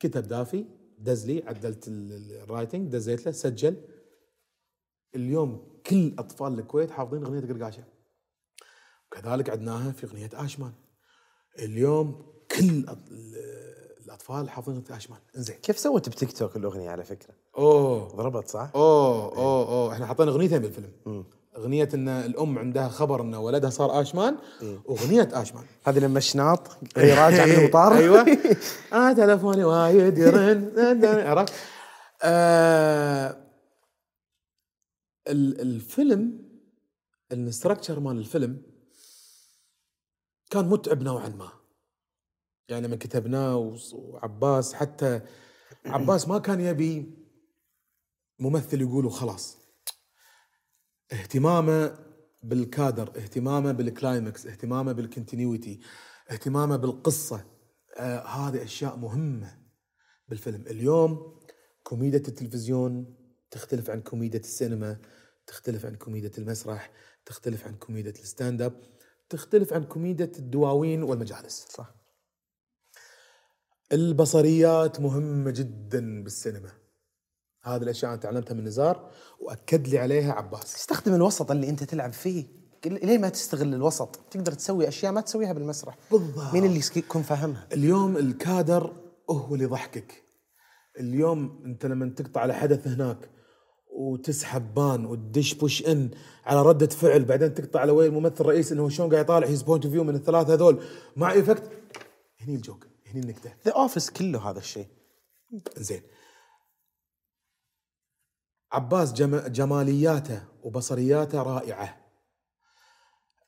كتب دافي دز لي عدلت ال- ال- ال writing دزيت له سجل. اليوم كل أطفال الكويت حافظين أغنية قرقاشه وكذلك عدناها في أغنية آشمان. اليوم كل الأطفال حافظين أغنية آشمان. انزين. كيف سوت بتيك توك الأغنية على فكرة؟ أوه. ضربت صح؟ أوه أوه أوه. إحنا حطينا أغنيتين بالفيلم. أغنية إن الأم عندها خبر إن ولدها صار آشمان واغنيه آشمان. هذه لما الشناط راجع من المطار. أيوه. آه تلفوني وايد يرن عرفت؟ آه ال- الفيلم الستركتشر مال الفيلم كان متعب نوعا ما. يعني لما كتبناه وعباس حتى عباس ما كان يبي ممثل يقول وخلاص اهتمامه بالكادر اهتمامه بال climax اهتمامه بال continuity اهتمامه بالقصة. آه هذه أشياء مهمة بالفيلم. اليوم كوميديا التلفزيون تختلف عن كوميديا السينما تختلف عن كوميديا المسرح تختلف عن كوميديا ال stand up تختلف عن كوميديا الدواوين والمجالس. صح. البصريات مهمة جدا بالسينما. هذه الأشياء أنا تعلمتها من نزار وأكد لي عليها عباس. استخدم الوسط اللي أنت تلعب فيه. ليه ما تستغل الوسط؟ تقدر تسوي أشياء ما تسويها بالمسرح. بالضبط. مين اللي يكون فاهمها؟ اليوم الكادر هو اللي يضحكك. اليوم أنت لما تقطع على حدث هناك وتسحب pan وتدش push in على ردة فعل بعدين تقطع على وين الممثل الرئيسي إنه شلون قاعد يطالع his point view من الثلاثة هذول. مع effect هني ال joke هني النكتة. The Office كله هذا الشيء. زين. عباس جم... جمالياته وبصرياته رائعة.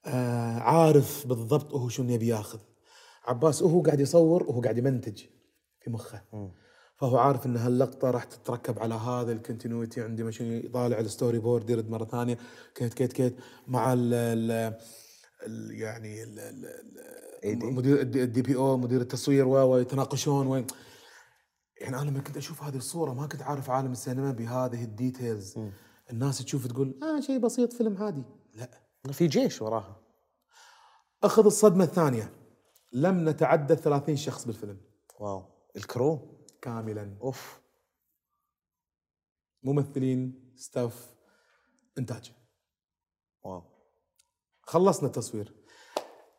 آه عارف بالضبط هو شنو يبي ياخذ. عباس هو قاعد يصور وهو قاعد يمنتج في مخه. فهو عارف إن هاللقطة راح تتركب على هذا ال continuity عندي ماشي يطالع ال storyboard يرد مرة ثانية cut cut cut مع ال ال يعني ال ال مدير الدي بي أو مدير التصوير و- ويتناقشون وين يعني أنا لما كنت أشوف هذه الصورة ما كنت عارف عالم السينما بهذه ال details. الناس تشوف تقول آه شيء بسيط فيلم عادي لا. في جيش وراها. أخذ الصدمة الثانية. لم نتعدى 30 شخص بالفيلم. wow. ال crew؟ كاملا. أوف. ممثلين ستاف إنتاج. واو. خلصنا التصوير.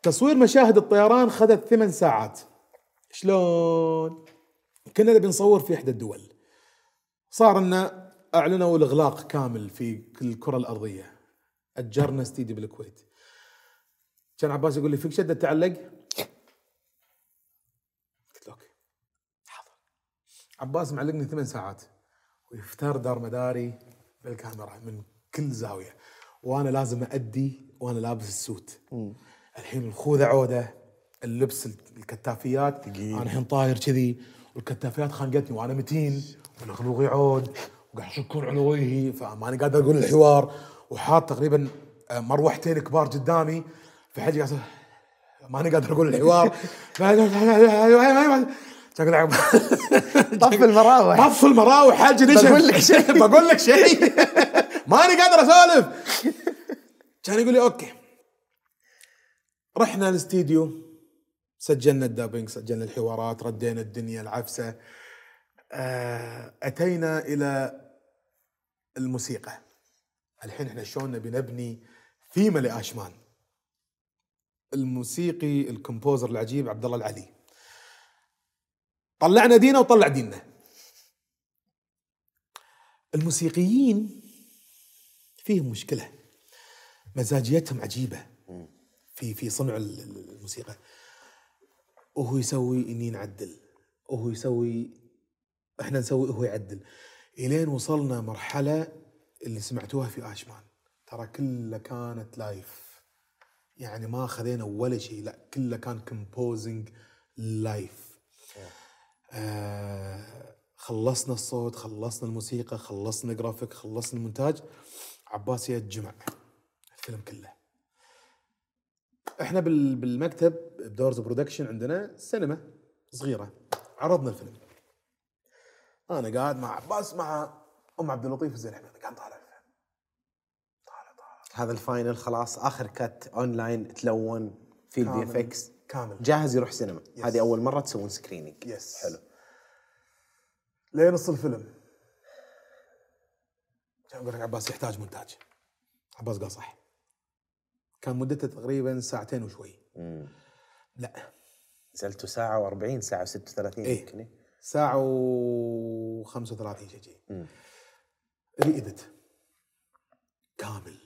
تصوير مشاهد الطيران خذت ثمان ساعات. شلون؟ كنا نبي نصور في إحدى الدول. صار لنا أعلنوا الإغلاق كامل في الكرة الأرضية. أجرنا استديو بالكويت. كان عباس يقول لي فيك شدة تعلق؟ قلت له okay. حاضر. عباس معلقني ثمان ساعات. ويفتر دار مداري بالكاميرا من كل زاوية. وأنا لازم ادي وأنا لابس ال suit. الحين الخوذة عودة اللبس الكتافيات. أنا الحين طاير كذي. والكتافيات خانقتني وأنا متين والخلوق يعود وقاعد يشكون على وجهي فماني قادر أقول الحوار وحاط تقريبا آه، مروحتين كبار قدامي فحجي قاعد ماني قادر أقول الحوار شكل عب- طف المراوح طف المراوح حاجة نشف بقول لك شيء. بقول لك شيء ماني قادر اسولف كان يقول لي okay رحنا الاستديو سجلنا ال dubbing سجلنا الحوارات ردينا الدنيا العفسة. آه، أتينا إلى الموسيقى. الحين إحنا شلون نبي نبني ثيمه لآشمان. الموسيقي الكومبوزر العجيب عبد الله العلي. طلعنا دينا وطلع ديننا. الموسيقيين فيهم مشكلة. مزاجيتهم عجيبة. في في صنع ال- ال- الموسيقى. وهو يسوي إني نعدل وهو يسوي إحنا نسوي وهو يعدل. إلين وصلنا مرحلة اللي سمعتوها في آشمان. ترى كلها كانت live يعني ما خذينا ولا شيء لا كله كان composing live آه خلصنا الصوت خلصنا الموسيقى خلصنا جرافيك خلصنا المونتاج. عباس يتجمع الفيلم كله. إحنا بال- بالمكتب ب Doors Production عندنا سينما صغيرة. عرضنا الفيلم. أنا قاعد مع عباس مع أم عبد اللطيف زين إحنا قاعد نطالع الفيلم. هذا ال final خلاص. آخر cut online تلون في ال VFX كامل. جاهز يروح سينما. هذه أول مرة تسوون screening yes حلو. لين نص الفيلم. كان أقول لك عباس يحتاج مونتاج. عباس قال صح كان مدته تقريبا ساعتين وشوي. لا. نزلتوا ساعة و40 ساعة و36 إيه. يمكن إيه؟ ساعة و 35 شيء شيء re-edit كامل.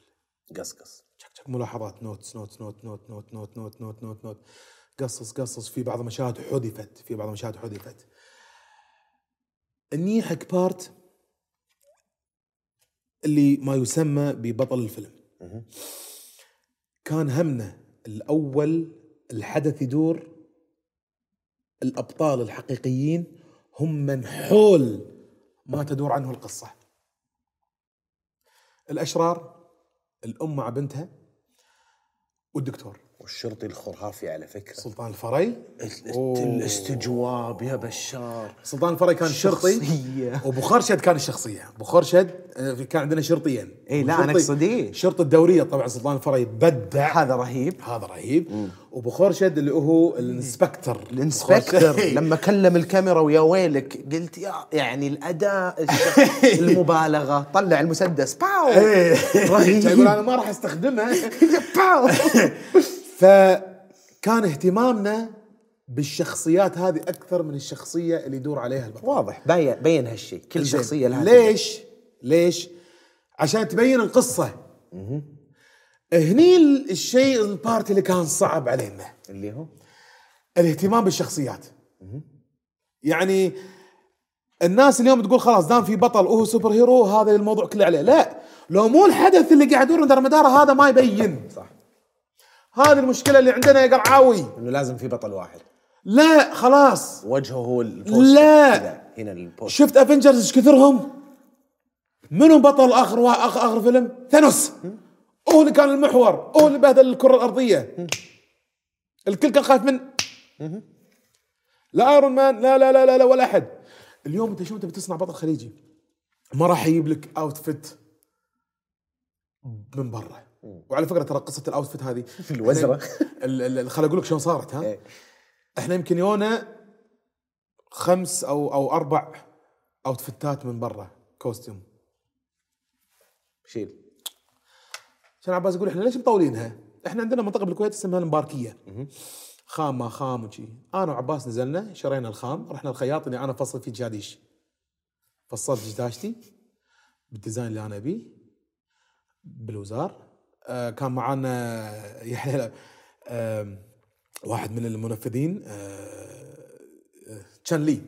قصقص. شك شك ملاحظات. notes notes note note note note note note note note قصص قصص. في بعض المشاهد حذفت في بعض المشاهد حذفت. اني حق part اللي ما يسمى ببطل الفيلم. كان همنا الأول الحدث يدور الأبطال الحقيقيين هم من حول ما تدور عنه القصة. الأشرار الأم مع بنتها والدكتور. والشرطي الخرافي على فكرة. سلطان الفري. الاستجواب يا بشار. سلطان الفري كان شرطي. وابو خرشد كان الشخصية. ابو خرشد آه، كان عندنا شرطيين. إيه، لا، شرطي- أقصد إيه. شرطه الدورية طبعا سلطان الفري بدع هذا رهيب. هذا رهيب. وابو خرشد اللي هو ال inspector. ال inspector. لما كلم الكاميرا ويا ويلك قلت يا يعني الأداء المبالغة طلع المسدس pow! رهيب. يقول أنا ما راح أستخدمها. pow! فكان اهتمامنا بالشخصيات هذه أكثر من الشخصية اللي يدور عليها البطل. واضح. بين بين هالشيء كل. شخصية لها ليش؟ ليش؟ عشان تبين القصة. هني الشيء ال part اللي كان صعب علينا. اللي هو؟ الاهتمام بالشخصيات. يعني الناس اليوم تقول خلاص دام في بطل وهو super hero هذا الموضوع كله عليه. لا لو مو الحدث اللي قاعد يدور دار مداره هذا ما يبين. صح. هذه المشكلة اللي عندنا يا قرعاوي. إنه لازم في بطل واحد. لا خلاص. وجهه هو ال poster لا. هنا ال poster شفت Avengers إيش كثرهم؟ منو بطل آخر وا... آخر, آخر فيلم؟ Thanos. هو اللي كان المحور هو اللي بهدل الكرة الأرضية. الكل كان خايف من. لا Iron Man لا لا لا لا, لا ولا أحد. اليوم أنت شو أنت بتصنع بطل خليجي؟ ما راح يجيب لك outfit من برا. وعلى فكرة ترى قصة ال outfit هذه. الوزرة. خليني أقول لك شلون صارت ها؟ إيه. إحنا يمكن يونا خمس أو أو أربع outfit ات من برا. costume. شيل. عشان عباس يقول إحنا ليش مطولينها؟ إحنا عندنا منطقة بالكويت اسمها المباركيه خام ما خام وشي. أنا وعباس نزلنا شرينا الخام رحنا الخياط اللي أنا فصل فيه جاديش فصلت دشداشتي بال design اللي أنا أبيه بالوزار. آه كان معانا يحيى آه واحد من المنفذين آه آه، تشان لي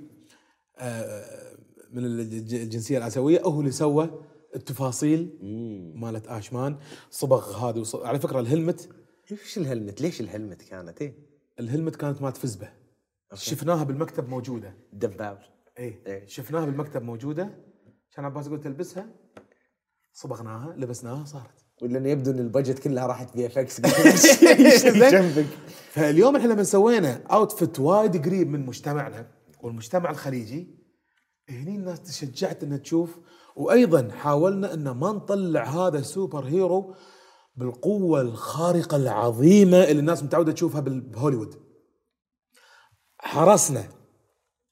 آه من الج- الجنسية الاسيويه هو اللي سوى التفاصيل مالت آشمان صبغ هذه وص... على فكرة ال helmet إيش ال helmet؟ ليش ال helmet كانت؟ إيه. ال helmet كانت مالت فزبة. شفناها بالمكتب موجودة. دباب إيه. إيه. شفناها بالمكتب موجودة. كان عباس يقول تلبسها. صبغناها لبسناها صارت. ولأن يبدو إن ال budget كلها راحت VFX. جنبك. فاليوم إحنا لما سوينا outfit وايد قريب من مجتمعنا والمجتمع الخليجي. هني الناس تشجعت إنها تشوف وأيضا حاولنا إن ما نطلع هذا ال super hero بالقوة الخارقة العظيمة اللي الناس متعودة تشوفها بهوليوود. حرصنا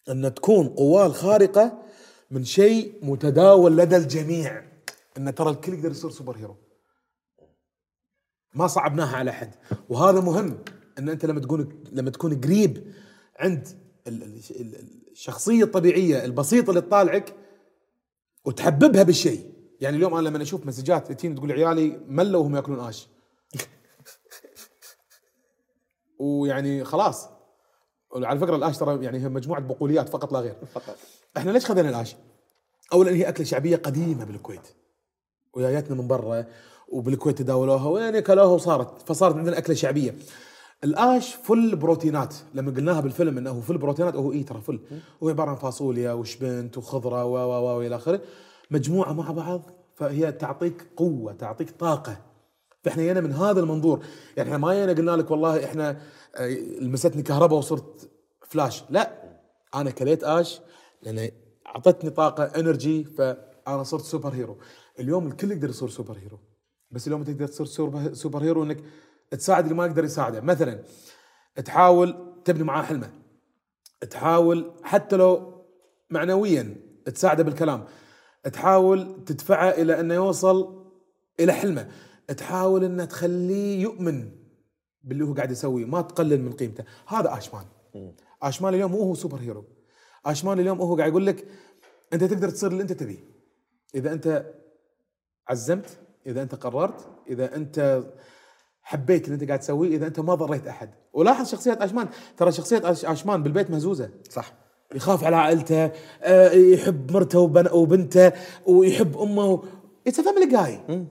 إن تكون قواه الخارقة من شيء متداول لدى الجميع. إن ترى الكل يقدر يصير سوبر هيرو. ما صعبناها على حد وهذا مهم إن أنت لما تكون لما تكون قريب عند ال- ال- ال- الشخصية الطبيعية البسيطة اللي تطالعك وتحببها بالشيء. يعني اليوم أنا لما أشوف مسجات تجيني تقول عيالي ملوا وهم يأكلون آش. ويعني خلاص. على فكرة الآش ترى يعني هي مجموعة بقوليات فقط لا غير. فقط. إحنا ليش خذينا الآش؟ اولا هي أكلة شعبية قديمة بالكويت. وجايتنا من برا. وبالكويت تداولوها وين كلوها وصارت. فصارت عندنا أكلة شعبية. الآش فل بروتينات. لما قلناها بالفيلم إنه فل بروتينات هو اي ترى فل؟ هو عبارة عن فاصوليا وشبنت وخضرة و و و وإلى آخره. مجموعة مع بعض فهي تعطيك قوة تعطيك طاقة. فإحنا جينا من هذا المنظور. يعني إحنا ما جينا قلنا لك والله إحنا آه، لمستني كهرباء وصرت فلاش. لا أنا كليت آش لأن أعطتني طاقة energy فأنا صرت super hero. اليوم الكل يقدر يصير super hero. بس اليوم تقدر تصير super- super hero إنك تساعد اللي ما يقدر يساعده. مثلا تحاول تبني معاه حلمه. تحاول حتى لو معنويا تساعده بالكلام. تحاول تدفعه إلى أنه يوصل إلى حلمه. تحاول أنه تخليه يؤمن باللي هو قاعد يسويه. ما تقلل من قيمته. هذا آشمان. آشمان اليوم مو هو سوبر هيرو. آشمان اليوم هو قاعد يقول لك أنت تقدر تصير اللي أنت تبيه إذا أنت عزمت إذا أنت قررت إذا أنت حبيت اللي انت قاعد تسويه إذا أنت ما ضريت أحد. ولاحظ شخصية اشمان ترى شخصية اشمان بالبيت مهزوزة. صح. يخاف على عائلته آه، يحب مرته وبن- وبنته ويحب أمه it's family guy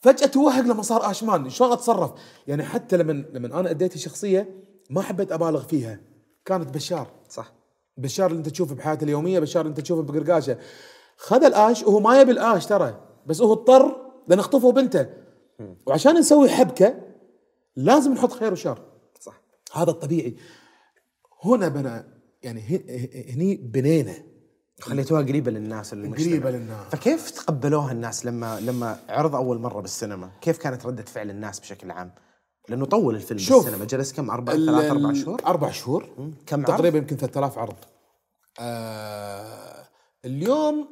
فجأة توهق لما صار اشمان شلون اتصرف يعني حتى لما لما أنا أديت الشخصية ما حبيت أبالغ فيها. كانت بشار. صح. بشار اللي انت تشوفه بحياته اليومية بشار اللي انت تشوفه بقرقاشة. خذ الآش وهو ما يبي الآش ترى. بس هو اضطر لأن اخطفوا بنته. وعشان نسوي حبكة لازم نحط خير وشر صح هذا الطبيعي هنا بنا يعني هني بنينا خليتوها قريبة للناس المجتمع. قريبة للناس. فكيف تقبلوها الناس لما لما عرض أول مرة بالسينما؟ كيف كانت ردة فعل الناس بشكل عام؟ لأنه طول الفيلم شوف، بالسينما جلس كم أربع ثلاث أربع شهور؟ أربع شهور كم؟ تقريبا يمكن 3000 عرض آه اليوم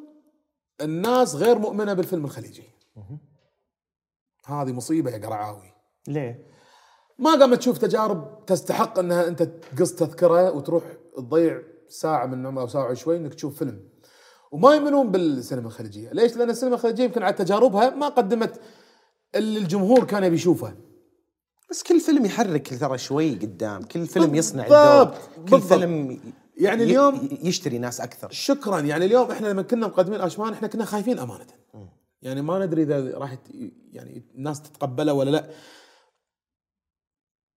الناس غير مؤمنة بالفيلم الخليجي هذه مصيبة يا قرعاوي ليه؟ ما قامت تشوف تجارب تستحق أنها أنت تقص تذكرة وتروح تضيع ساعة من عمرها أو ساعة وشوي إنك تشوف فيلم وما يؤمنون بالسينما الخليجية، ليش؟ لأن السينما الخليجية يمكن على تجاربها ما قدمت اللي الجمهور كان يبي يشوفه. بس كل فيلم يحرك ترى شوي قدام، كل فيلم يصنع بالضبط، الدور، كل بالضبط. فيلم يعني اليوم- يشتري ناس أكثر شكرا يعني اليوم إحنا لما كنا مقدمين اشمان إحنا كنا خايفين أمانة. يعني ما ندري إذا راح يعني الناس تتقبله ولا لا.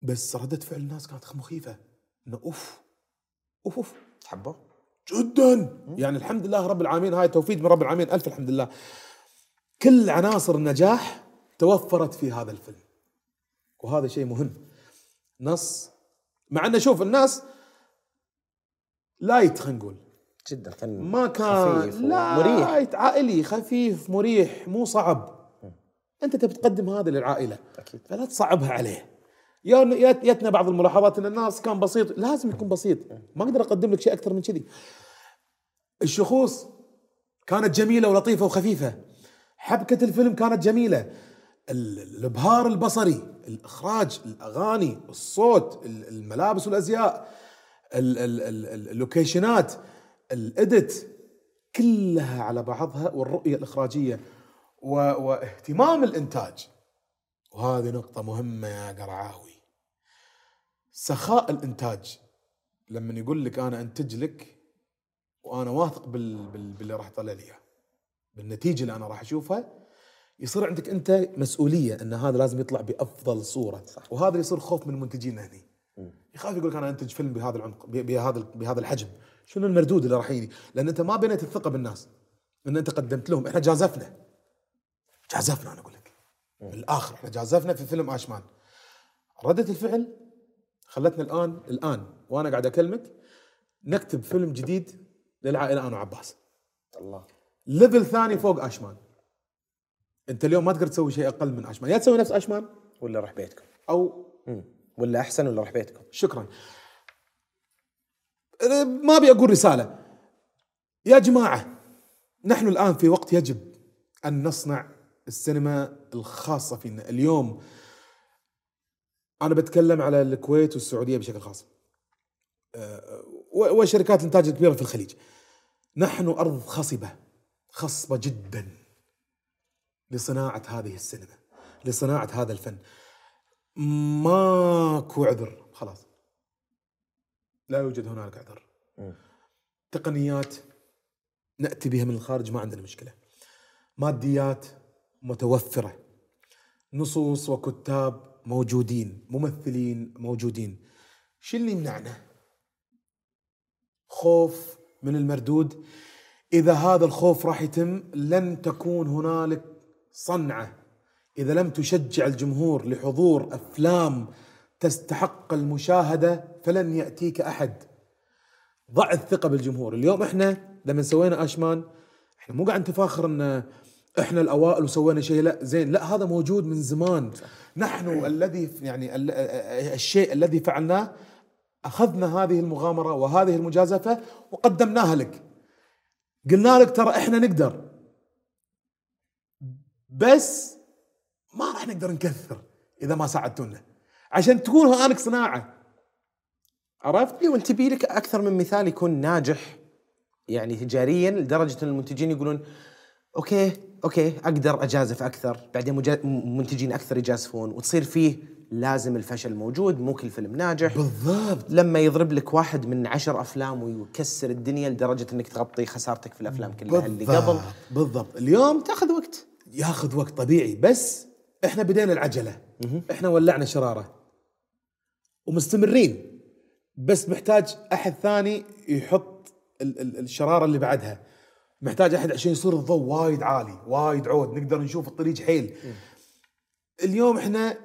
بس ردة فعل الناس كانت مخيفة. إنه أوف أوف أوف. تحبه؟ جدا. يعني الحمد لله رب العالمين هاي توفيق من رب العالمين. ألف الحمد لله. كل عناصر النجاح توفرت في هذا الفيلم. وهذا شيء مهم. نص مع إنه شوف الناس light خلينا نقول جدا كان ما كان خفيف لا light عائلي خفيف مريح مو صعب. أنت تبي تقدم هذا للعائلة. أكيد. فلا تصعبها عليه. يا ياتنا بعض الملاحظات إن الناس كان بسيط. لازم يكون بسيط. ما أقدر أقدم لك شيء أكثر من كذي. الشخوص كانت جميلة ولطيفة وخفيفة. حبكة الفيلم كانت جميلة. ال- الإبهار البصري الإخراج الأغاني الصوت ال- الملابس والأزياء ال- ال- ال- ال- اللوكيشنات. الإديت كلها على بعضها والرؤية الإخراجية و... واهتمام الإنتاج. وهذه نقطة مهمة يا قرعاوي. سخاء الإنتاج. لما يقول لك أنا أنتج لك وأنا واثق بال... بال... باللي راح يطلع لي بالنتيجة اللي أنا راح أشوفها يصير عندك أنت مسؤولية إن هذا لازم يطلع بأفضل صورة. صح. وهذا اللي يصير خوف من المنتجين هني. يخاف يقول لك أنا أنتج فيلم بهذا العمق بهذا بهذا الحجم. شنو المردود اللي راح يجي؟ لأن أنت ما بنيت الثقة بالناس. من أنت قدمت لهم. إحنا جازفنا. جازفنا أنا أقول لك. بالآخر إحنا جازفنا في فيلم آشمان. ردة الفعل خلتنا الآن الآن وأنا قاعد أكلمك نكتب فيلم جديد للعائلة أنا وعباس. الله. ليفل ثاني فوق آشمان. أنت اليوم ما تقدر تسوي شيء أقل من آشمان. يا تسوي نفس آشمان؟ ولا روح بيتكم. أو مم. ولا أحسن ولا روح بيتكم. شكرا. ما أبي أقول رسالة. يا جماعة نحن الآن في وقت يجب أن نصنع السينما الخاصة فينا. اليوم أنا بتكلم على الكويت والسعودية بشكل خاص. أه، وشركات الإنتاج الكبيرة في الخليج. نحن أرض خصبة خصبة جدا لصناعة هذه السينما لصناعة هذا الفن. ماكو عذر خلاص. لا يوجد هنالك عذر تقنيات نأتي بها من الخارج ما عندنا مشكلة. ماديات متوفرة. نصوص وكتاب موجودين ممثلين موجودين. شو اللي يمنعنا؟ خوف من المردود. إذا هذا الخوف راح يتم لن تكون هنالك صنعة. إذا لم تشجع الجمهور لحضور أفلام تستحق المشاهدة فلن يأتيك أحد. ضع الثقه بالجمهور. اليوم إحنا لما سوينا آشمان إحنا مو قاعد نتفاخر إن إحنا الأوائل وسوينا شيء. لا زين لا هذا موجود من زمان. نحن الذي يعني ال- الشيء الذي فعلناه أخذنا هذه المغامرة وهذه المجازفة وقدمناها لك. قلنا لك ترى إحنا نقدر. بس ما راح نقدر نكثر إذا ما ساعدتونا. عشان تكون هانك صناعه عرفت؟ أيوه انت بيلك أكثر من مثال يكون ناجح يعني تجاريا لدرجة إن المنتجين يقولون okay okay أقدر أجازف أكثر. بعدين مجا... منتجين أكثر يجازفون وتصير فيه لازم الفشل موجود مو كل فيلم ناجح. بالضبط. لما يضرب لك واحد من عشر أفلام ويكسر الدنيا لدرجة إنك تغطي خسارتك في الأفلام كلها اللي قبل. بالضبط بالضبط. اليوم تأخذ وقت. يأخذ وقت طبيعي بس إحنا بدينا العجلة. إحنا ولعنا شرارة. ومستمرين. بس محتاج أحد ثاني يحط ال- ال- الشرارة اللي بعدها. محتاج أحد عشان يصير الضوء وايد عالي وايد عود نقدر نشوف الطريق حيل. اليوم إحنا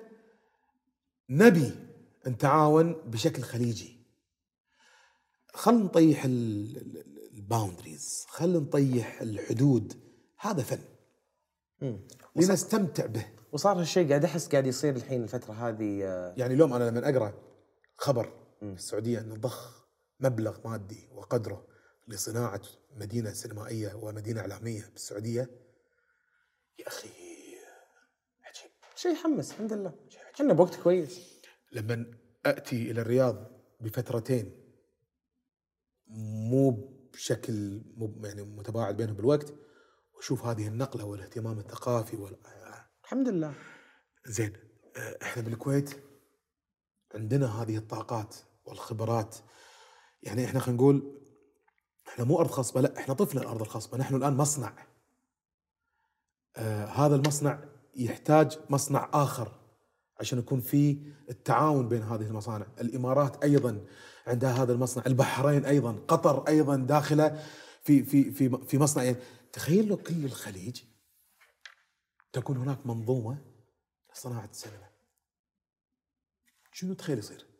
نبي نتعاون بشكل خليجي. خل نطيح الباوندريز خل نطيح الحدود. هذا فن. لنستمتع به. وصار هالشيء قاعد أحس قاعد يصير الحين الفترة هذه آه، يعني اليوم أنا لما أقرأ خبر في السعودية أنه ضخ مبلغ مادي وقدره لصناعة مدينة سينمائية ومدينة إعلامية بالسعودية. يا أخي عجيب شيء يحمس الحمد لله. إحنا بوقت كويس. لما اتي إلى الرياض بفترتين مو بشكل مو يعني متباعد بينهم بالوقت وأشوف هذه النقلة والاهتمام الثقافي وال... الحمد لله. زين إحنا بالكويت عندنا هذه الطاقات. والخبرات. يعني إحنا خلينا نقول إحنا مو أرض خصبه لا إحنا طفنا الأرض الخصبه نحن الآن مصنع. آه هذا المصنع يحتاج مصنع آخر عشان يكون في التعاون بين هذه المصانع. الإمارات أيضا عندها هذا المصنع البحرين أيضا قطر أيضا داخلة في في في في مصنع. يعني تخيل لو كل الخليج تكون هناك منظومة لصناعة السينما. شنو تخيل يصير؟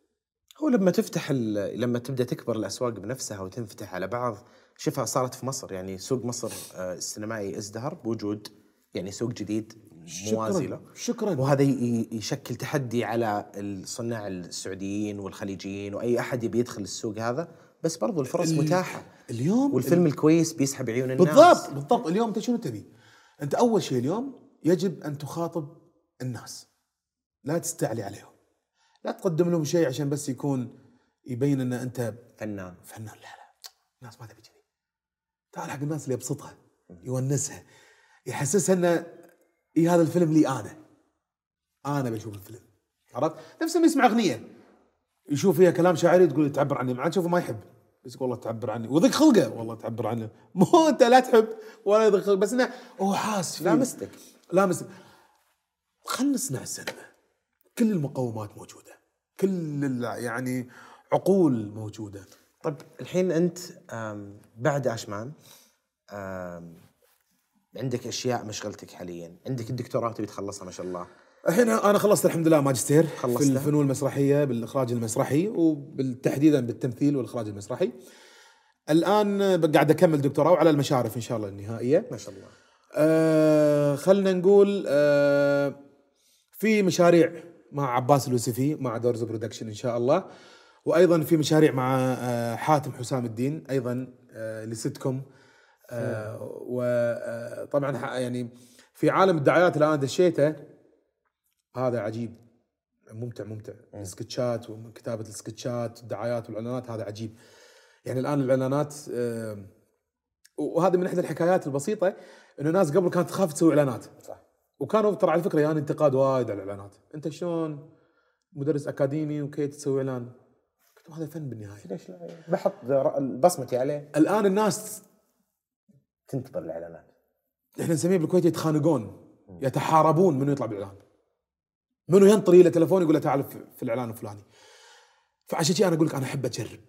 هو لما تفتح لما تبدأ تكبر الأسواق بنفسها وتنفتح على بعض شوفها صارت في مصر يعني سوق مصر آه، السينمائي ازدهر بوجود يعني سوق جديد موازي له شكرا. وهذا يشكل تحدي على الصناع السعوديين والخليجيين وأي أحد يبي يدخل السوق هذا بس برضو الفرص ال- متاحة. اليوم والفيلم الكويس بيسحب عيون الناس. بالضبط بالضبط. اليوم أنت شنو تبي؟ أنت أول شيء اليوم يجب أن تخاطب الناس لا تستعلي عليهم. لا تقدم لهم شيء عشان بس يكون يبين إن أنت فنان. فنان. لا لا. الناس ما تبي كذي. تعال حق الناس اللي يبسطها يونسها يحسسها انه إي هذا الفيلم لي أنا. أنا بشوف الفيلم. عرفت؟ نفس لما يسمع أغنية. يشوف فيها كلام شاعري تقول تعبر عني. مع تشوفه ما يحب. بس والله تعبر عني. وضيق خلقه. والله تعبر عنه مو أنت لا تحب ولا يضيق خلقه بس إنه هو حاس فيه. لامستك. لامستك خلنا نصنع السينما. كل المقومات موجودة. كل يعني عقول موجودة. طيب الحين أنت بعد اشمان عندك أشياء مشغلتك حاليا. عندك الدكتوراه تبي تخلصها ما شاء الله. الحين أنا خلصت الحمد لله ماجستير في خلصته؟ الفنون المسرحية بالإخراج المسرحي وبالتحديدا بالتمثيل والإخراج المسرحي. الآن قاعد أكمل دكتوراه وعلى المشارف إن شاء الله النهائية. ما شاء الله. آه خلنا نقول آه في مشاريع مع عباس الوسفي مع دورز برودكشن إن شاء الله. وأيضا في مشاريع مع آه حاتم حسام الدين أيضا آه لسيتكم آه وطبعا يعني في عالم الدعايات اللي أنا دشيته. هذا عجيب. ممتع ممتع. السكتشات وكتابة السكتشات الدعايات والإعلانات هذا عجيب. يعني الآن الإعلانات وهذه من إحدى الحكايات البسيطة إنه ناس قبل كانت تخاف تسوي إعلانات. صح. وكانوا ترى على فكرة يعني انتقاد وايد على الإعلانات. انت شلون مدرس أكاديمي وكي تسوي إعلان؟ قلت هذا فن بالنهاية. ليش لا؟ بحط بصمتي عليه. الآن الناس تنتظر الإعلانات. إحنا نسميه بالكويت يتخانقون يتحاربون منو يطلع بالإعلان. منو ينطري له تلفون يقول له تعال في الإعلان الفلاني. فعشان شي أنا أقول لك أنا أحب أجرب.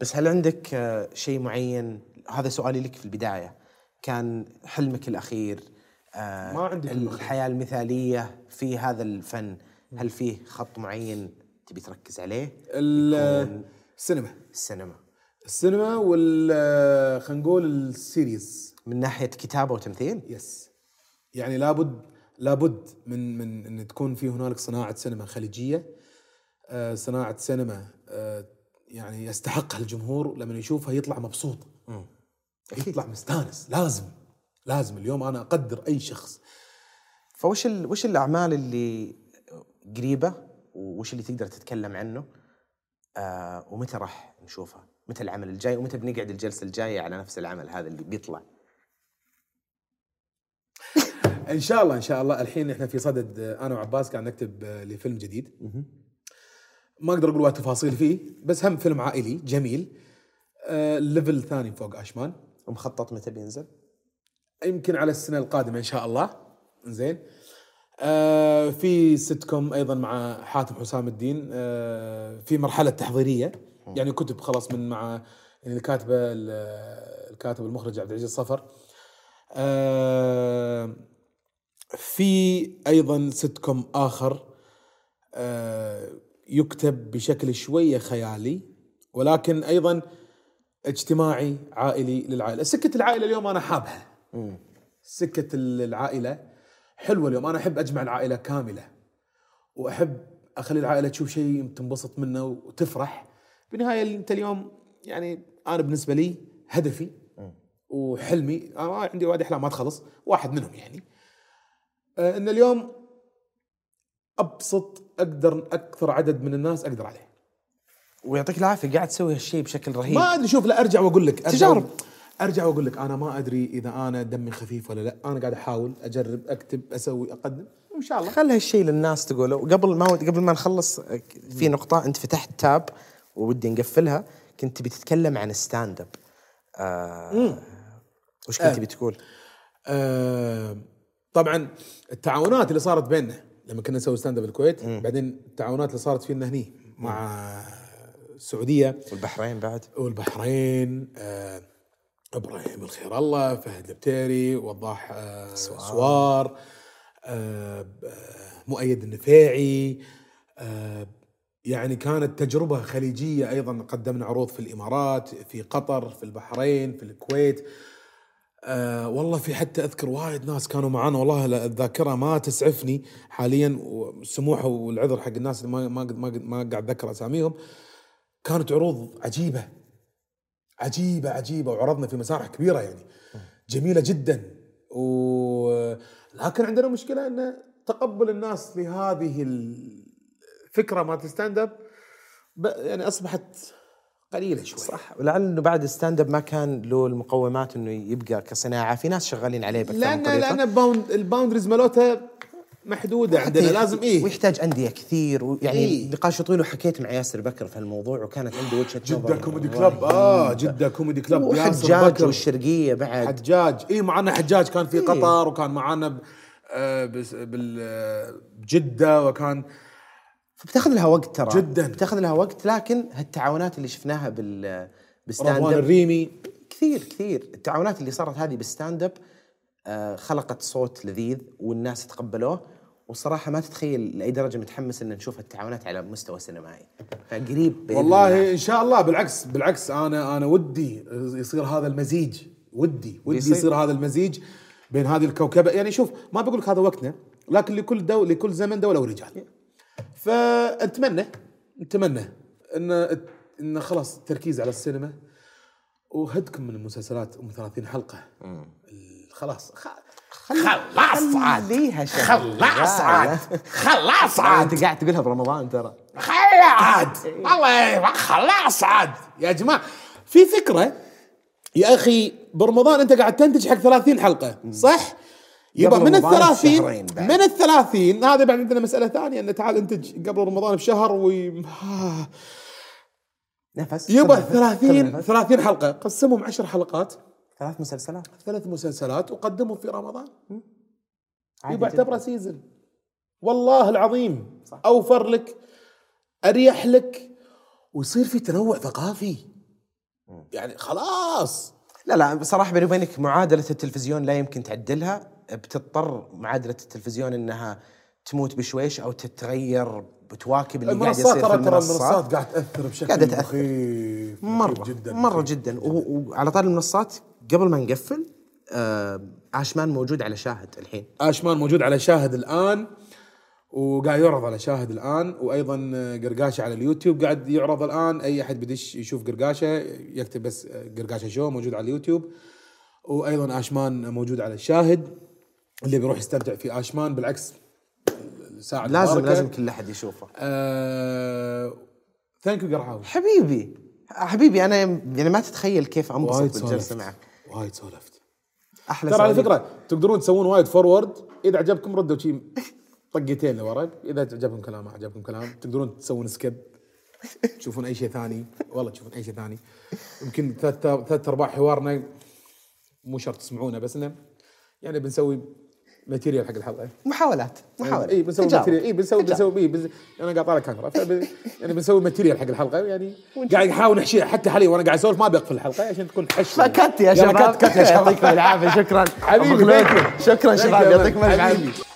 بس هل عندك آه، شيء معين؟ هذا سؤالي لك في البداية. كان حلمك الأخير ما عندي. الحياة المثالية في هذا الفن هل فيه خط معين تبي تركز عليه؟ السينما. السينما. السينما وال خلينا نقول ال series. من ناحية كتابة وتمثيل؟ yes. يعني لابد لابد من من إن تكون في هنالك صناعة سينما خليجية. آه، صناعة سينما آه، يعني يستحقها الجمهور لما يشوفها يطلع مبسوط. يطلع مستانس لازم. لازم اليوم أنا أقدر أي شخص. فوش ال... وش الأعمال اللي قريبة وش اللي تقدر تتكلم عنه؟ آه ومتى راح نشوفها؟ متى العمل الجاي؟ ومتى بنقعد الجلسة الجاية على نفس العمل هذا اللي بيطلع؟ إن شاء الله إن شاء الله. الحين إحنا في صدد آه، أنا وعباس قاعد نكتب آه، لفيلم جديد. ما أقدر أقول تفاصيل فيه بس هم فيلم عائلي جميل. آه، ليفل ثاني فوق آشمان. ومخطط متى بينزل؟ يمكن على السنة القادمة إن شاء الله. زين. آه في سيت كوم أيضا مع حاتم حسام الدين آه في مرحلة تحضيرية. يعني كتب خلاص من مع يعني الكاتبة ال- الكاتب المخرج عبد العزيز صفر. آه في أيضا سيت كوم آخر آه يكتب بشكل شوية خيالي ولكن أيضا اجتماعي عائلي للعائلة. سكه العائلة اليوم أنا حابها. سكة ال- العائلة. حلوة اليوم. أنا أحب أجمع العائلة كاملة. وأحب أخلي العائلة تشوف شيء تنبسط منه وتفرح. بالنهايه أنت اليوم يعني أنا بالنسبة لي هدفي وحلمي. أنا عندي وايد أحلام ما تخلص. واحد منهم يعني. آه، إن اليوم أبسط أقدر أكثر عدد من الناس أقدر عليه. ويعطيك العافية. قاعد تسوي هالشيء بشكل رهيب. ما أدري شوف لا أرجع وأقول لك. تجارب. أرجع وأقول لك أنا ما أدري إذا أنا دمي خفيف ولا لا. أنا قاعد أحاول أجرب أكتب أسوي أقدم وإن شاء الله. خلي هالشيء للناس تقوله. وقبل ما قبل ما نخلص آه، في نقطة أنت فتحت tab وودي نقفلها. كنت تبي تتكلم عن stand up آه وش كنت آه. تبي تقول؟ آه طبعا التعاونات اللي صارت بيننا لما كنا نسوي stand up بالكويت بعدين التعاونات اللي صارت فينا هني مع السعوديه والبحرين بعد. والبحرين آه إبراهيم الخير الله فهد البتيري وضاح آه سوار آه ب- آه، مؤيد النفيعي آه يعني كانت تجربة خليجية أيضا قدمنا عروض في الإمارات في قطر في البحرين في الكويت. آه والله في حتى أذكر وايد ناس كانوا معانا والله الذاكرة ما تسعفني حاليا والسموح والعذر حق الناس اللي ما ما ما, ما قاعد أذكر أساميهم. كانت عروض عجيبة. عجيبة عجيبة وعرضنا في مسارح كبيرة يعني. جميلة جدا. و لكن عندنا مشكلة أن تقبل الناس لهذه الفكرة مالت ال stand up يعني أصبحت قليلة شوي. صح. ولعل إنه بعد stand up ما كان له المقومات إنه يبقى كصناعة. في ناس شغالين عليه طريقة. لأن bound ال boundaries مالتها محدودة عندنا لازم إيه. ويحتاج أندية كثير ويعني إيه. نقاش طويل وحكيت مع ياسر بكر في الموضوع وكانت عنده وجهة نظر. جدة Comedy Club. آه جدة Comedy Club. ياسر وحجاج بكر. والشرقية بعد. حجاج. اي معنا حجاج كان في قطر وكان معنا ب- آه، بجده وكان فبتاخذ لها وقت ترى. جداً. بتاخذ لها وقت لكن هالتعاونات اللي شفناها بال بال stand up الريمي. كثير كثير. التعاونات اللي صارت هذه بال stand up آه، خلقت صوت لذيذ والناس تقبلوه. والصراحه ما تتخيل لأي درجة متحمس إن نشوف التعاونات على مستوى سينمائي فقريب بإذن الله. والله إن شاء الله بالعكس بالعكس أنا أنا ودي يصير هذا المزيج ودي ودي بيصير. يصير هذا المزيج بين هذه الكوكبة يعني شوف ما بقول لك هذا وقتنا لكن لكل دو لكل زمن دولة ورجال فنتمنى نتمنى إن إن خلاص التركيز على السينما وهدكم من المسلسلات أم 30 حلقة خلاص. خلاص عاد. خلاص لا، عاد. خلاص لا، عاد. أنت قاعد تقولها برمضان ترى. خلا عاد. والله خلاص عاد. يا جماعة في فكرة؟ يا أخي برمضان أنت قاعد تنتج حق 30 حلقة صح؟ يبقى من بشهرين بعد. من الثلاثين هذا بعد عندنا مسألة ثانية إن تعال انتج قبل رمضان بشهر و نفس. يبقى خذ نفس، 30 خذ نفس. 30 حلقة. قسمهم 10 حلقات. ثلاث مسلسلات؟ ثلاث مسلسلات وقدمهم في رمضان. يبقى. اعتبره سيزن. والله العظيم صح. أوفر لك أريح لك ويصير في تنوع ثقافي. يعني خلاص. لا لا بصراحة بيني وبينك معادلة التلفزيون لا يمكن تعدلها. بتضطر معادلة التلفزيون إنها تموت بشويش أو تتغير بتواكب اللي قاعد يصير في المنصات قاعد تأثر بشكل قاعدة تأثر. مخيف مرة جدا مرة جدا. وعلى طار المنصات قبل ما نقفل آه عاشمان موجود على شاهد الحين. اشمان موجود على شاهد الآن وقاعد يعرض على شاهد الآن وأيضا قرقاشة على اليوتيوب قاعد يعرض الآن. أي أحد بدش يشوف قرقاشة يكتب بس قرقاشة شو موجود على اليوتيوب. وأيضا اشمان موجود على الشاهد اللي بيروح يستمتع في اشمان بالعكس الساعة لازم المباركة. لازم كل أحد يشوفه. آه... thank you قرعاوي حبيبي حبيبي أنا يعني ما تتخيل كيف أنبسط بالجلسة معك. وايد سولفت. أحلى ترى على. فكرة تقدرون تسوون وايد forward إذا عجبكم ردوا شي طقتين لورا. إذا عجبكم كلام ما عجبكم كلام. تقدرون تسوون skip تشوفون أي شيء ثاني. والله تشوفون أي شيء ثاني. يمكن ثلاث ثلاث أرباع حوارنا مو شرط تسمعونه بس إنه يعني بنسوي material حق الحلقة. محاولات محاولات. اي بنسوي. material. اي بنسوي. بنسوي اي بنز... أنا قاعد طالع كاميرا فب... يعني بنسوي material حق الحلقة يعني قاعد احاول نحشي حتى حاليا وأنا قاعد أسولف ما بيقفل الحلقة عشان تكون حش ف cut يا شباب. cut cut يا شباب. يعطيكم العافية شكرا. حبيبي،. شكرا شباب يعطيكم. العافية.